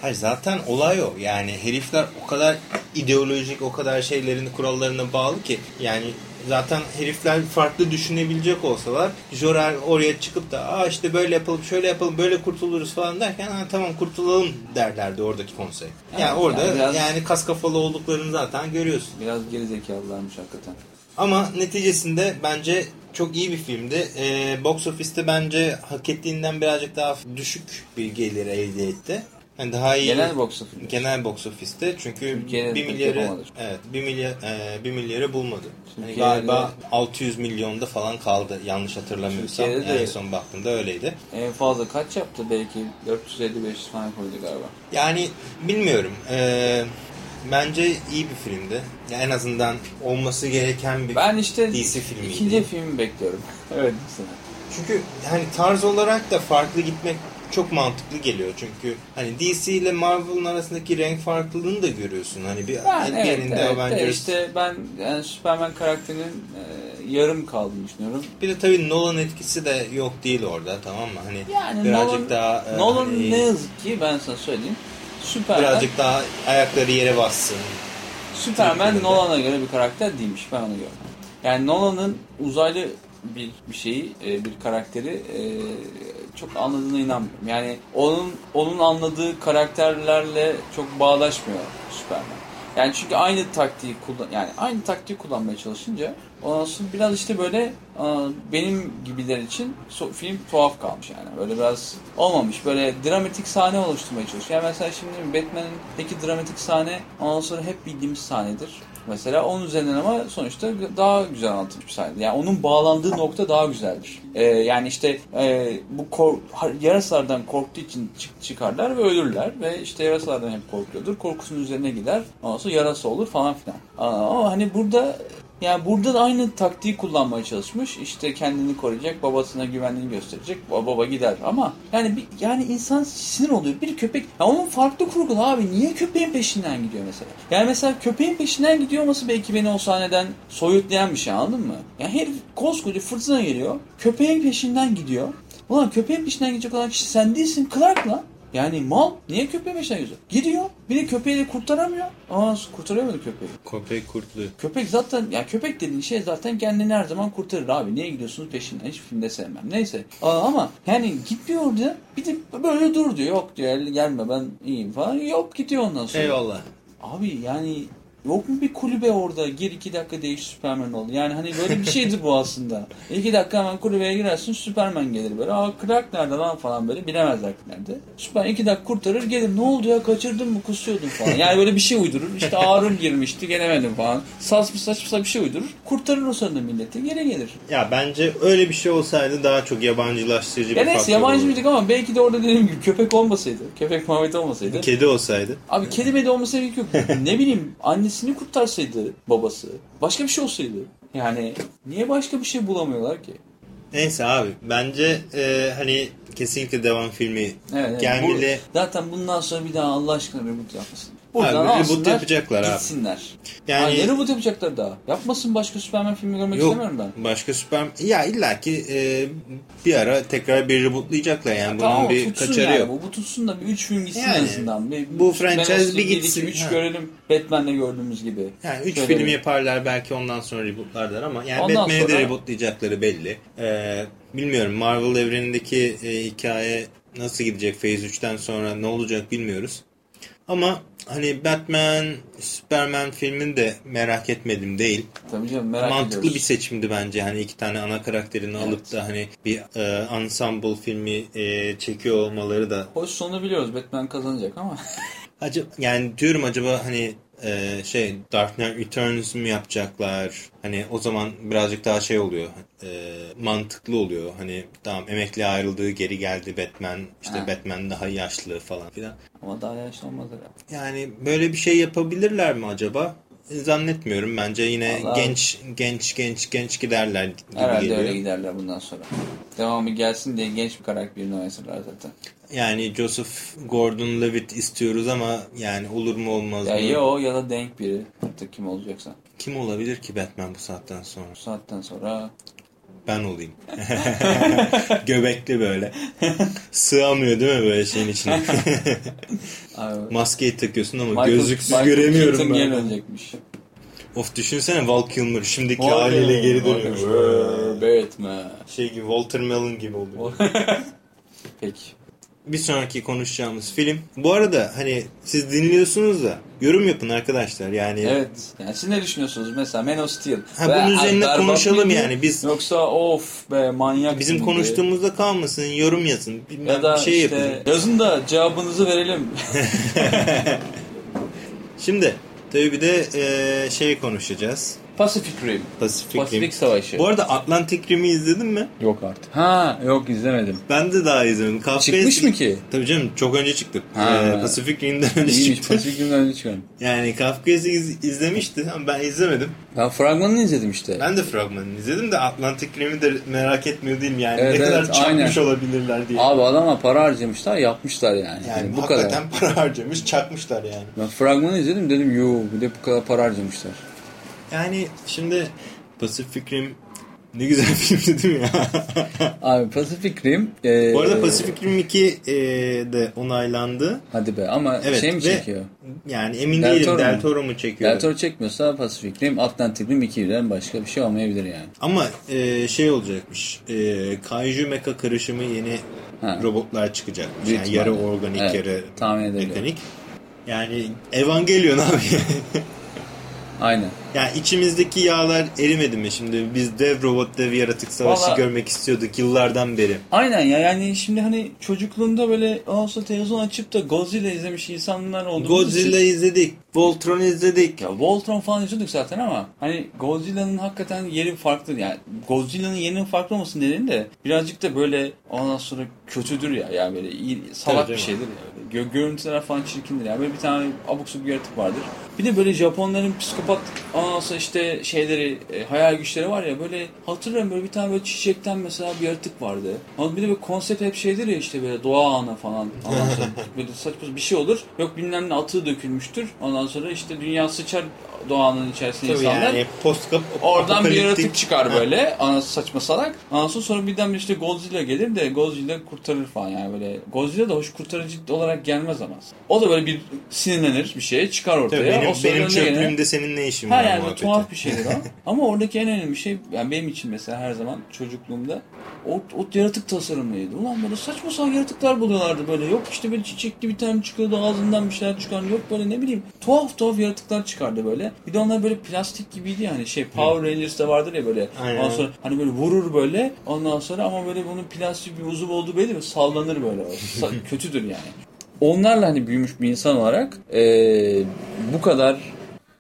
hayır zaten olay o. Yani herifler o kadar ideolojik, o kadar şeylerin kurallarına bağlı ki yani zaten herifler farklı düşünebilecek olsalar Jorel oraya çıkıp da Aa işte böyle yapalım, şöyle yapalım, böyle kurtuluruz falan derken ha, tamam kurtulalım derlerdi oradaki konsey. Yani Evet, orada yani yani, biraz- kas kafalı olduklarını zaten görüyorsun. Biraz gerizekalılarmış hakikaten. Ama neticesinde bence çok iyi bir filmdi. Ee, box office'te bence hak ettiğinden birazcık daha düşük bir gelir elde etti. Yani daha iyi Genel box office. genel box office'te çünkü Türkiye'de bir pek milyarı yapamadı. evet bir milyar e, bir milyarı bulmadı. Türkiye'de- galiba 600 milyonda falan kaldı yanlış hatırlamıyorsam. Türkiye'de de- En son baktığımda öyleydi. En fazla kaç yaptı belki? 450-500 falan koydu galiba. Yani bilmiyorum. Ee, bence iyi bir filmdi. Yani en azından olması gereken bir Ben işte DC filmiydi. ikinci filmi bekliyorum. [LAUGHS] evet sana. Çünkü hani tarz olarak da farklı gitmek çok mantıklı geliyor. Çünkü hani DC ile Marvel'ın arasındaki renk farklılığını da görüyorsun. Hani bir Ben bir evet, yerinde evet de Avengers işte ben yani Superman karakterinin e, yarım kaldığını düşünüyorum. Bir de tabii Nolan etkisi de yok değil orada tamam mı? Hani Yani birazcık Nolan, daha e, Nolan hani ne yazık ki ben sana söyleyeyim. Superman, birazcık daha ayakları yere bassın. Türkiye'de. Nolan'a göre bir karakter değilmiş ben onu gördüm. Yani Nolan'ın uzaylı bir bir şeyi, e, bir karakteri e, çok anladığına inanmıyorum. Yani onun onun anladığı karakterlerle çok bağdaşmıyor Superman. Yani çünkü aynı taktiği kullan yani aynı taktiği kullanmaya çalışınca ondan sonra biraz işte böyle aa, benim gibiler için film tuhaf kalmış yani. Böyle biraz olmamış. Böyle dramatik sahne oluşturmaya çalışıyor. Yani mesela şimdi Batman'deki dramatik sahne ondan sonra hep bildiğimiz sahnedir. Mesela onun üzerinden ama sonuçta daha güzel anlatılmış bir sahne. Yani onun bağlandığı nokta daha güzeldir. Ee, yani işte e, bu kor- yarasalardan korktuğu için çık- çıkarlar ve ölürler. Ve işte yarasalardan hep korkuyordur. Korkusunun üzerine gider. Ondan sonra yarasa olur falan filan. Ama hani burada yani burada da aynı taktiği kullanmaya çalışmış. İşte kendini koruyacak, babasına güvenliğini gösterecek. Ba- Baba gider ama yani bir, yani insan sinir oluyor. Bir köpek ya onun farklı kurgulu abi. Niye köpeğin peşinden gidiyor mesela? Yani mesela köpeğin peşinden gidiyor olması belki beni o sahneden soyutlayan bir şey anladın mı? Yani herif koskoca fırtına geliyor. Köpeğin peşinden gidiyor. Ulan köpeğin peşinden gidecek olan kişi sen değilsin. Clark lan. Yani mal niye köpeğin peşinden gidiyor? Gidiyor. Bir de köpeği de kurtaramıyor. Aa kurtaramadı köpeği. Köpek kurtlu. Köpek zaten ya köpek dediğin şey zaten kendini her zaman kurtarır abi. Niye gidiyorsunuz peşinden? Hiç filmde sevmem. Neyse. Aa, ama yani gitmiyor orada. Bir de böyle dur diyor. Yok diyor gelme ben iyiyim falan. Yok gidiyor ondan sonra. Eyvallah. Abi yani yok mu bir kulübe orada gir iki dakika değiş Süperman ol. Yani hani böyle bir şeydi bu aslında. İki dakika hemen kulübeye girersin Süperman gelir böyle. Aa Clark nerede lan falan böyle bilemezler nerede. Süper iki dakika kurtarır gelir ne oldu ya kaçırdın mı kusuyordun falan. Yani böyle bir şey uydurur. İşte ağrım girmişti gelemedim falan. Saçma saçma bir şey uydurur. Kurtarır o sırada milleti geri gelir. Ya bence öyle bir şey olsaydı daha çok yabancılaştırıcı bir neyse faktör yabancı olurdu. ama belki de orada dediğim gibi köpek olmasaydı. Köpek muhabbeti olmasaydı. Kedi olsaydı. Abi kedi medi gerek yok. ne bileyim annesini kurtarsaydı babası. Başka bir şey olsaydı. Yani niye başka bir şey bulamıyorlar ki? Neyse abi bence e, hani kesinlikle devam filmi Evet, evet. gelmeli. Bu- zaten bundan sonra bir daha Allah aşkına reboot yapmasın. Buradan Abi, reboot yapacaklar abi. gitsinler. Yani- Yani ne reboot yapacaklar daha? Yapmasın başka Superman filmi görmek Yok istemiyorum ben. başka süper ya illaki e, bir ara tekrar bir rebootlayacaklar yani bunun Tamam bir kaçarı yani. yok. Bu, bu tutsun da bir 3 film gitsin Yani, en azından. Bir, bu franchise bir gitsin. 3 Ha. görelim Batman'de gördüğümüz gibi. Yani 3 Şöyle film yaparlar belki ondan sonra rebootlarlar ama yani Batman'i de rebootlayacakları belli. Ee, bilmiyorum Marvel evrenindeki e, hikaye nasıl gidecek Phase 3'ten sonra ne olacak bilmiyoruz. Ama hani Batman, Superman filmini de merak etmedim değil. Tabii canım merak Mantıklı ediyoruz. bir seçimdi bence. Hani iki tane ana karakterini Evet. alıp da hani bir e, ensemble filmi e, çekiyor olmaları da Hoş sonu biliyoruz Batman kazanacak ama. [LAUGHS] Acaba yani diyorum acaba hani e, şey Dark Knight Returns mu yapacaklar? Hani o zaman birazcık daha şey oluyor. e, mantıklı oluyor. Hani tamam emekli ayrıldığı geri geldi Batman. işte Ha. Batman daha yaşlı falan filan. Ama daha herhalde. Yani böyle bir şey yapabilirler mi acaba? Zannetmiyorum bence yine Vallahi- genç genç genç genç giderler gibi Herhalde geliyor. öyle giderler bundan sonra. Devamı gelsin diye genç bir karakter birini oynasınlar zaten. Yani Joseph Gordon-Levitt istiyoruz ama yani olur mu olmaz Ya mı? ya o ya da denk biri. Artık kim olacaksa. Kim olabilir ki Batman bu saatten sonra? Bu saatten sonra Ben olayım. [LAUGHS] Göbekli böyle. Sığamıyor değil mi böyle şeyin içine? [LAUGHS] abi, Maskeyi takıyorsun ama Michael- gözlüksüz Michael göremiyorum Keaton ben. dönecekmiş. Of düşünsene Val Kilmer şimdiki Vay haliyle geri dönüyor. Batman. Şey gibi Walter Melon gibi oluyor. [LAUGHS] Peki. Bir sonraki konuşacağımız film. Bu arada hani siz dinliyorsunuz da yorum yapın arkadaşlar. Yani Evet. Yani siz ne düşünüyorsunuz? Mesela Man of Steel. Ha, bunun üzerine konuşalım mıydı? yani. Biz- Yoksa of be manyak bizim mıydı? konuştuğumuzda kalmasın, yorum yazın. Bilmem Ya da bir şey işte yapın. yazın da cevabınızı verelim. [LAUGHS] Şimdi tabii bir de e, şey konuşacağız. Pacific Rim. Pasifik Pasifik Rim. Savaşı. Bu arada Atlantic Rim'i izledin mi? Yok artık. Ha yok izlemedim. Ben de daha izlemedim. Kafka Çıkmış mı ki? Tabii canım çok önce çıktı. Ha. Ee, Pacific Rim'den önce İyiymiş çıktı. Pacific Rim'den önce çıkan. [LAUGHS] Yani Kafka'yı iz, izlemişti ama ben izlemedim. Ben fragmanını izledim işte. Ben de fragmanını izledim de Atlantic Rim'i de merak etmiyor değilim yani. Evet, ne kadar evet, çakmış aynen. olabilirler diye. Abi adama para harcamışlar yapmışlar yani. yani Yani bu hakikaten kadar. para harcamış çakmışlar yani. Ben fragmanı izledim dedim yo bir de bu kadar para harcamışlar. Yani şimdi Pacific Rim Ne güzel [LAUGHS] filmdi değil mi ya? Abi Pacific Rim. E, Bu arada Pacific Rim 2 e, de onaylandı. Hadi be ama Evet, şey mi çekiyor? Yani emin Del değilim Toro Del mu? Toro mu çekiyor? Del Toro çekmiyorsa Pacific Rim, Atlantic Rim 2'den başka bir şey olmayabilir yani. Ama e, şey olacakmış. E, Kaiju Mecha karışımı yeni Ha. robotlar. Büyük Yani yarı organik, Evet, yarı tahmin mekanik. Yani Evangelion abi. Aynen. Yani içimizdeki yağlar erimedi mi şimdi? Biz dev robot, dev yaratık savaşı Vallahi- görmek istiyorduk yıllardan beri. Aynen ya yani şimdi hani çocukluğunda böyle olsa televizyon açıp da Godzilla izlemiş insanlar olduğumuz Godzilla için- izledik, Voltron izledik. Ya Voltron falan izliyorduk zaten ama hani Godzilla'nın hakikaten yeri farklı yani Godzilla'nın yerinin farklı olması nedeni de birazcık da böyle ondan sonra kötüdür ya yani böyle iyi, salak Tabii, bir şeydir ya. Gö- görüntüler falan çirkindir ya. Böyle bir tane abuk bir yaratık vardır. Bir de böyle Japonların psikopat ondan sonra işte şeyleri e, hayal güçleri var ya böyle hatırlıyorum böyle bir tane böyle çiçekten mesela bir yaratık vardı. Ama bir de böyle konsept hep şeydir ya işte böyle doğa ana falan. Ondan sonra [LAUGHS] böyle saçma bir şey olur. Yok bilmem ne atığı dökülmüştür. Ondan sonra işte dünya sıçar doğanın içerisinde Tabii insanlar. yani post Oradan bir yaratık çıkar böyle. Anası saçma salak. Ondan sonra, birden bir işte Godzilla gelir de Godzilla kurtarır falan yani böyle. Godzilla da hoş kurtarıcı olarak gelmez ama. O da böyle bir sinirlenir bir şeye çıkar ortaya. Tabii benim, o benim önüne gene- çöplüğümde senin ne işin var yani muhabbeti. tuhaf bir şeydir o. [LAUGHS] Ama oradaki en önemli şey yani benim için mesela her zaman çocukluğumda o, o yaratık tasarımıydı. Ulan böyle saçma sapan yaratıklar buluyorlardı böyle. Yok işte böyle çiçekli bir tane çıkıyordu ağzından bir şeyler çıkan. Yok böyle ne bileyim tuhaf tuhaf yaratıklar çıkardı böyle. Bir de onlar böyle plastik gibiydi yani şey Power Rangers'ta vardır ya böyle. Aynen. Ondan sonra hani böyle vurur böyle ondan sonra ama böyle bunun plastik bir uzuv olduğu belli mi? Sallanır böyle. [LAUGHS] Kötüdür yani. Onlarla hani büyümüş bir insan olarak eee, bu kadar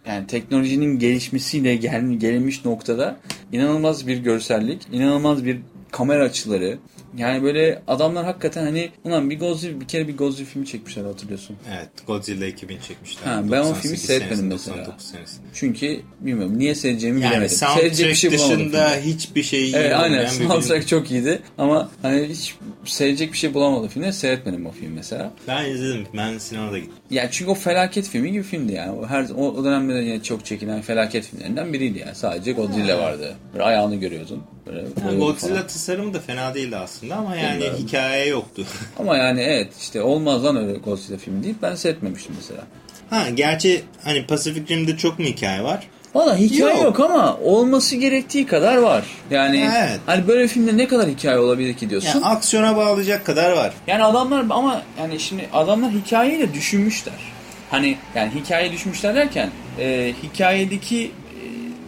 yani teknolojinin gelişmesiyle gel, gelinmiş noktada inanılmaz bir görsellik, inanılmaz bir kamera açıları. Yani böyle adamlar hakikaten hani ulan bir Godzilla bir kere bir Godzilla filmi çekmişler hatırlıyorsun. Evet Godzilla 2000 çekmişler. Ha, ben o 98 filmi seyretmedim mesela. 99 senesinde. Çünkü bilmiyorum niye seyredeceğimi Yani bilemedim. Seyredecek bir şey dışında filmde. hiçbir şey iyi Evet aynen soundtrack çok iyiydi ama hani hiç seyredecek bir şey bulamadım filmde seyretmedim o film mesela. Ben izledim. Ben sinemada gittim. Yani çünkü o felaket filmi gibi filmdi yani. Her o, o dönemde de yine çok çekilen felaket filmlerinden biriydi yani. Sadece Godzilla vardı. Böyle ayağını görüyordun. Böyle Yani Godzilla falan. tasarımı da fena değildi aslında ama yani Bilmiyorum. hikaye yoktu. [LAUGHS] Ama yani evet işte olmaz lan öyle Godzilla filmi deyip ben seyretmemiştim mesela. ha gerçi hani Pacific Rim'de çok mu hikaye var? Valla hikaye Yok. yok. ama olması gerektiği kadar var. Yani Evet. hani böyle filmde ne kadar hikaye olabilir ki diyorsun. Yani aksiyona bağlayacak kadar var. Yani adamlar ama yani şimdi adamlar hikayeyi de düşünmüşler. Hani yani hikaye düşünmüşler derken e, hikayedeki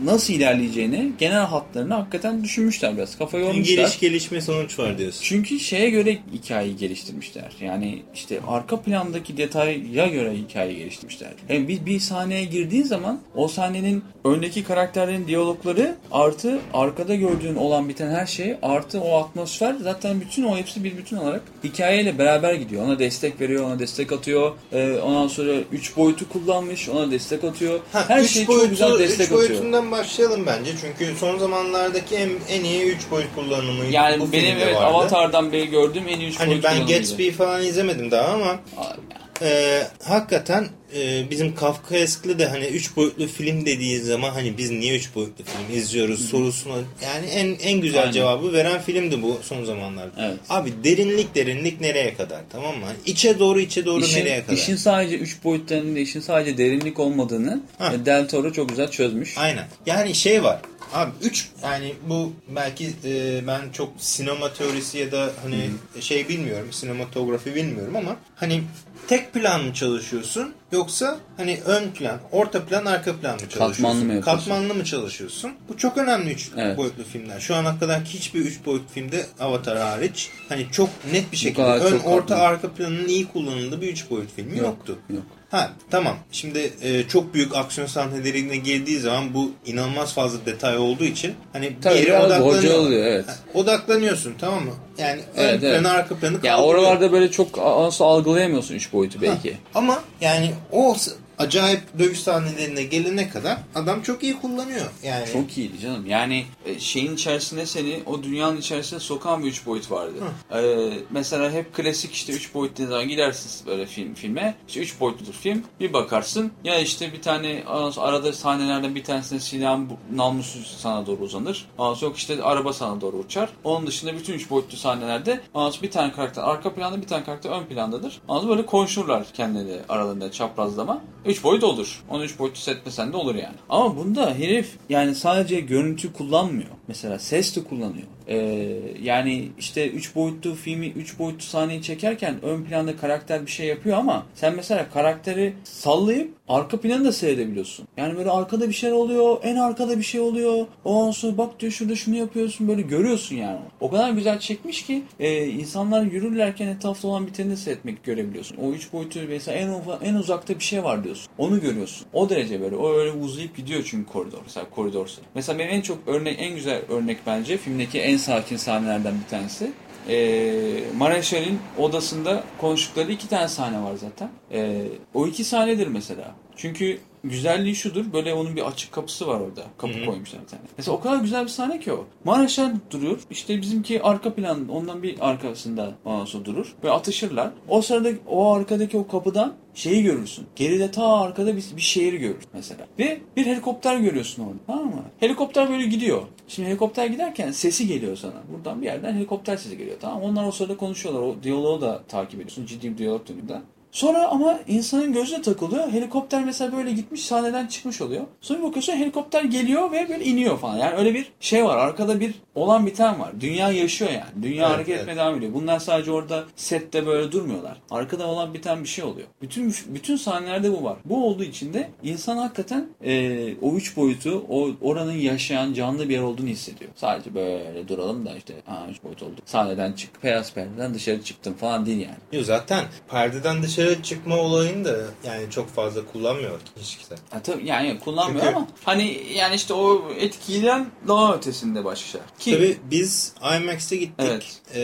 nasıl ilerleyeceğini genel hatlarını hakikaten düşünmüşler biraz. Kafa yormuşlar. Geliş gelişme sonuç var diyorsun. Çünkü şeye göre hikayeyi geliştirmişler. Yani işte arka plandaki detaya göre hikayeyi geliştirmişler. Yani bir, bir sahneye girdiğin zaman o sahnenin öndeki karakterlerin diyalogları artı arkada gördüğün olan biten her şey artı o atmosfer zaten bütün o hepsi bir bütün olarak hikayeyle beraber gidiyor. Ona destek veriyor, ona destek atıyor. Ee, ondan sonra 3 boyutu kullanmış, ona destek atıyor. Ha, her üç şey çok güzel destek üç atıyor. boyutundan başlayalım bence. Çünkü son zamanlardaki en, en iyi 3 boyut kullanımı Yani bu benim evet vardı. Avatar'dan beri gördüğüm en iyi 3 Hani boyut ben. Gatsby'yi falan izlemedim daha ama Abi, e, hakikaten e, bizim Kafkaesk'li de hani 3 boyutlu film dediği zaman hani biz niye 3 boyutlu film izliyoruz sorusuna yani en en güzel Aynen. cevabı veren filmdi bu son zamanlarda. Evet. Abi derinlik derinlik nereye kadar tamam mı? İçe doğru içe doğru İşin, nereye kadar? işin sadece 3 boyutlarının işin sadece derinlik olmadığını Ha. e, Del Toro çok güzel çözmüş. Aynen. Yani şey var. Abi 3 yani bu belki e, ben çok sinema teorisi ya da hani şey bilmiyorum, sinematografi bilmiyorum ama hani tek plan mı çalışıyorsun yoksa hani ön plan, orta plan, arka plan mı çalışıyorsun? Katmanlı mı yapıyorsun? Katmanlı mı çalışıyorsun? Bu çok önemli 3 Evet. boyutlu filmler. Şu ana kadar hiçbir 3 boyutlu filmde Avatar hariç hani çok net bir şekilde ön, orta, katmanlı. arka planının iyi kullanıldığı bir 3 boyut filmi Yok, yoktu. yok. Ha tamam. Şimdi e, çok büyük aksiyon sahnelerine girdiği zaman bu inanılmaz fazla detay olduğu için hani Tabii bir yere odaklanıyor. oluyor, evet. Ha, odaklanıyorsun tamam mı? Yani Evet, ön evet. planı arka planı Ya kaldırıyor. oralarda böyle çok nasıl algılayamıyorsun 3 boyutu belki. Ama yani o acayip dövüş sahnelerine gelene kadar adam çok iyi kullanıyor. Yani Çok iyiydi canım. Yani e, şeyin içerisinde seni o dünyanın içerisine sokan bir üç boyut vardı. Ee, mesela hep klasik işte üç boyutlu ne zaman gidersiniz böyle film filme. İşte üç boyutludur film. Bir bakarsın ya işte bir tane arada sahnelerden bir tanesinde silahın namlusu sana doğru uzanır. Ondan yok işte araba sana doğru uçar. Onun dışında bütün üç boyutlu sahnelerde ondan bir tane karakter arka planda bir tane karakter ön plandadır. Ondan böyle konuşurlar kendileri aralarında çaprazlama. Üç boyut olur. Onu üç boyutlu setmesen de olur yani. Ama bunda herif yani sadece görüntü kullanmıyor. Mesela ses de kullanıyor. Ee, yani işte 3 boyutlu filmi 3 boyutlu sahneyi çekerken ön planda karakter bir şey yapıyor ama sen mesela karakteri sallayıp arka planı da seyredebiliyorsun. Yani böyle arkada bir şey oluyor, en arkada bir şey oluyor. Ondan sonra bak diyor şurada şunu yapıyorsun böyle görüyorsun yani. O kadar güzel çekmiş ki e, insanlar yürürlerken etrafta olan biteni de seyretmek görebiliyorsun. O 3 boyutlu mesela en, en uzakta bir şey var diyorsun. Onu görüyorsun. O derece böyle. O öyle uzayıp gidiyor çünkü koridor. Mesela koridorsa. Mesela benim en çok örnek en güzel örnek bence filmdeki en sakin sahnelerden bir tanesi. Ee, Mareşal'in odasında konuştukları iki tane sahne var zaten. Ee, o iki sahnedir mesela. Çünkü güzelliği şudur. Böyle onun bir açık kapısı var orada. Kapı koymuşlar bir tane. Mesela o kadar güzel bir sahne ki o. Mareşal duruyor. İşte bizimki arka plan ondan bir arkasında sonra durur. Böyle atışırlar. O sırada o arkadaki o kapıdan şeyi görürsün. Geride ta arkada bir, bir şehri görür mesela. Ve bir helikopter görüyorsun orada. Tamam mı? Helikopter böyle gidiyor. Şimdi helikopter giderken sesi geliyor sana. Buradan bir yerden helikopter sesi geliyor. Tamam? Onlar o sırada konuşuyorlar. O diyaloğu da takip ediyorsun. Ciddi bir diyalog dönüyor. Sonra ama insanın gözüne takılıyor. Helikopter mesela böyle gitmiş sahneden çıkmış oluyor. Sonra bir bakıyorsun helikopter geliyor ve böyle iniyor falan. Yani öyle bir şey var. Arkada bir olan biten var. Dünya yaşıyor yani. Dünya Evet, hareket evet. etmeye devam ediyor. Bunlar sadece orada sette böyle durmuyorlar. Arkada olan biten bir şey oluyor. Bütün bütün sahnelerde bu var. Bu olduğu için de insan hakikaten e, o üç boyutu, o oranın yaşayan canlı bir yer olduğunu hissediyor. Sadece böyle duralım da işte ha üç boyut oldu. Sahneden çık, beyaz perdeden dışarı çıktım falan değil yani. Zaten perdeden dışarı çıkma olayını da yani çok fazla kullanmıyor kimse. Ha, tabii yani kullanmıyor Çünkü- ama hani yani işte o etkiden daha ötesinde başka şeyler. Ki Tabii biz IMAX'e gittik Evet. Ee,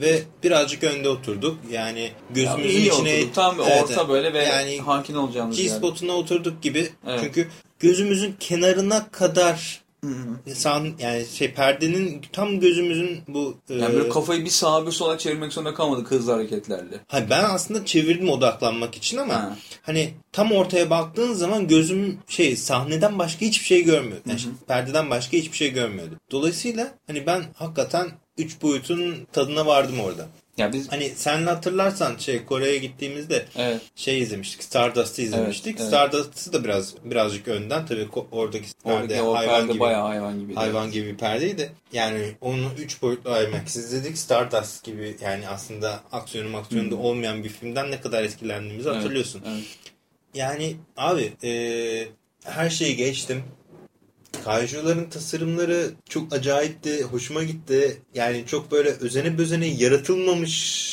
ve birazcık önde oturduk. Yani ya gözümüzün iyi içine oturduk. Tam bir Evet, orta böyle ve yani hakim olacağımız. G-spotuna oturduk gibi. Evet. Çünkü gözümüzün kenarına kadar. San yani şey perdenin tam gözümüzün bu Yani e, böyle kafayı bir sağa bir sola çevirmek zorunda kalmadık hızlı hareketlerle. Hayır, ben aslında çevirdim odaklanmak için ama Ha. hani tam ortaya baktığın zaman gözüm şey sahneden başka hiçbir şey görmüyor. Yani işte perdeden başka hiçbir şey görmüyordu. Dolayısıyla hani ben hakikaten üç boyutun tadına vardım orada. Ya biz Hani sen hatırlarsan şey Kore'ye gittiğimizde evet. şey izlemiştik. Stardust'ı izlemiştik. evet. Stardust'ı da biraz birazcık önden tabii oradaki perde Oradaki hayvan perde gibi. bayağı hayvan gibi. Hayvan gibi bir perdeydi. Yani onu 3 boyutlu IMAX [LAUGHS] izledik. Stardust gibi yani aslında aksiyonu maksiyonu da olmayan bir filmden ne kadar etkilendiğimizi Evet, hatırlıyorsun. Evet. Yani abi e, her şeyi geçtim. Kayjuların tasarımları çok acayipti. Hoşuma gitti. Yani çok böyle özene bözene yaratılmamış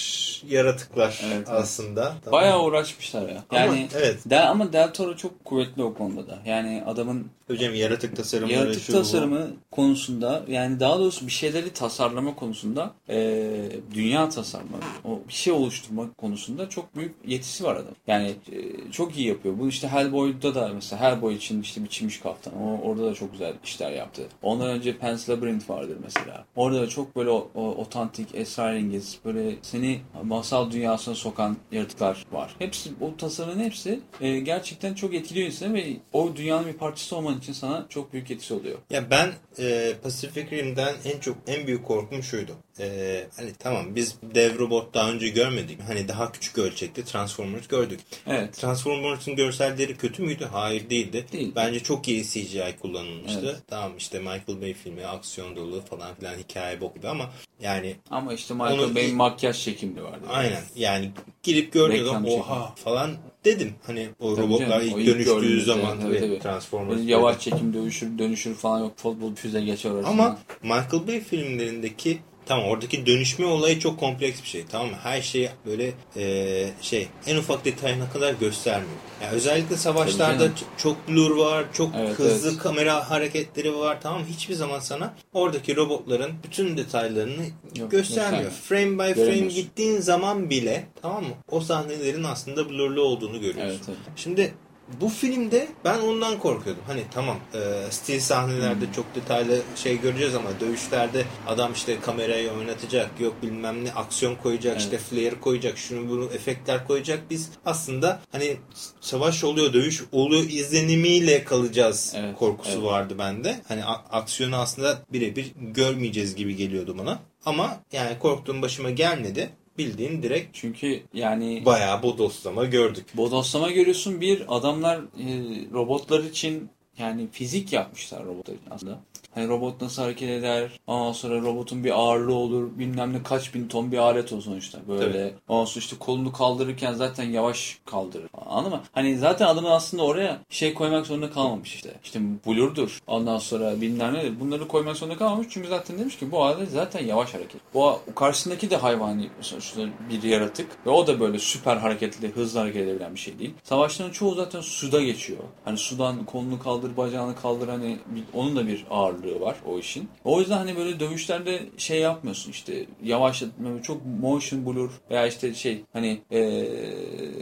yaratıklar Evet, evet. aslında. Tamam Bayağı mı? uğraşmışlar ya. Ama Yani evet. Del, ama Del Toro çok kuvvetli o konuda da. Yani adamın Hocam yaratık tasarımları yaratık şu bu. tasarımı konusunda yani daha doğrusu bir şeyleri tasarlama konusunda eee, dünya tasarımı, o bir şey oluşturma konusunda çok büyük yetisi var adam. Yani eee, çok iyi yapıyor. Bu işte Hellboy'da da mesela Hellboy için işte biçilmiş kaftan. O, orada da çok güzel işler yaptı. Ondan önce Pan's Labyrinth vardır mesela. Orada da çok böyle otantik, esrarengiz, böyle seni masal dünyasına sokan yaratıklar var. Hepsi, o tasarımın hepsi eee, gerçekten çok etkiliyor insanı ve o dünyanın bir parçası olman için sana çok büyük etkisi oluyor. Ya ben e, Pacific Rim'den en çok en büyük korkum şuydu. E, hani tamam biz dev robot daha önce görmedik. Hani daha küçük ölçekli Transformers gördük. Evet. Transformers'ın görselleri kötü müydü? Hayır değildi. Değil. Bence çok iyi CGI kullanılmıştı. Evet. Tamam işte Michael Bay filmi aksiyon dolu falan filan hikaye bok gibi ama yani Ama işte Michael Onu- Bay'in makyaj çekimli vardı. aynen yani girip gördüğüm oha falan dedim. Hani o Tabii robotlar canım, ilk dönüştüğü gördüğümüzde, zaman tabii, tabii. Transformers yavaş çekim dönüşür, dönüşür falan yok. Futbol füze geçer arasında. Ama Michael Bay filmlerindeki tamam oradaki dönüşme olayı çok kompleks bir şey tamam mı? Her şeyi böyle e, şey en ufak detayına kadar göstermiyor. Yani özellikle savaşlarda çok blur var, çok Evet, hızlı evet. kamera hareketleri var tamam? Hiçbir zaman sana oradaki robotların bütün detaylarını Yok, göstermiyor. göstermiyor. Frame by frame gittiğin zaman bile tamam mı? O sahnelerin aslında blurlu olduğunu görüyorsun. Evet, evet. Şimdi bu filmde ben ondan korkuyordum. Hani tamam e, stil sahnelerde hmm. çok detaylı şey göreceğiz ama dövüşlerde adam işte kamerayı oynatacak yok bilmem ne aksiyon koyacak evet. işte flare koyacak şunu bunu efektler koyacak. Biz aslında hani savaş oluyor dövüş oluyor izlenimiyle kalacağız evet, korkusu evet. vardı bende. Hani aksiyonu aslında birebir görmeyeceğiz gibi geliyordu bana. Ama yani korktuğum başıma gelmedi bildiğin direkt çünkü yani bayağı bodoslama gördük. Bodoslama görüyorsun bir adamlar e, robotlar için yani fizik yapmışlar robotlar için aslında. Hani robot nasıl hareket eder? Ondan sonra robotun bir ağırlığı olur. Bilmem ne kaç bin ton bir alet o sonuçta. Böyle. Tabii. Ondan sonra işte kolunu kaldırırken zaten yavaş kaldırır. Anladın mı? Hani zaten adamın aslında oraya şey koymak zorunda kalmamış işte. İşte blurdur. Ondan sonra bilmem ne. Bunları koymak zorunda kalmamış. Çünkü zaten demiş ki bu alet zaten yavaş hareket. Bu karşısındaki de hayvani sonuçta bir yaratık. Ve o da böyle süper hareketli, hızlı hareket edebilen bir şey değil. Savaşların çoğu zaten suda geçiyor. Hani sudan kolunu kaldır, bacağını kaldır hani onun da bir ağırlığı ağırlığı var o işin. O yüzden hani böyle dövüşlerde şey yapmıyorsun işte yavaşlatma çok motion blur veya işte şey hani ee,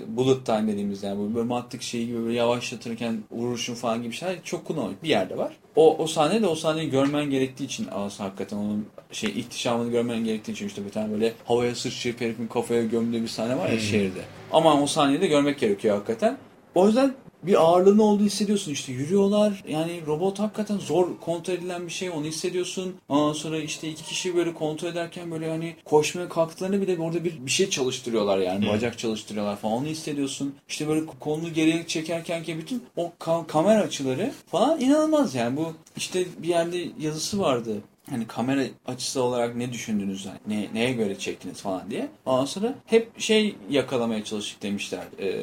bullet time dediğimiz yani böyle mantık şeyi gibi böyle yavaşlatırken vuruşun falan gibi şeyler çok kullanılıyor. Bir yerde var. O, o sahne de o sahneyi görmen gerektiği için aslında hakikaten onun şey ihtişamını görmen gerektiği için işte bir tane böyle havaya sıçrayıp herifin kafaya gömdüğü bir sahne var ya hmm. şehirde. Ama o sahneyi de görmek gerekiyor hakikaten. O yüzden bir ağırlığını olduğu hissediyorsun işte yürüyorlar. Yani robot hakikaten zor kontrol edilen bir şey onu hissediyorsun. Ondan sonra işte iki kişi böyle kontrol ederken böyle hani koşmaya kalktıklarını bile orada bir, bir şey çalıştırıyorlar yani bacak çalıştırıyorlar falan onu hissediyorsun. İşte böyle kolunu geriye çekerken ki bütün o ka kamera açıları falan inanılmaz yani. Bu işte bir yerde yazısı vardı hani kamera açısı olarak ne düşündünüz, yani ne, neye göre çektiniz falan diye. Ondan sonra hep şey yakalamaya çalıştık demişler. Ee,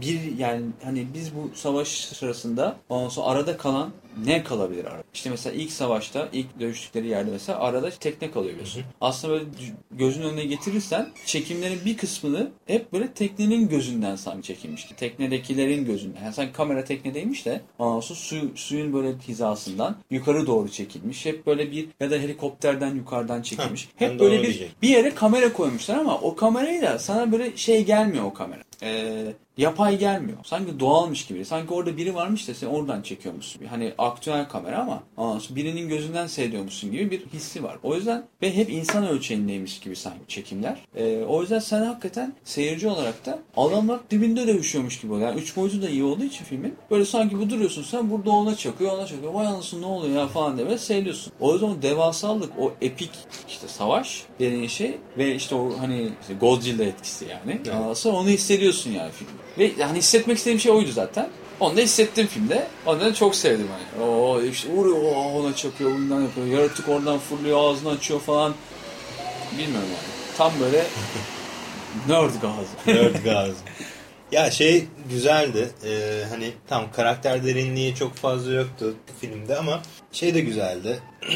bir yani hani biz bu savaş sırasında ondan sonra arada kalan ne kalabilir arada? İşte mesela ilk savaşta, ilk dövüştükleri yerde mesela arada tekne kalıyor biliyorsun. Aslında böyle gözün önüne getirirsen çekimlerin bir kısmını hep böyle teknenin gözünden sanki çekilmişti. Teknedekilerin gözünden. Yani sanki kamera teknedeymiş de sonra su, suyun böyle hizasından yukarı doğru çekilmiş. Hep böyle bir ya da helikopterden yukarıdan çekilmiş. Hep böyle bir, bir yere kamera koymuşlar ama o kamerayı da sana böyle şey gelmiyor o kamera. Ee, yapay gelmiyor. Sanki doğalmış gibi. Sanki orada biri varmış da sen oradan çekiyormuşsun. Hani aktüel kamera ama birinin gözünden seyrediyormuşsun gibi bir hissi var. O yüzden ve hep insan ölçeğindeymiş gibi sanki çekimler. Ee, o yüzden sen hakikaten seyirci olarak da adamlar dibinde dövüşüyormuş gibi oluyor. Yani üç boyutu da iyi olduğu için filmin. Böyle sanki bu duruyorsun sen burada ona çakıyor ona çakıyor. Vay anasını ne oluyor ya falan diye seyrediyorsun. O yüzden o devasalık o epik işte savaş dediğin şey ve işte o hani işte Godzilla etkisi yani. Evet. Onu hissediyorsun yani filmde. Ve yani hissetmek istediğim şey oydu zaten. Onu da hissettim filmde. Onu da çok sevdim hani. O işte vuruyor, ona çakıyor, bundan yapıyor. Yaratık oradan fırlıyor, ağzını açıyor falan. Bilmiyorum yani. Tam böyle [LAUGHS] nerd gazı. nerd [LAUGHS] gazı. Ya şey güzeldi. Ee, hani tam karakter derinliği çok fazla yoktu filmde ama şey de güzeldi. [CLEARS THROAT]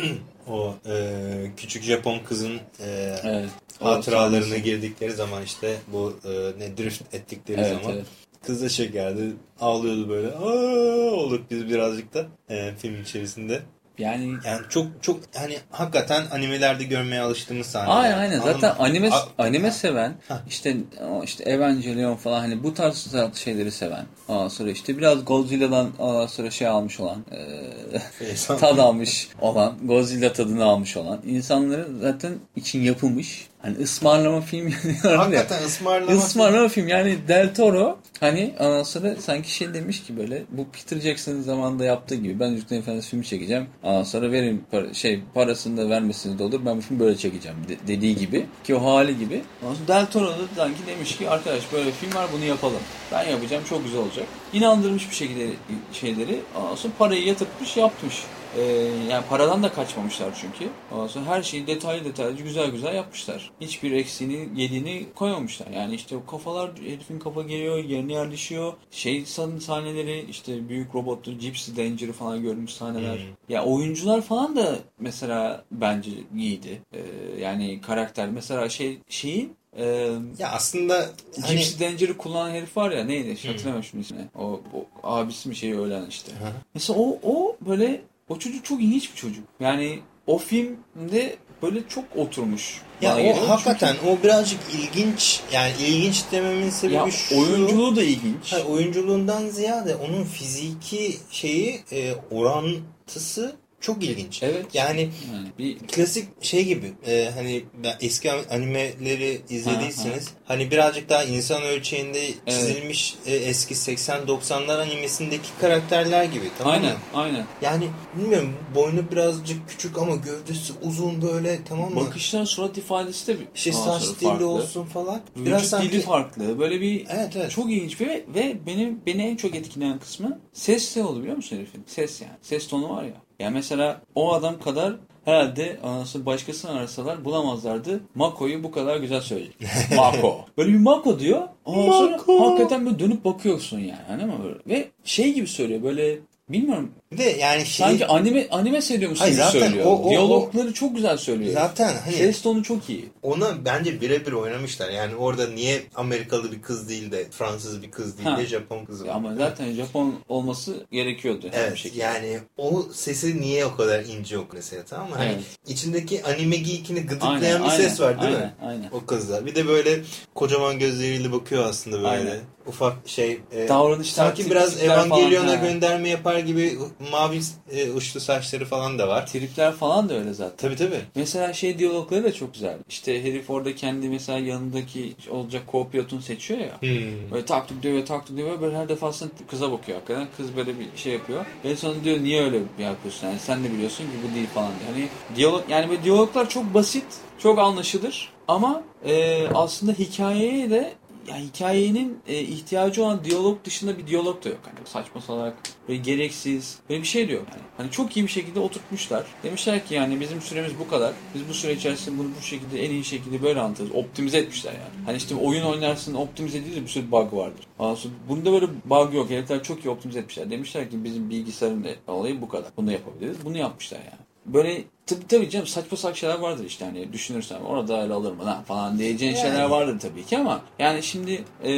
o e, küçük Japon kızın e, evet hatıralarına girdikleri zaman işte bu e, ne drift ettikleri evet, zaman evet. kız da şekerdi ağlıyordu böyle Aa! olduk biz birazcık da e, film içerisinde. Yani yani çok çok hani hakikaten animelerde görmeye alıştığımız sahneler. Aynen aynen. Zaten anime A anime seven işte işte Evangelion falan hani bu tarz şeyleri seven. Ondan sonra işte biraz Godzilla'dan ondan sonra şey almış olan e, tad almış olan Godzilla tadını almış olan insanların zaten için yapılmış Hani ısmarlama film [LAUGHS] diyorlar Hakikaten ya. ısmarlama, ısmarlama film. film. Yani Del Toro hani ondan sonra sanki şey demiş ki böyle bu Peter Jackson'ın zamanında yaptığı gibi ben Yüzüklerin Efendisi filmi çekeceğim. Ondan sonra verin para, şey parasını da vermesini de olur. Ben bu filmi böyle çekeceğim de, dediği gibi. Ki o hali gibi. Ondan sonra Del Toro da sanki demiş ki arkadaş böyle bir film var bunu yapalım. Ben yapacağım çok güzel olacak. İnandırmış bir şekilde şeyleri. Ondan sonra parayı yatırmış yapmış. Ee, yani paradan da kaçmamışlar çünkü. Ondan sonra her şeyi detaylı detaylı güzel güzel yapmışlar. Hiçbir eksiğini yediğini koymamışlar. Yani işte kafalar herifin kafa geliyor yerine yerleşiyor. Şey sahneleri işte büyük robotlu Gypsy Danger'ı falan görmüş sahneler. Hmm. Ya oyuncular falan da mesela bence iyiydi. Ee, yani karakter mesela şey şeyin ee, ya aslında hani... Gypsy Danger'ı kullanan herif var ya neydi? Hatırlamıyorum şimdi ismini. O, o abisi mi şeyi ölen işte. Hı. Mesela o, o böyle o çocuk çok ilginç bir çocuk. Yani o filmde böyle çok oturmuş. Ya o geliyor. hakikaten o birazcık ilginç yani ilginç dememin sebebi ya, şu. oyunculuğu da ilginç. Hayır, oyunculuğundan ziyade onun fiziki şeyi e, orantısı çok ilginç. Evet. Yani Yani bir klasik şey gibi e, hani eski animeleri izlediyseniz hani birazcık daha insan ölçeğinde çizilmiş e, eski 80-90'lar animesindeki karakterler gibi tamam aynen mı? aynen. Yani bilmiyorum boynu birazcık küçük ama gövdesi uzun böyle tamam mı? Bakışlar surat ifadesi de bir ondan saç dili farklı. olsun falan. Vücut dili farklı. Böyle bir Evet evet. çok ilginç ve ve benim beni en çok etkileyen kısmı ses ne oldu biliyor musun herifin? Ses yani. Ses tonu var ya. Yani mesela o adam kadar herhalde anasını başkasını arasalar bulamazlardı. Mako'yu bu kadar güzel söyleyecek. [LAUGHS] Mako. Böyle bir Mako diyor. Ondan sonra Mako. hakikaten böyle dönüp bakıyorsun yani. Hani mi böyle? Ve şey gibi söylüyor böyle bilmiyorum Bir de yani şey sanki anime anime seyrediyormuş Hayır, gibi zaten söylüyor. o- o- Diyalogları çok güzel söylüyor. zaten hani Ses tonu çok iyi. ona bence birebir oynamışlar. Yani orada niye Amerikalı bir kız değil de Fransız bir kız değil Ha. de Japon kızı var. Ama zaten Japon olması gerekiyordu Evet şekilde. yani o sesi niye o kadar ince okuyor mesela tamam mı? Hani Evet. içindeki anime geekini gıdıklayan Aynen, bir aynen, ses var değil aynen, mi? Aynen. O kızlar. Bir de böyle kocaman gözleriyle bakıyor aslında böyle. Aynen. Ufak şey. e, Davranışlar, sanki biraz Evangelion'a gönderme yapar gibi mavi e, uçlu saçları falan da var. Tripler falan da öyle zaten. Tabii tabii. Mesela şey diyalogları da çok güzel. İşte herif orada kendi mesela yanındaki olacak co-pilotunu seçiyor ya. Hmm. Böyle taktik diyor ve taktik diyor. Böyle her defasında kıza bakıyor hakikaten. Kız böyle bir şey yapıyor. En sonunda diyor niye öyle yapıyorsun? Yani sen de biliyorsun ki bu değil falan diyor. Hani diyalog, yani böyle diyaloglar çok basit, çok anlaşılır. Ama e, aslında hikayeye de yani hikayenin e, ihtiyacı olan diyalog dışında bir diyalog da yok. Hani saçma salak, böyle gereksiz, böyle bir şey de yok. Yani, hani çok iyi bir şekilde oturtmuşlar. Demişler ki yani bizim süremiz bu kadar. Biz bu süre içerisinde bunu bu şekilde en iyi şekilde böyle anlatırız. Optimize etmişler yani. Hani işte oyun oynarsın optimize de bir sürü bug vardır. Sonra bunda böyle bug yok. Herifler çok iyi optimize etmişler. Demişler ki bizim bilgisayarın olayı bu kadar. Bunu yapabiliriz. Bunu yapmışlar yani. Böyle tabii tabii canım saçma saçma şeyler vardır işte hani düşünürsen orada öyle alır mı lan falan diyeceğin Yani. şeyler vardır tabii ki ama yani şimdi e,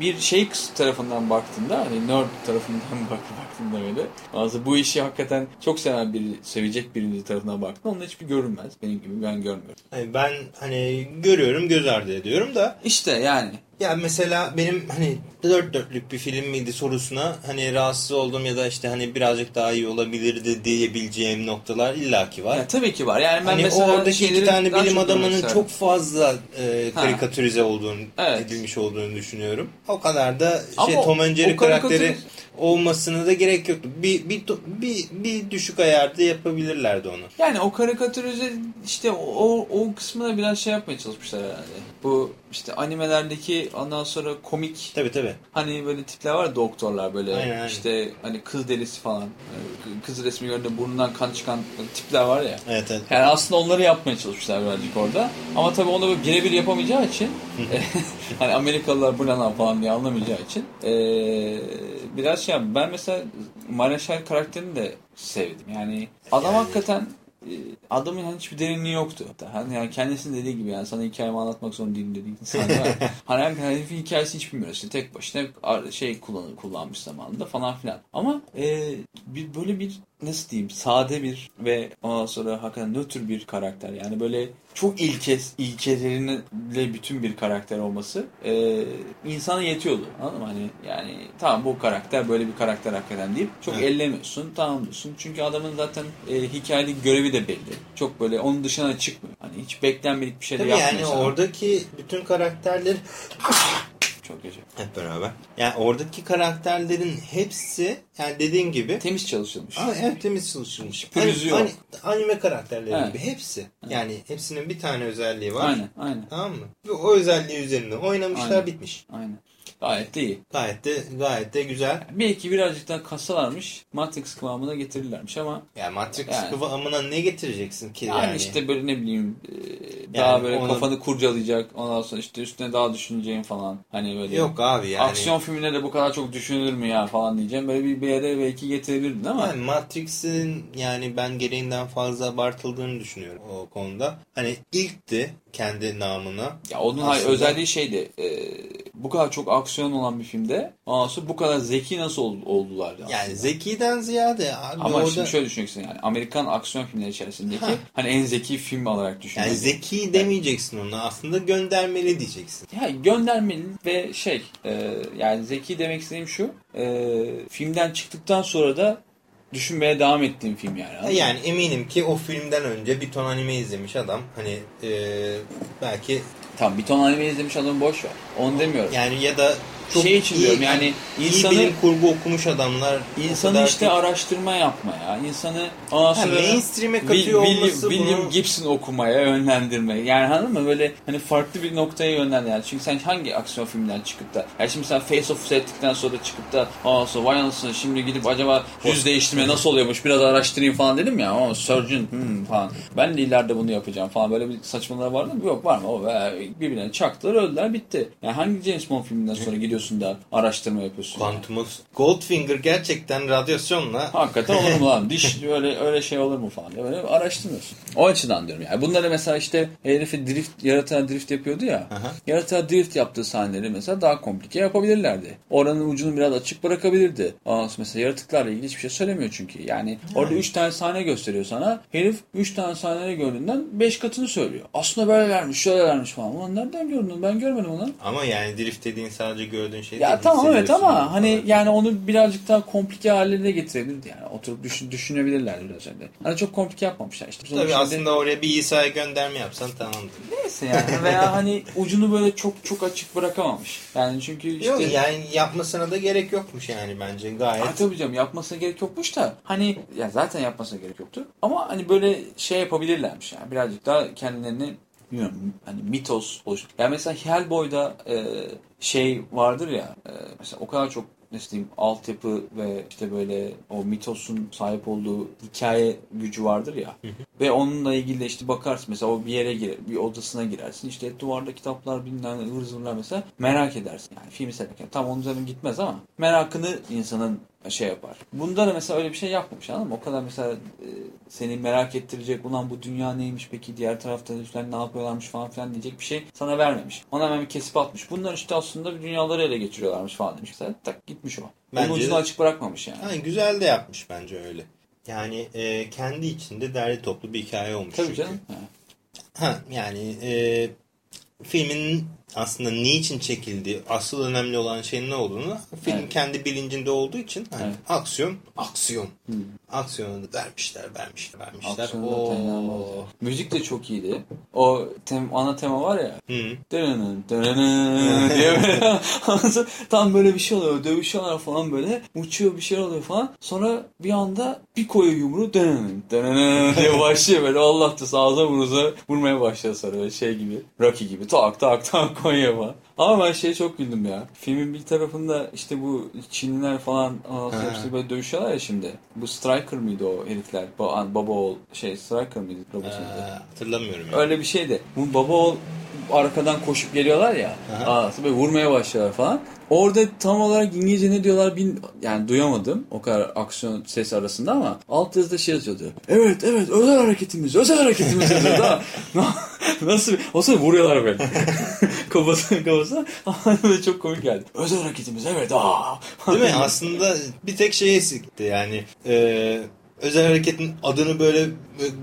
bir şey kız tarafından baktığında hani nerd tarafından [LAUGHS] bak, baktığında böyle bazı bu işi hakikaten çok seven biri sevecek birinin tarafından baktığında onda hiçbir görünmez benim gibi ben görmüyorum. Hani ben hani görüyorum göz ardı ediyorum da İşte yani Ya mesela benim hani dört dörtlük bir film miydi sorusuna hani rahatsız oldum ya da işte hani birazcık daha iyi olabilirdi diyebileceğim noktalar illaki var. ya tabii ki var yani ben hani mesela oradaki iki tane bilim adamının çok fazla e, karikatürize olduğunu, Evet. edilmiş olduğunu düşünüyorum. O kadar da Ama şey o- Tom Jerry o karikatür- karakteri olmasına da gerek yoktu. Bir, bir, bir, bir düşük ayarda yapabilirlerdi onu. Yani o karikatürize işte o, o, kısmına biraz şey yapmaya çalışmışlar herhalde. Bu işte animelerdeki ondan sonra komik Tabii tabii. hani böyle tipler var doktorlar böyle Aynen, aynen. işte hani kız delisi falan kız resmi görünce burnundan kan çıkan tipler var ya. Evet evet. Yani aslında onları yapmaya çalışmışlar birazcık orada. Ama tabii onu böyle birebir yapamayacağı için [LAUGHS] hani Amerikalılar bu falan diye anlamayacağı için e, biraz şey yaptım. Ben mesela Mareşal karakterini de sevdim. Yani adam Yani- hakikaten e, adamın hani hiçbir derinliği yoktu. Hani yani kendisinin dediği gibi yani sana hikayemi anlatmak zorunda değilim dediği insan [LAUGHS] hani herif- herifin hikayesi hiç bilmiyoruz. İşte tek başına şey kullanır, kullanmış zamanında falan filan. Ama e, bir böyle bir nasıl diyeyim sade bir ve ondan sonra hakikaten nötr bir karakter. Yani böyle çok ilke, ilkeleriyle bütün bir karakter olması e, insana yetiyordu. Anladın mı? Hani yani tamam bu karakter böyle bir karakter hakikaten deyip çok Evet. ellemiyorsun. Tamam diyorsun. Çünkü adamın zaten e, hikayedeki görevi de belli. Çok böyle onun dışına çıkmıyor. Hani hiç beklenmedik bir şey de yapmıyor. yani sana. oradaki bütün karakterler [LAUGHS] Çok gece. hep beraber. Yani oradaki karakterlerin hepsi yani dediğin gibi Temiz çalışılmış. Ama evet temiz çalışılmış. Pürüzü Hani- yok. hani anime karakterleri Evet. gibi hepsi. Yani hepsinin bir tane özelliği var. Aynen, aynen, Tamam mı? Ve o özelliği üzerinde oynamışlar Aynen. bitmiş. aynen. Gayet de iyi. Gayet de gayet de güzel. Belki birazcık daha kassalarmış, Matrix kıvamına getirirlermiş ama Yani Matrix Yani. kıvamına ne getireceksin ki yani, yani? işte böyle ne bileyim e, daha Yani böyle onu- kafanı kurcalayacak ondan sonra işte üstüne daha düşüneceğin falan hani böyle Yok abi yani. aksiyon filmine de bu kadar çok düşünülür mü ya falan diyeceğim böyle bir yere belki getirebilirdin ama Yani Matrix'in yani ben gereğinden fazla abartıldığını düşünüyorum o konuda. Hani ilkti kendi namına. ya onun Aslında- özelliği şeydi e, bu kadar çok aksiyon olan bir filmde sonra bu kadar zeki nasıl ol- oldular? aslında? Yani zekiden ziyade abi Ama orada... şimdi şöyle düşüneceksin yani Amerikan aksiyon filmleri içerisindeki Ha. hani en zeki film olarak düşün. Yani zeki demeyeceksin ona aslında göndermeli diyeceksin. Ya göndermeli ve şey e, yani zeki demek istediğim şu e, filmden çıktıktan sonra da düşünmeye devam ettiğim film yani. Yani eminim ki o filmden önce bir ton anime izlemiş adam. Hani e, belki Tamam bir ton anime izlemiş adamı boş ver. Onu demiyorum. yani ya da çok Şey için iyi, diyorum, yani insanı- bilim kurgu okumuş adamlar. İnsanı işte çok- araştırma yapmaya, insanı ondan Ha, sonra mainstream'e Will- katıyor William, olması William bunu- Gibson okumaya yönlendirme. Yani anladın mı? Böyle hani farklı bir noktaya yönlendir. Yani çünkü sen hangi aksiyon filminden çıkıp da yani şimdi sen Face Off seyrettikten sonra çıkıp da aa sonra vay anasını şimdi gidip acaba yüz değiştirme nasıl oluyormuş biraz araştırayım falan dedim ya ama surgeon hmm, falan. Ben de ileride bunu yapacağım falan böyle bir saçmalığa vardı mı? Yok var mı? O birbirine çaktılar öldüler bitti. Yani hangi James Bond filminden sonra [LAUGHS] gidiyorsun da araştırma yapıyorsun? yani? Quantumous. Goldfinger gerçekten radyasyonla Hakikaten olur mu lan? [LAUGHS] Diş öyle öyle şey olur mu falan diye böyle araştırmıyorsun. O açıdan diyorum yani. Bunları mesela işte herifi drift, yaratığa drift yapıyordu ya. Aha. Yaratığa drift yaptığı sahneleri mesela daha komplike yapabilirlerdi. Oranın ucunu biraz açık bırakabilirdi. Aa, mesela yaratıklarla ilgili hiçbir şey söylemiyor çünkü. Yani orada 3 tane sahne gösteriyor sana. Herif 3 tane sahneleri gördüğünden 5 katını söylüyor. Aslında böylelermiş, şöylelermiş falan. Ulan nereden gördün? Ben görmedim onu. ama yani drift dediğin sadece gördüğün şey Ya tamam evet ama hani falan. yani onu birazcık daha komplike haline getirebilirdi yani. Oturup düşün, düşünebilirlerdi biraz önce. Hani çok komplike yapmamışlar işte. Tabii şimdi- aslında oraya bir İsa'ya gönderme yapsan tamamdır. Neyse yani [LAUGHS] veya hani ucunu böyle çok çok açık bırakamamış. Yani çünkü işte... Yok yani yapmasına da gerek yokmuş yani bence gayet. Ha, tabii canım yapmasına gerek yokmuş da hani ya zaten yapmasına gerek yoktu. Ama hani böyle şey yapabilirlermiş yani birazcık daha kendilerini bilmiyorum hani mitos oluş. Yani mesela Hellboy'da e, şey vardır ya e, mesela o kadar çok nasıl diyeyim altyapı ve işte böyle o mitosun sahip olduğu hikaye gücü vardır ya. Ve onunla ilgili de işte bakarsın mesela o bir yere girer, bir odasına girersin. İşte duvarda kitaplar bilmem ıvır zıvırlar mesela merak edersin. Yani filmi seyrederken tam onun üzerine gitmez ama merakını insanın şey yapar. Bunda da mesela öyle bir şey yapmamış anladın mı? O kadar mesela e, seni merak ettirecek ulan bu dünya neymiş peki diğer tarafta herifler ne yapıyorlarmış falan filan diyecek bir şey sana vermemiş. Ona hemen bir kesip atmış. Bunlar işte aslında dünyaları ele geçiriyorlarmış falan demiş. Mesela tak gitmiş o. Bence Onun ucunu açık bırakmamış yani. Ha, güzel de yapmış bence öyle. Yani e, kendi içinde derli toplu bir hikaye olmuş. Tabii çünkü. canım. Ha. Ha, yani e, filmin aslında niçin çekildiği, asıl önemli olan şeyin ne olduğunu film Evet. kendi bilincinde olduğu için hani Evet. aksiyon, aksiyon. Aksiyonu da vermişler, vermişler, vermişler. Oo. Müzik de çok iyiydi. O tem, ana tema var ya. Dırının, dırının diye böyle [LAUGHS] tam böyle bir şey oluyor. Dövüşüyorlar falan böyle. Uçuyor bir şey oluyor falan. Sonra bir anda bir koyuyor yumruğu dırının, dırının diye başlıyor böyle. Allah da sağza vuruza vurmaya başlıyor sonra şey gibi. Rocky gibi tak tak tak falan. Ama ben şeye çok güldüm ya. Filmin bir tarafında işte bu Çinliler falan Ha. hepsi böyle dövüşüyorlar ya şimdi. Bu Striker mıydı o herifler? Ba- Baba oğul şey Striker mıydı? Mıydı? hatırlamıyorum. Yani. Öyle bir şeydi. Bu baba oğul arkadan koşup geliyorlar ya. Aha. Aa, böyle vurmaya başlıyorlar falan. Orada tam olarak İngilizce ne diyorlar bin yani duyamadım o kadar aksiyon ses arasında ama alt yazıda şey yazıyordu. Evet evet özel hareketimiz özel hareketimiz yazıyordu ha. [LAUGHS] Nasıl o sırada vuruyorlar böyle. [LAUGHS] kafasına kafasına. [LAUGHS] Ama çok komik geldi. Özel hareketimiz evet aa. Değil mi? Aslında bir tek şey eksikti yani. E, özel hareketin adını böyle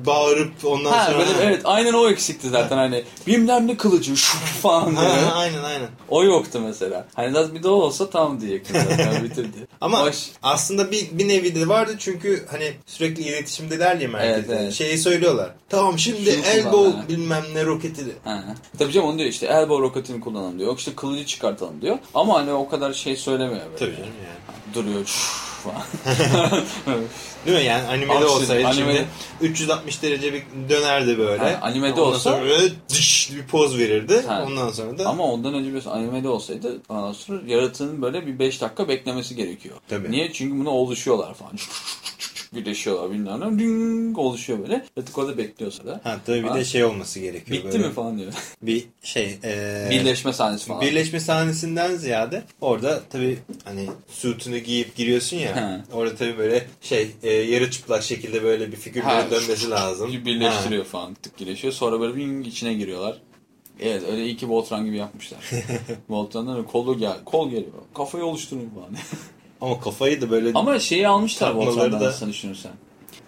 bağırıp ondan Ha, sonra... böyle, evet aynen o eksikti zaten hani bilmem ne kılıcı şu [LAUGHS] falan Ha, aynen aynen. O yoktu mesela. Hani zaten bir de o olsa tamam diyecektim zaten bitirdi. [LAUGHS] Ama Baş- aslında bir, bir nevi de vardı çünkü hani sürekli iletişimdeler ya merkezde. Evet, evet. Şeyi söylüyorlar. Tamam şimdi Şunu elbow kullan, bilmem ne roketi. Ha. Tabii canım onu diyor işte elbow roketini kullanalım diyor. Yok işte kılıcı çıkartalım diyor. Ama hani o kadar şey söylemiyor böyle. Tabii canım yani. Duruyor şuş falan. [LAUGHS] Değil mi? Yani animede Aksiyon, olsaydı animede- şimdi 360 derece bir dönerdi böyle. Ha, animede Ondan olsa- sonra böyle dış bir poz verirdi. Ha. Ondan sonra da Ama ondan önce biliyorsun animede olsaydı ondan sonra yaratığın böyle bir 5 dakika beklemesi gerekiyor. Tabii. Niye? Çünkü buna oluşuyorlar falan. Birleşiyorlar bilmem ne. Ding oluşuyor böyle. Yatık orada bekliyor sonra. ha, tabii bir Ha. de şey olması gerekiyor. Bitti böyle. mi falan diyor. [LAUGHS] Bir şey. E, Birleşme sahnesi falan. Birleşme sahnesinden ziyade orada tabii hani suitunu giyip giriyorsun ya. Ha. Orada tabii böyle şey e, yarı çıplak şekilde böyle bir Ha, dönmesi lazım. Bir birleştiriyor falan tık birleşiyor. Sonra böyle bir içine giriyorlar. Evet öyle iyi ki Voltron gibi yapmışlar. [LAUGHS] Voltron'dan kolu gel, kol geliyor. Kafayı oluşturun falan. [LAUGHS] Ama kafayı da böyle Ama şeyi almışlar Voltron'dan da- aslında düşünürsen.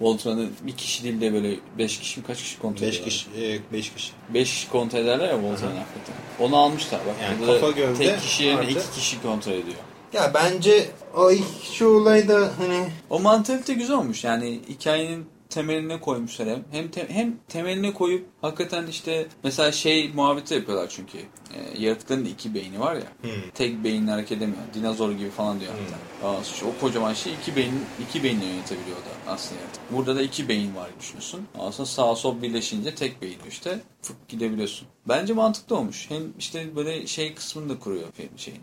Voltron'u bir kişi değil de böyle 5 kişi mi kaç kişi kontrol 5 ediyorlar? kişi 5 kişi. 5 kişi kontrol ederler ya Voltron'u hakikaten. Onu almışlar bak. Yani kafa gövde tek kişi yerine artı- 2 kişi kontrol ediyor. Ya bence o şu olayda hani O mantalite güzel olmuş. Yani hikayenin temeline koymuşlar hem. Hem, te- hem temeline koyup hakikaten işte mesela şey muhabbeti yapıyorlar çünkü. E, yaratıkların iki beyni var ya. Hmm. Tek beyinle hareket edemiyor. Dinozor gibi falan diyor hatta. İşte o kocaman şey iki beyin iki beyinle yönetebiliyor da aslında yaratık. Burada da iki beyin var düşünüyorsun. Aslında sağ sol birleşince tek beyin işte fık gidebiliyorsun. Bence mantıklı olmuş. Hem işte böyle şey kısmını da kuruyor film şey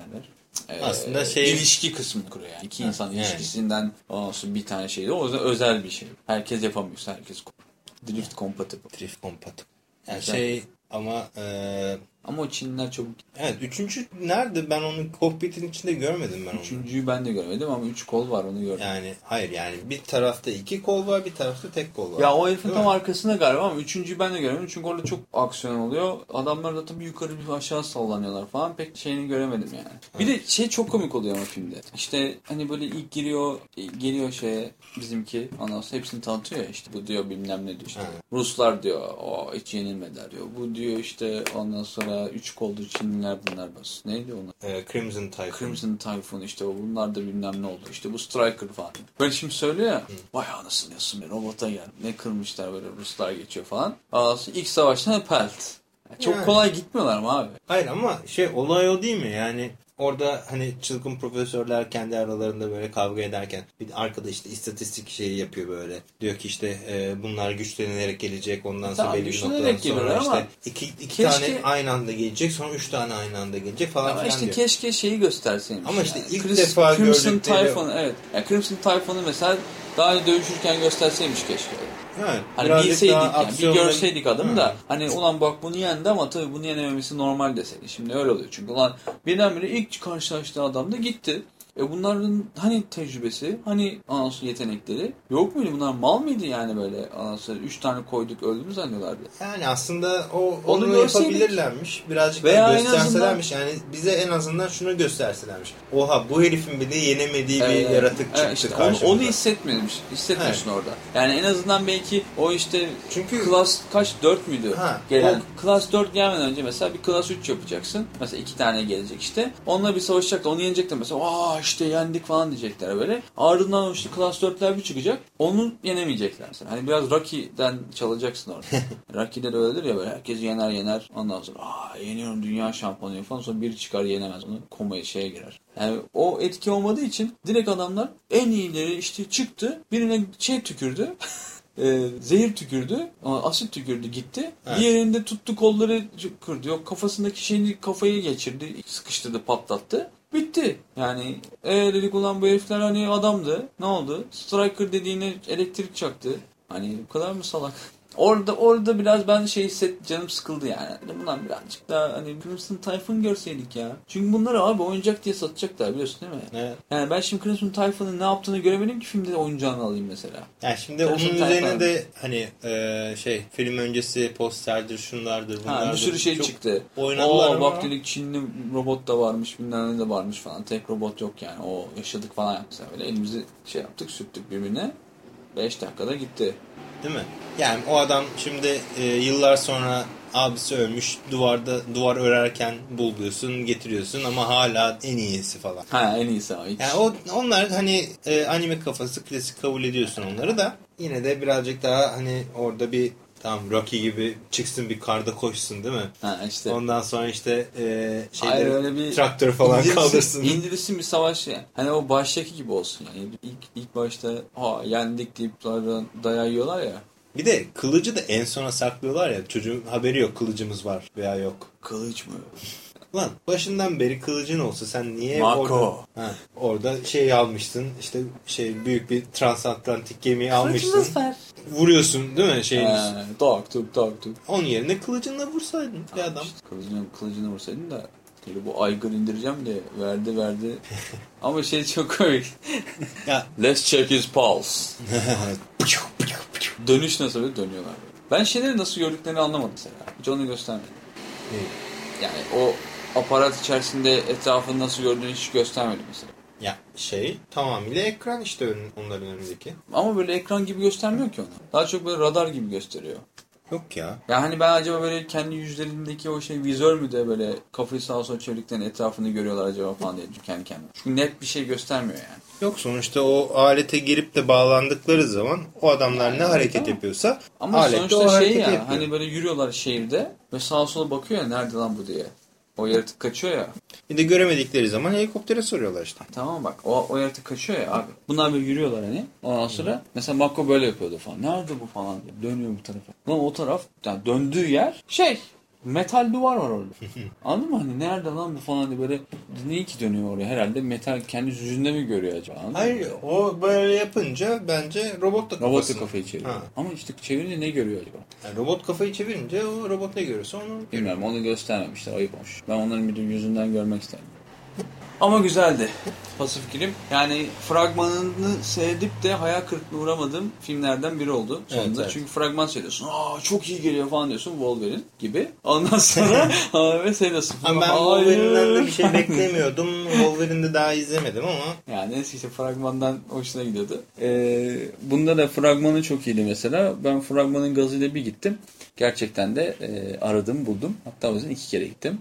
Ee, Aslında şey- ilişki kısmını kuruyor yani. İki insan yani. ilişkisinden olsun bir tane şey de o yüzden özel bir şey. Herkes yapamıyorsa herkes drift compatible. drift compatible. Yani Güzel. şey ama e, Ama o Çinliler çok evet üçüncü nerede ben onu kokpitin içinde görmedim ben onu. üçüncüyü ben de görmedim ama üç kol var onu gördüm. Yani hayır yani bir tarafta iki kol var bir tarafta tek kol var. Ya o herifin tam mi? arkasında galiba ama üçüncüyü ben de göremedim. Çünkü orada çok aksiyon oluyor. Adamlar zaten bir yukarı bir aşağı sallanıyorlar falan. Pek şeyini göremedim yani. Bir de şey çok komik oluyor ama filmde. İşte hani böyle ilk giriyor geliyor şeye bizimki ondan sonra hepsini tanıtıyor ya işte bu diyor bilmem ne diyor işte. Evet. Ruslar diyor o hiç yenilmediler diyor. Bu diyor işte ondan sonra üç koldu Çinliler bunlar bas. Neydi onlar? E, Crimson Typhoon. Crimson Typhoon işte o bunlar da bilmem ne oldu. İşte bu Striker falan. Böyle şimdi söylüyor ya. Vay anasını yasın be robota gel. Ne kırmışlar böyle Ruslar geçiyor falan. Aa, ilk savaşta pelt. Çok Yani. kolay gitmiyorlar mı abi? Hayır ama şey olay o değil mi? Yani orada hani çılgın profesörler kendi aralarında böyle kavga ederken bir arkada işte istatistik şeyi yapıyor böyle. Diyor ki işte e, bunlar güçlenerek gelecek ondan sonra belli bir noktadan sonra ama işte iki, iki keşke- tane aynı anda gelecek sonra üç tane aynı anda gelecek falan Ama filan işte diyor. keşke şeyi gösterseymiş. Ama işte yani. ilk defa Crimson gördükleri- Typhoon evet. Yani Crimson Typhoon'u mesela daha önce dövüşürken gösterseymiş keşke. Evet, Hani bilseydik yani bir aksiyonlu- görseydik adamı Hı. da hani ulan bak bunu yendi ama tabii bunu yenememesi normal deseydi. Şimdi öyle oluyor çünkü ulan birdenbire ilk karşılaştığı adam da gitti. E bunların hani tecrübesi, hani anasını yetenekleri yok muydu? Bunlar mal mıydı yani böyle anasını? Üç tane koyduk öldü mü zannediyorlardı? Yani aslında o onu, Onu yapabilirlermiş. Birazcık Veya gösterselermiş. Yani bize en azından şunu gösterselermiş. Oha bu herifin bile yenemediği bir Evet, yaratık evet, çıktı işte onu, karşımıza. onu hissetmemiş, hissetmiyorsun orada. Yani en azından belki o işte Çünkü- Class kaç 4 müydü? Ha, Gelen. Class 4 gelmeden önce mesela bir Class 3 yapacaksın. Mesela iki tane gelecek işte. Onunla bir savaşacak onu yenecekler mesela. Aa işte yendik falan diyecekler böyle. Ardından işte Class 4'ler bir çıkacak. Onu yenemeyecekler mesela. Hani biraz Rocky'den çalacaksın orada. [LAUGHS] Rocky'de de öyledir ya böyle herkes yener yener. Ondan sonra aa yeniyorum dünya şampiyonu falan. Sonra biri çıkar yenemez onu. Komaya şeye girer. Yani o etki olmadığı için direkt adamlar en iyileri işte çıktı. Birine şey tükürdü. [LAUGHS] e, zehir tükürdü. Asit tükürdü gitti. Evet. Diğerinde tuttu kolları kırdı. Yok kafasındaki şeyini kafayı geçirdi. Sıkıştırdı patlattı. Yani e dedik ulan bu herifler hani adamdı. Ne oldu? Striker dediğine elektrik çaktı. Hani bu kadar mı salak? Orada orada biraz ben şey hisset canım sıkıldı yani. Hani Bundan birazcık daha hani Crimson Typhoon görseydik ya. Çünkü bunları abi oyuncak diye satacaklar biliyorsun değil mi? Evet. Yani ben şimdi Crimson Typhoon'un ne yaptığını göremedim ki filmde de oyuncağını alayım mesela. Yani şimdi Crimson onun Typhoon. üzerine de hani e, şey film öncesi posterdir şunlardır bunlardır. Ha, bir sürü şey Çok çıktı. Oynadılar Oo, ama bak dedik Çinli robot da varmış bilmem ne de varmış falan. Tek robot yok yani. O yaşadık falan yapmışlar. Böyle elimizi şey yaptık sürttük birbirine. 5 dakikada gitti. değil mi? Yani o adam şimdi e, yıllar sonra abisi ölmüş duvarda duvar örerken buluyorsun getiriyorsun ama hala en iyisi falan. Ha en iyisi o. Hiç. Yani o onlar hani e, anime kafası klasik kabul ediyorsun onları da yine de birazcık daha hani orada bir Tamam Rocky gibi çıksın bir karda koşsun değil mi? Ha işte. Ondan sonra işte e, Hayır, şeyleri, öyle bir traktör falan İndirilsin- kaldırsın. İndirilsin bir savaş yani. Hani o baştaki gibi olsun yani. İlk, ilk başta ha yendik deyip dayağı yiyorlar ya. Bir de kılıcı da en sona saklıyorlar ya çocuğun haberi yok kılıcımız var veya yok. Kılıç mı? Lan başından beri kılıcın olsa sen niye Marco. orada, ha, orada şey almıştın işte şey büyük bir transatlantik gemiyi almıştın. Vuruyorsun değil mi şeyin He, tak tuk tak tuk. Onun yerine kılıcınla vursaydın bir adam. İşte kılıcını, kılıcını vursaydın da böyle bu aygır indireceğim de verdi verdi. [LAUGHS] Ama şey çok komik. Ya Let's check his pulse. [LAUGHS] Dönüş nasıl böyle dönüyorlar. Ben şeyleri nasıl gördüklerini anlamadım mesela. Hiç onu göstermedi. Ne? yani o aparat içerisinde etrafını nasıl gördüğünü hiç göstermedi mesela. Ya şey tamamıyla ekran işte onların önündeki. Ama böyle ekran gibi göstermiyor ki onu. Daha çok böyle radar gibi gösteriyor. Yok ya. Ya hani ben acaba böyle kendi yüzlerindeki o şey vizör mü de böyle kafayı sağa sola çevirdikten etrafını görüyorlar acaba falan diye kendi kendine. Çünkü net bir şey göstermiyor yani. Yok sonuçta o alete girip de bağlandıkları zaman o adamlar Yani ne hareket ama- yapıyorsa Ama sonuçta şey ya yapıyor. hani böyle yürüyorlar şehirde ve sağa sola bakıyor ya nerede lan bu diye. O yaratık kaçıyor ya. Bir de göremedikleri zaman helikoptere soruyorlar işte. Tamam bak o, o yaratık kaçıyor ya abi. Bunlar böyle yürüyorlar hani. Ondan sonra mesela Mako böyle yapıyordu falan. Nerede bu falan diye. Dönüyor bu tarafa. Lan o taraf yani döndüğü yer şey metal duvar var orada. [LAUGHS] Anladın mı? Hani nerede lan bu falan diye böyle niye ki dönüyor oraya? Herhalde metal kendi yüzünde mi görüyor acaba? Anladın mı? Hayır o böyle yapınca bence robot da Robot da kafayı çeviriyor. Ha. Ama işte çevirince ne görüyor acaba? Yani robot kafayı çevirince o robot ne görürse onu görüyor. Bilmiyorum onu göstermemişler. Ayıp olmuş. Ben onların bir de yüzünden görmek isterim. Ama güzeldi Pasifik Rim. Yani fragmanını seyredip de hayal kırıklığına uğramadığım filmlerden biri oldu sonunda. Evet, evet. Çünkü fragman seyrediyorsun. Aa çok iyi geliyor falan diyorsun Wolverine gibi. Ondan sonra [LAUGHS] [LAUGHS] ve seyrediyorsun. Ama ben. Wolverine'den de bir şey [LAUGHS] beklemiyordum. Wolverine'de daha izlemedim ama Yani işte fragmandan hoşuna gidiyordu. Ee, bunda da fragmanı çok iyiydi mesela. Ben fragmanın gazıyla bir gittim. Gerçekten de e, aradım buldum. Hatta o yüzden iki kere gittim.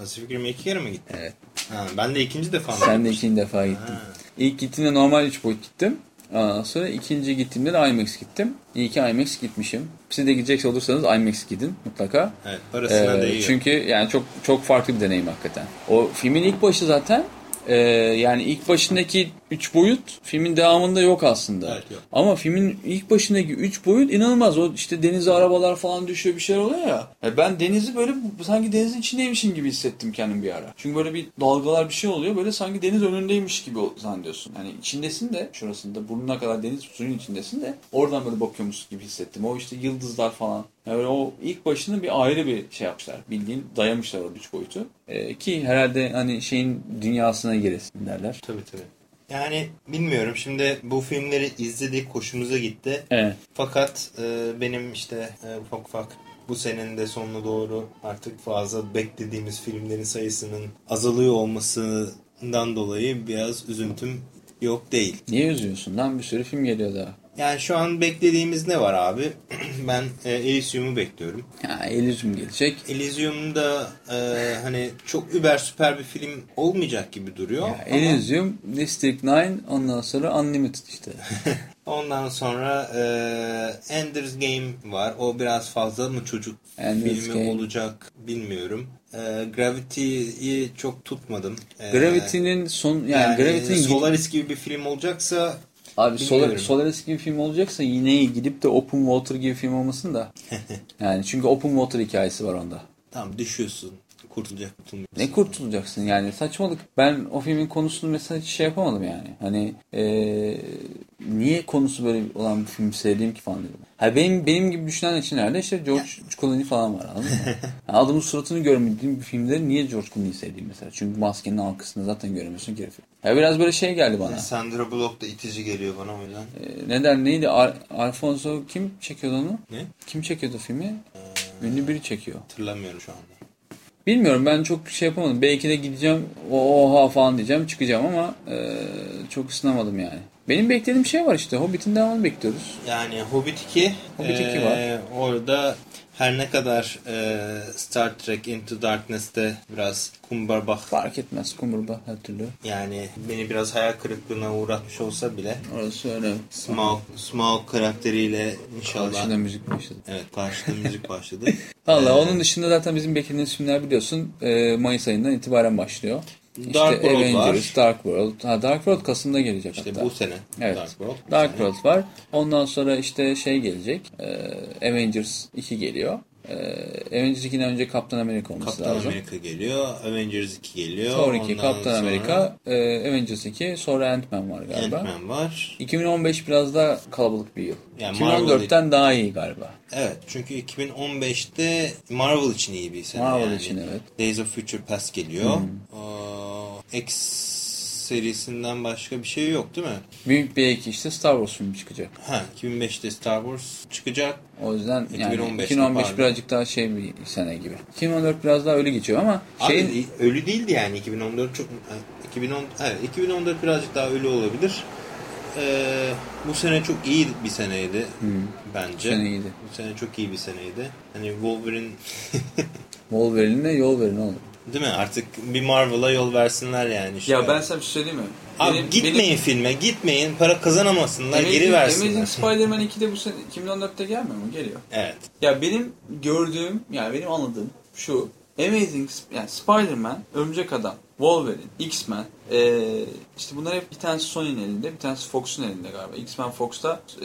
Pacific Rim'e iki kere mi gittin? evet. Ha, ben de ikinci defa mı Sen de ikinci defa gittin. Ha. İlk gittiğimde normal 3 boyut gittim. Ondan sonra ikinci gittiğimde de IMAX gittim. İyi ki IMAX gitmişim. Siz de gidecek olursanız IMAX gidin mutlaka. Evet parasına Ee, değiyor. çünkü yani çok çok farklı bir deneyim hakikaten. O filmin ilk başı zaten e, yani ilk başındaki 3 boyut filmin devamında yok aslında. Evet, yok. Ama filmin ilk başındaki 3 boyut inanılmaz. O işte denize arabalar falan düşüyor bir şeyler oluyor ya. E ben denizi böyle sanki denizin içindeymişim gibi hissettim kendim bir ara. Çünkü böyle bir dalgalar bir şey oluyor. Böyle sanki deniz önündeymiş gibi zannediyorsun. Yani içindesin de şurasında burnuna kadar deniz suyun içindesin de oradan böyle bakıyormuşsun gibi hissettim. O işte yıldızlar falan. Yani o ilk başını bir ayrı bir şey yapmışlar. Bildiğin dayamışlar o üç boyutu. E, ki herhalde hani şeyin dünyasına giresin derler. Tabii tabii. Yani bilmiyorum şimdi bu filmleri izledik hoşumuza gitti. Evet. Fakat e, benim işte e, ufak ufak bu senenin de sonuna doğru artık fazla beklediğimiz filmlerin sayısının azalıyor olmasından dolayı biraz üzüntüm yok değil. Niye üzüyorsun lan? Bir sürü film geliyor daha. Yani şu an beklediğimiz ne var abi? [CLEARS THROAT] ben e, Elysium'u bekliyorum. Ha, Elysium gelecek. Elysium'da e, hani çok über süper bir film olmayacak gibi duruyor. Ya, ama Elysium, District 9, ondan sonra Unlimited işte. [LAUGHS] ondan sonra e, Ender's Game var. O biraz fazla mı çocuk Ender's filmi Game. olacak bilmiyorum. E, Gravity'yi çok tutmadım. E, Gravity'nin son yani, yani Gravity'nin Solaris gibi bir film olacaksa abi Solar. Solaris gibi film olacaksa yine gidip de Open Water gibi film olmasın da. [LAUGHS] yani çünkü Open Water hikayesi var onda. tam düşüyorsun. Kurtulacak kurtulmayacak. Ne kurtulacaksın yani saçmalık. Ben o filmin konusunu mesela hiç şey yapamadım yani. Hani eee, niye konusu böyle olan bir film sevdiğim ki falan dedim. Ha benim benim gibi düşünen için herhalde işte George Clooney falan var anladın mı? [LAUGHS] Yani adamın suratını görmediğim bir filmde niye George Clooney'i sevdiğim mesela. Çünkü maskenin arkasında zaten göremiyorsun ki herifi. Ya biraz böyle şey geldi bana. Sandra Bullock da itici geliyor bana o yüzden. Eee, ne der neydi? Ar Alfonso kim çekiyordu onu? Ne? Kim çekiyordu filmi? Ünlü biri çekiyor. Hatırlamıyorum şu anda. Bilmiyorum ben çok şey yapamadım. Belki de gideceğim oha falan diyeceğim çıkacağım ama e, çok ısınamadım yani. Benim beklediğim şey var işte. Hobbit'in devamını bekliyoruz. Yani Hobbit 2, Hobbit 2 eee, var. Orada her ne kadar eee, Star Trek Into Darkness'te biraz kumbarbak Fark etmez kumurba her türlü. yani beni biraz hayal kırıklığına uğratmış olsa bile Orası öyle. Smaug, Smaug karakteriyle inşallah Karşında müzik başladı. evet karşıda müzik [LAUGHS] başladı. Valla Ee, onun dışında zaten bizim beklediğimiz filmler biliyorsun e, Mayıs ayından itibaren başlıyor. Dark World Avengers, var. Dark World. Ha, Dark World Kasım'da gelecek İşte hatta. bu sene Evet. Dark World. bu Dark sene. World var. Ondan sonra işte şey gelecek. e, Avengers 2 geliyor. E, Avengers 2'den önce Kaptan Amerika olması Kaptan lazım. Amerika geliyor. Avengers 2 geliyor. Thor 2, Ondan Kaptan sonra Amerika, e, Avengers 2, sonra Ant-Man var galiba. Ant-Man var. 2015 biraz da kalabalık bir yıl. Yani 2014'ten daha iyi galiba. Evet çünkü 2015'te Marvel için iyi bir sene. Marvel yani. için, evet. Hmm. Days of Future Past geliyor. Aa, X serisinden başka bir şey yok değil mi? Büyük bir ek işte Star Wars filmi çıkacak. Ha 2005'te Star Wars çıkacak. O yüzden yani 2015'te 2015 pardon. birazcık daha şey bir sene gibi. 2014 biraz daha öyle geçiyor ama şeyin Abi ölü değildi yani 2014 çok 2010 evet 2014 birazcık daha ölü olabilir. Ee, bu sene çok iyi bir seneydi bence. sene iyiydi. Bu sene çok iyi bir seneydi. Hani Wolverine [LAUGHS] Wolverine'e yol verin oğlum. Değil mi? Artık bir Marvel'a yol versinler yani. işte. Ya ben sana bir şey söyleyeyim mi? Abi Benim- gitmeyin benim- filme, gitmeyin. Para kazanamasınlar, Amazing- geri versinler. Amazing Spider-Man 2'de bu sene 2014'te gelmiyor mu? Geliyor. Evet. Ya benim gördüğüm, yani benim anladığım şu. Amazing, yani Spider-Man, Örümcek Adam, Wolverine, X-Men, ee, işte bunlar hep bir tanesi Sony'nin elinde, bir tanesi Fox'un elinde galiba. X-Men Fox'ta, ee,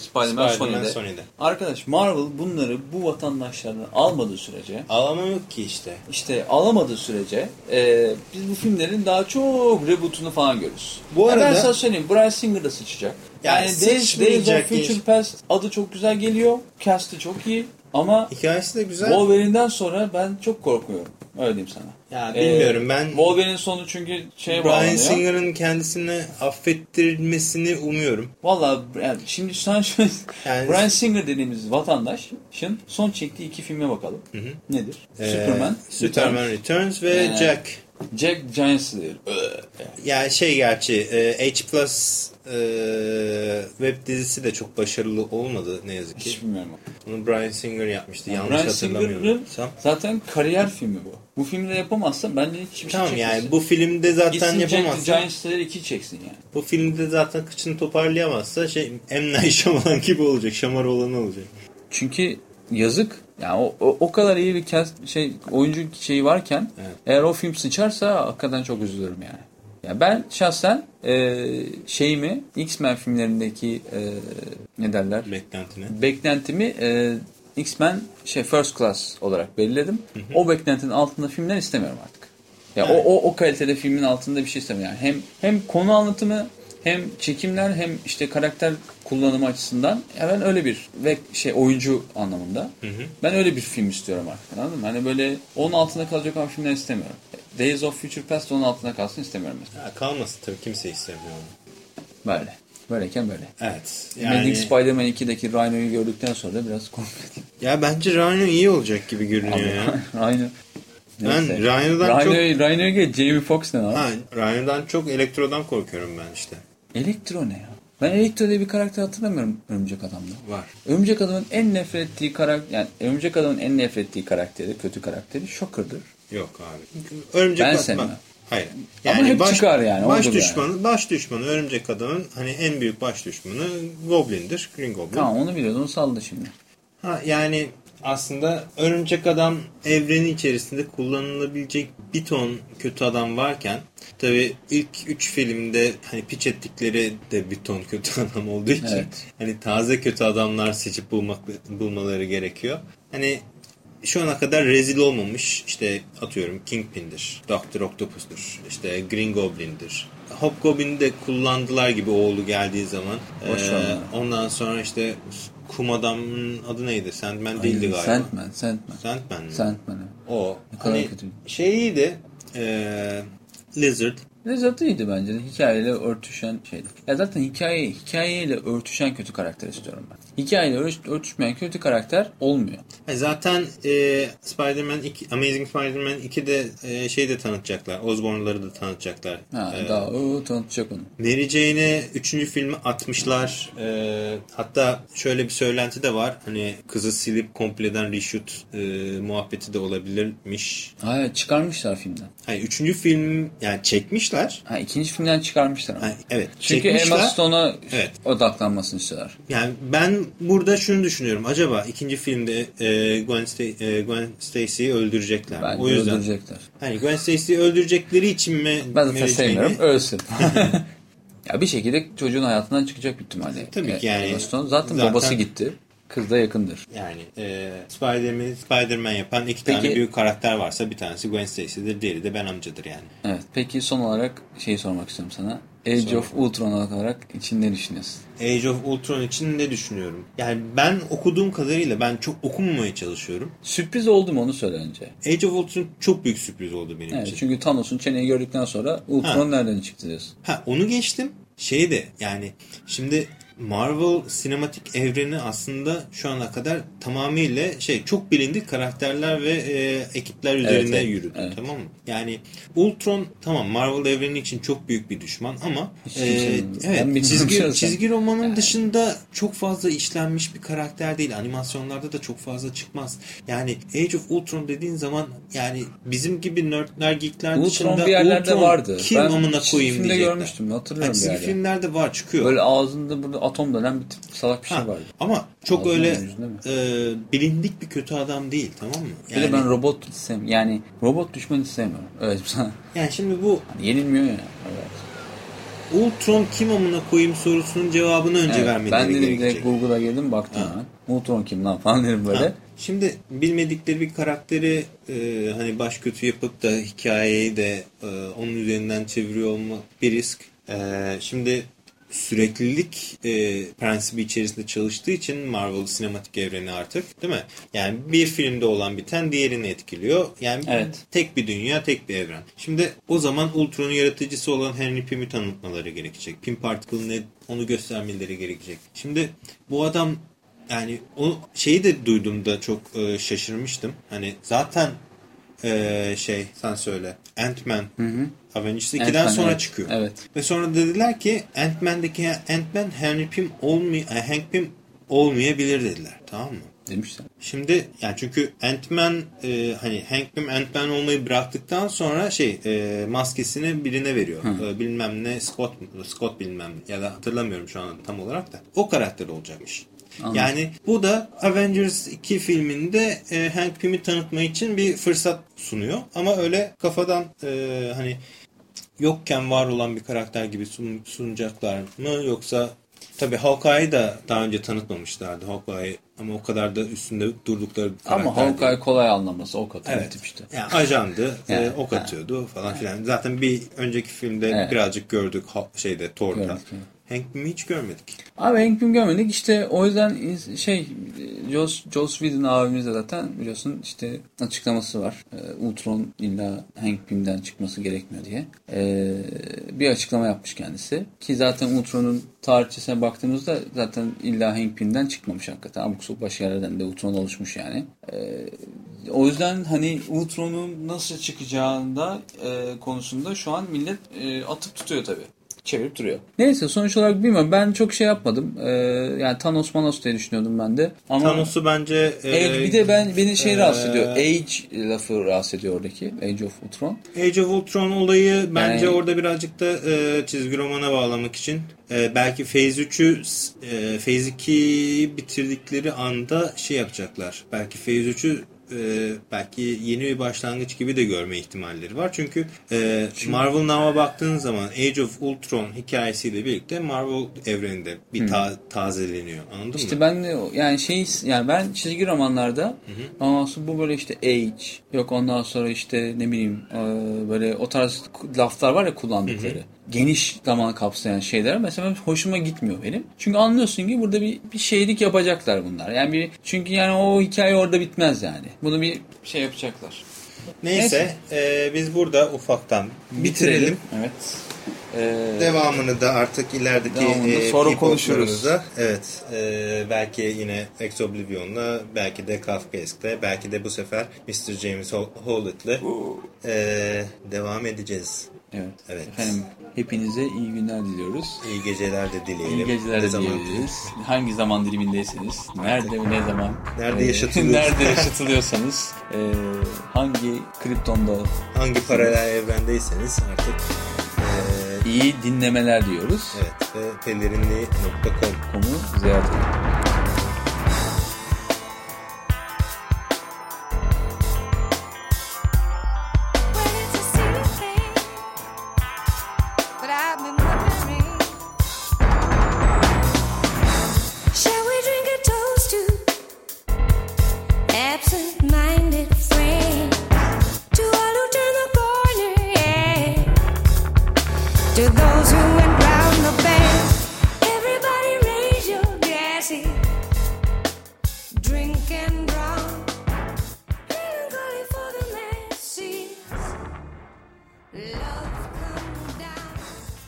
Spider-Man, Spider-Man Sony'de. Sony'de. Arkadaş Marvel bunları bu vatandaşlardan almadığı sürece, Ağlama yok ki işte. işte alamadığı sürece ee, biz bu filmlerin daha çok reboot'unu falan görürüz. Bu Ya ben arada- sana söyleyeyim, Brian Singer da sıçacak. Yani Yani, Days, Days of Future. Past adı çok güzel geliyor, cast'ı çok iyi ama Hikayesi de güzel. Wolverine'den sonra ben çok korkuyorum. Öyle diyeyim sana. Ya bilmiyorum ben Wolverine sonu çünkü şeye Brian bağlanıyor. Singer'ın kendisine affettirilmesini umuyorum. Valla yani şimdi sen şöyle Yani- Brian Singer dediğimiz vatandaşın son çektiği iki filme bakalım. Nedir? Ee, Superman, Superman Returns ve Ee, Jack. Jack Giant Slayer. Ya şey gerçi e, H Plus e, web dizisi de çok başarılı olmadı ne yazık ki. Hiç bilmiyorum. Onu Brian Singer yapmıştı. Yani Yanlış Brian Singer'ın hatırlamıyorsam. zaten kariyer filmi bu. Bu filmi de yapamazsan bence hiçbir Tamam şey yani çekmesin. bu filmde zaten Gitsin Jack yapamazsa Giant Slayer 2 çeksin yani. bu filmde zaten kıçını toparlayamazsa şey M. Night Shyamalan gibi olacak. Şamar olan olacak. Çünkü yazık. Yani o, o, o kadar iyi bir cast, şey oyuncu şeyi varken Evet. eğer o film sıçarsa hakikaten çok üzülürüm yani. Ya ben şahsen e, şeyimi X-Men filmlerindeki e, ne derler? Beklentine. Beklentimi e, X-Men şey First Class olarak belirledim. O beklentinin altında filmler istemiyorum artık. Ya Evet. o, o o kalitede filmin altında bir şey istemiyorum. Yani hem hem konu anlatımı hem çekimler hem işte karakter kullanımı açısından ben öyle bir ve şey oyuncu anlamında ben öyle bir film istiyorum artık anladın mı? Hani böyle onun altında kalacak olan filmler istemiyorum. Days of Future Past onun altında kalsın istemiyorum mesela. Ya kalmasın tabii kimse istemiyor onu. Böyle. Böyleyken böyle. Evet. Amazing Yani, Spider-Man 2'deki Rhino'yu gördükten sonra da biraz korktum. ya bence Rhino iyi olacak gibi görünüyor ya. [LAUGHS] Rhino. Ben. Rhino'dan çok Rhino, Rhino'ya geç. Jamie Foxx ne lan? ha, Rhino'dan çok Elektro'dan korkuyorum ben işte. Elektro ne ya? Ben Elektro diye bir karakter hatırlamıyorum Örümcek Adam'da. Var. Örümcek Adam'ın en nefret ettiği karakter, yani Örümcek Adam'ın en nefret ettiği karakteri, kötü karakteri Shocker'dır. Yok abi. Örümcek Ben sevmem. Hayır. Ama hep çıkar yani, Baş düşmanı, baş düşmanı Örümcek Adam'ın hani en büyük baş düşmanı Goblin'dir. Green Goblin. Tamam onu biliyoruz, onu saldı şimdi. Ha yani aslında Örümcek Adam evreni içerisinde kullanılabilecek bir ton kötü adam varken tabi ilk üç filmde hani piç ettikleri de bir ton kötü [LAUGHS] adam olduğu için Evet. hani taze kötü adamlar seçip bulmak bulmaları gerekiyor. Hani şu ana kadar rezil olmamış işte atıyorum Kingpin'dir, Doctor Octopus'tur, işte Green Goblin'dir. Hobgoblin'i de kullandılar gibi oğlu geldiği zaman. Boş Ee, ondan sonra işte kum adamın adı neydi? Sandman değildi Ay, galiba. Sandman, Sandman. Sandman mi? Sandman. O. Ne kadar Hani kötü. şey iyiydi. Ee, Lizard. Lezzetli iyiydi bence de. Hikayeyle örtüşen şeydi. Ya zaten hikaye, hikayeyle örtüşen kötü karakter istiyorum ben. Hikayeyle ört- örtüşmeyen kötü karakter olmuyor. E Zaten e, Spider-Man 2, Amazing Spider-Man 2'de e, şey de tanıtacaklar. Osborn'ları da tanıtacaklar. Ha, Ee, daha o tanıtacak onu. Mary Jane'e 3. filmi atmışlar. Ee, hatta şöyle bir söylenti de var. Hani kızı silip kompleden reshoot e, muhabbeti de olabilirmiş. Hayır çıkarmışlar filmden. Hani 3. film yani çekmişler. Ha ikinci filmden çıkarmışlar ama. Ha, evet Çünkü çekmişler. Emma Stone'a Evet. odaklanmasını istiyorlar. Yani ben burada şunu düşünüyorum. Acaba ikinci filmde e, Gwen, Sta- e, Gwen Stacy'yi öldürecekler. Bence o yüzden öldürecekler. hani Gwen Stacy'yi öldürecekleri için mi Ben zaten Mary sevmiyorum. Ölsün. [LAUGHS] ya bir şekilde çocuğun hayatından çıkacak büyük ihtimalle. Tabii ki yani. Zaten, Zaten- babası gitti. Kız da yakındır. Yani e, Spider-Man, Spider-Man yapan iki Peki- tane büyük karakter varsa bir tanesi Gwen Stacy'dir, diğeri de Ben amcadır yani. Evet. Peki son olarak şeyi sormak istiyorum sana. Age Sonra- of Ultron olarak için ne düşünüyorsun? Age of Ultron için ne düşünüyorum? Yani ben okuduğum kadarıyla ben çok okumamaya çalışıyorum. Sürpriz oldu mu onu söyle önce. Age of Ultron çok büyük sürpriz oldu benim Evet, için. çünkü Thanos'un çeneyi gördükten sonra Ultron nereden çıktı diyorsun. Ha onu geçtim. Şey de yani şimdi Marvel sinematik evreni aslında şu ana kadar tamamıyla şey çok bilindik karakterler ve e, ekipler üzerinde evet, yürüdü. evet. Tamam mı? Yani Ultron tamam Marvel evreni için çok büyük bir düşman ama e, evet çizgi, çizgi romanın dışında çok fazla işlenmiş bir karakter değil. Animasyonlarda da çok fazla çıkmaz. Yani Age of Ultron dediğin zaman yani bizim gibi nerdler geekler dışında Ultron bir yerlerde Ultron vardı. kim ben amına koyayım diyecekler. görmüştüm hatırlıyorum Yani bir çizgi yerde. filmlerde var çıkıyor. Böyle ağzında burada atom dönen bir tip salak bir şey Ha, vardı. Ama çok Ağzının öyle e, bilindik bir kötü adam değil tamam mı? Bir de ben robot sevmiyorum. Yani robot düşmanı sevmiyorum. Evet [LAUGHS] sana. yani şimdi bu Hani yenilmiyor ya. Evet. Ultron kim amına koyayım sorusunun cevabını önce Evet, vermeleri ben dedim gerekecek. direkt Google'a girdim baktım Ha. hemen. Ultron kim lan falan dedim böyle. Ha, Şimdi bilmedikleri bir karakteri e, hani baş kötü yapıp da hikayeyi de e, onun üzerinden çeviriyor olma bir risk. E, şimdi süreklilik e, prensibi içerisinde çalıştığı için Marvel sinematik evreni artık değil mi? Yani bir filmde olan biten diğerini etkiliyor. Yani Evet. tek bir dünya, tek bir evren. Şimdi o zaman Ultron'un yaratıcısı olan Henry Pym'i tanıtmaları gerekecek. Pym Particle ne onu göstermeleri gerekecek. Şimdi bu adam yani o şeyi de duyduğumda çok e, şaşırmıştım. Hani zaten e, şey sen söyle Ant-Man Avengers 2'den Ant-Man, sonra evet. çıkıyor. Evet. Ve sonra dediler ki Ant-Man'deki Ant-Man Henry Pym olmay e, Hank Pym olmayabilir dediler. Tamam mı? Demişler. Şimdi yani çünkü Ant-Man e, hani Hank Pym Ant-Man olmayı bıraktıktan sonra şey e, maskesini birine veriyor. E, bilmem ne Scott? Scott bilmem ya da hatırlamıyorum şu an tam olarak da. O karakter olacakmış. Anladım. Yani bu da Avengers 2 filminde e, Hank Pym'i tanıtma için bir fırsat sunuyor. Ama öyle kafadan e, hani yokken var olan bir karakter gibi sun- sunacaklar mı yoksa tabii Hawkeye'yi da daha önce tanıtmamışlardı Hawkeye ama o kadar da üstünde durdukları Ama değil. Hawkeye kolay anlaması o kadar Evet. tip işte. Yani ajandı, Yani, e, ok atıyordu falan filan. Zaten bir önceki filmde Evet. birazcık gördük şeyde Thor'da. Gördük, evet. Hank Pym'i hiç görmedik. Abi Hank Pym görmedik işte o yüzden şey Joss, Joss Whedon abimiz de zaten biliyorsun işte açıklaması var. Ee, Ultron illa Hank Pym'den çıkması gerekmiyor diye. Ee, bir açıklama yapmış kendisi. Ki zaten Ultron'un tarihçesine baktığımızda zaten illa Hank Pym'den çıkmamış hakikaten. Abuk sabuk başka yerlerden de Ultron oluşmuş yani. Ee, o yüzden hani Ultron'un nasıl çıkacağında e, konusunda şu an millet e, atıp tutuyor tabii çevirip duruyor. Neyse sonuç olarak bilmiyorum. Ben çok şey yapmadım. Ee, yani Thanos Manos diye düşünüyordum ben de. Ama Thanos'u bence... e, Evet, bir de ben beni şey e, rahatsız ediyor. Age lafı rahatsız ediyor oradaki. Age of Ultron. Age of Ultron olayı bence Yani- orada birazcık da e, çizgi romana bağlamak için e, belki Phase 3'ü e, Phase 2'yi bitirdikleri anda şey yapacaklar. Belki Phase 3'ü e, belki yeni bir başlangıç gibi de görme ihtimalleri var. Çünkü, e, Marvel Now'a baktığın zaman Age of Ultron hikayesiyle birlikte Marvel evreninde bir ta- tazeleniyor. Anladın İşte mı? ben de yani şey yani ben çizgi romanlarda ondan sonra bu böyle işte age yok ondan sonra işte ne bileyim e, böyle o tarz laflar var ya kullandıkları. Geniş zaman kapsayan şeyler mesela hoşuma gitmiyor benim. Çünkü anlıyorsun ki burada bir, bir şeylik yapacaklar bunlar. Yani bir çünkü yani o hikaye orada bitmez yani. Bunu bir şey yapacaklar. Neyse, e, biz burada ufaktan bitirelim. Evet. Ee, Devamını da artık ilerideki e, sonra konuşuruz. Evet. e, belki yine Ex Oblivion'la, belki de Kafkaesk'te, belki de bu sefer Mr. James Howlett'le e, devam edeceğiz. Evet. Evet. Efendim hepinize iyi günler diliyoruz. İyi geceler de dileyelim. İyi geceler de diyebiliriz. Hangi zaman dilimindeyseniz, nerede ve ne zaman, Nerede e, yaşatılıyorsanız. [LAUGHS] nerede yaşatılıyorsanız, e, hangi kriptonda Hangi paralel evrendeyseniz artık e, iyi dinlemeler diyoruz. evet ve pelerinli.com Konu ziyaret edin.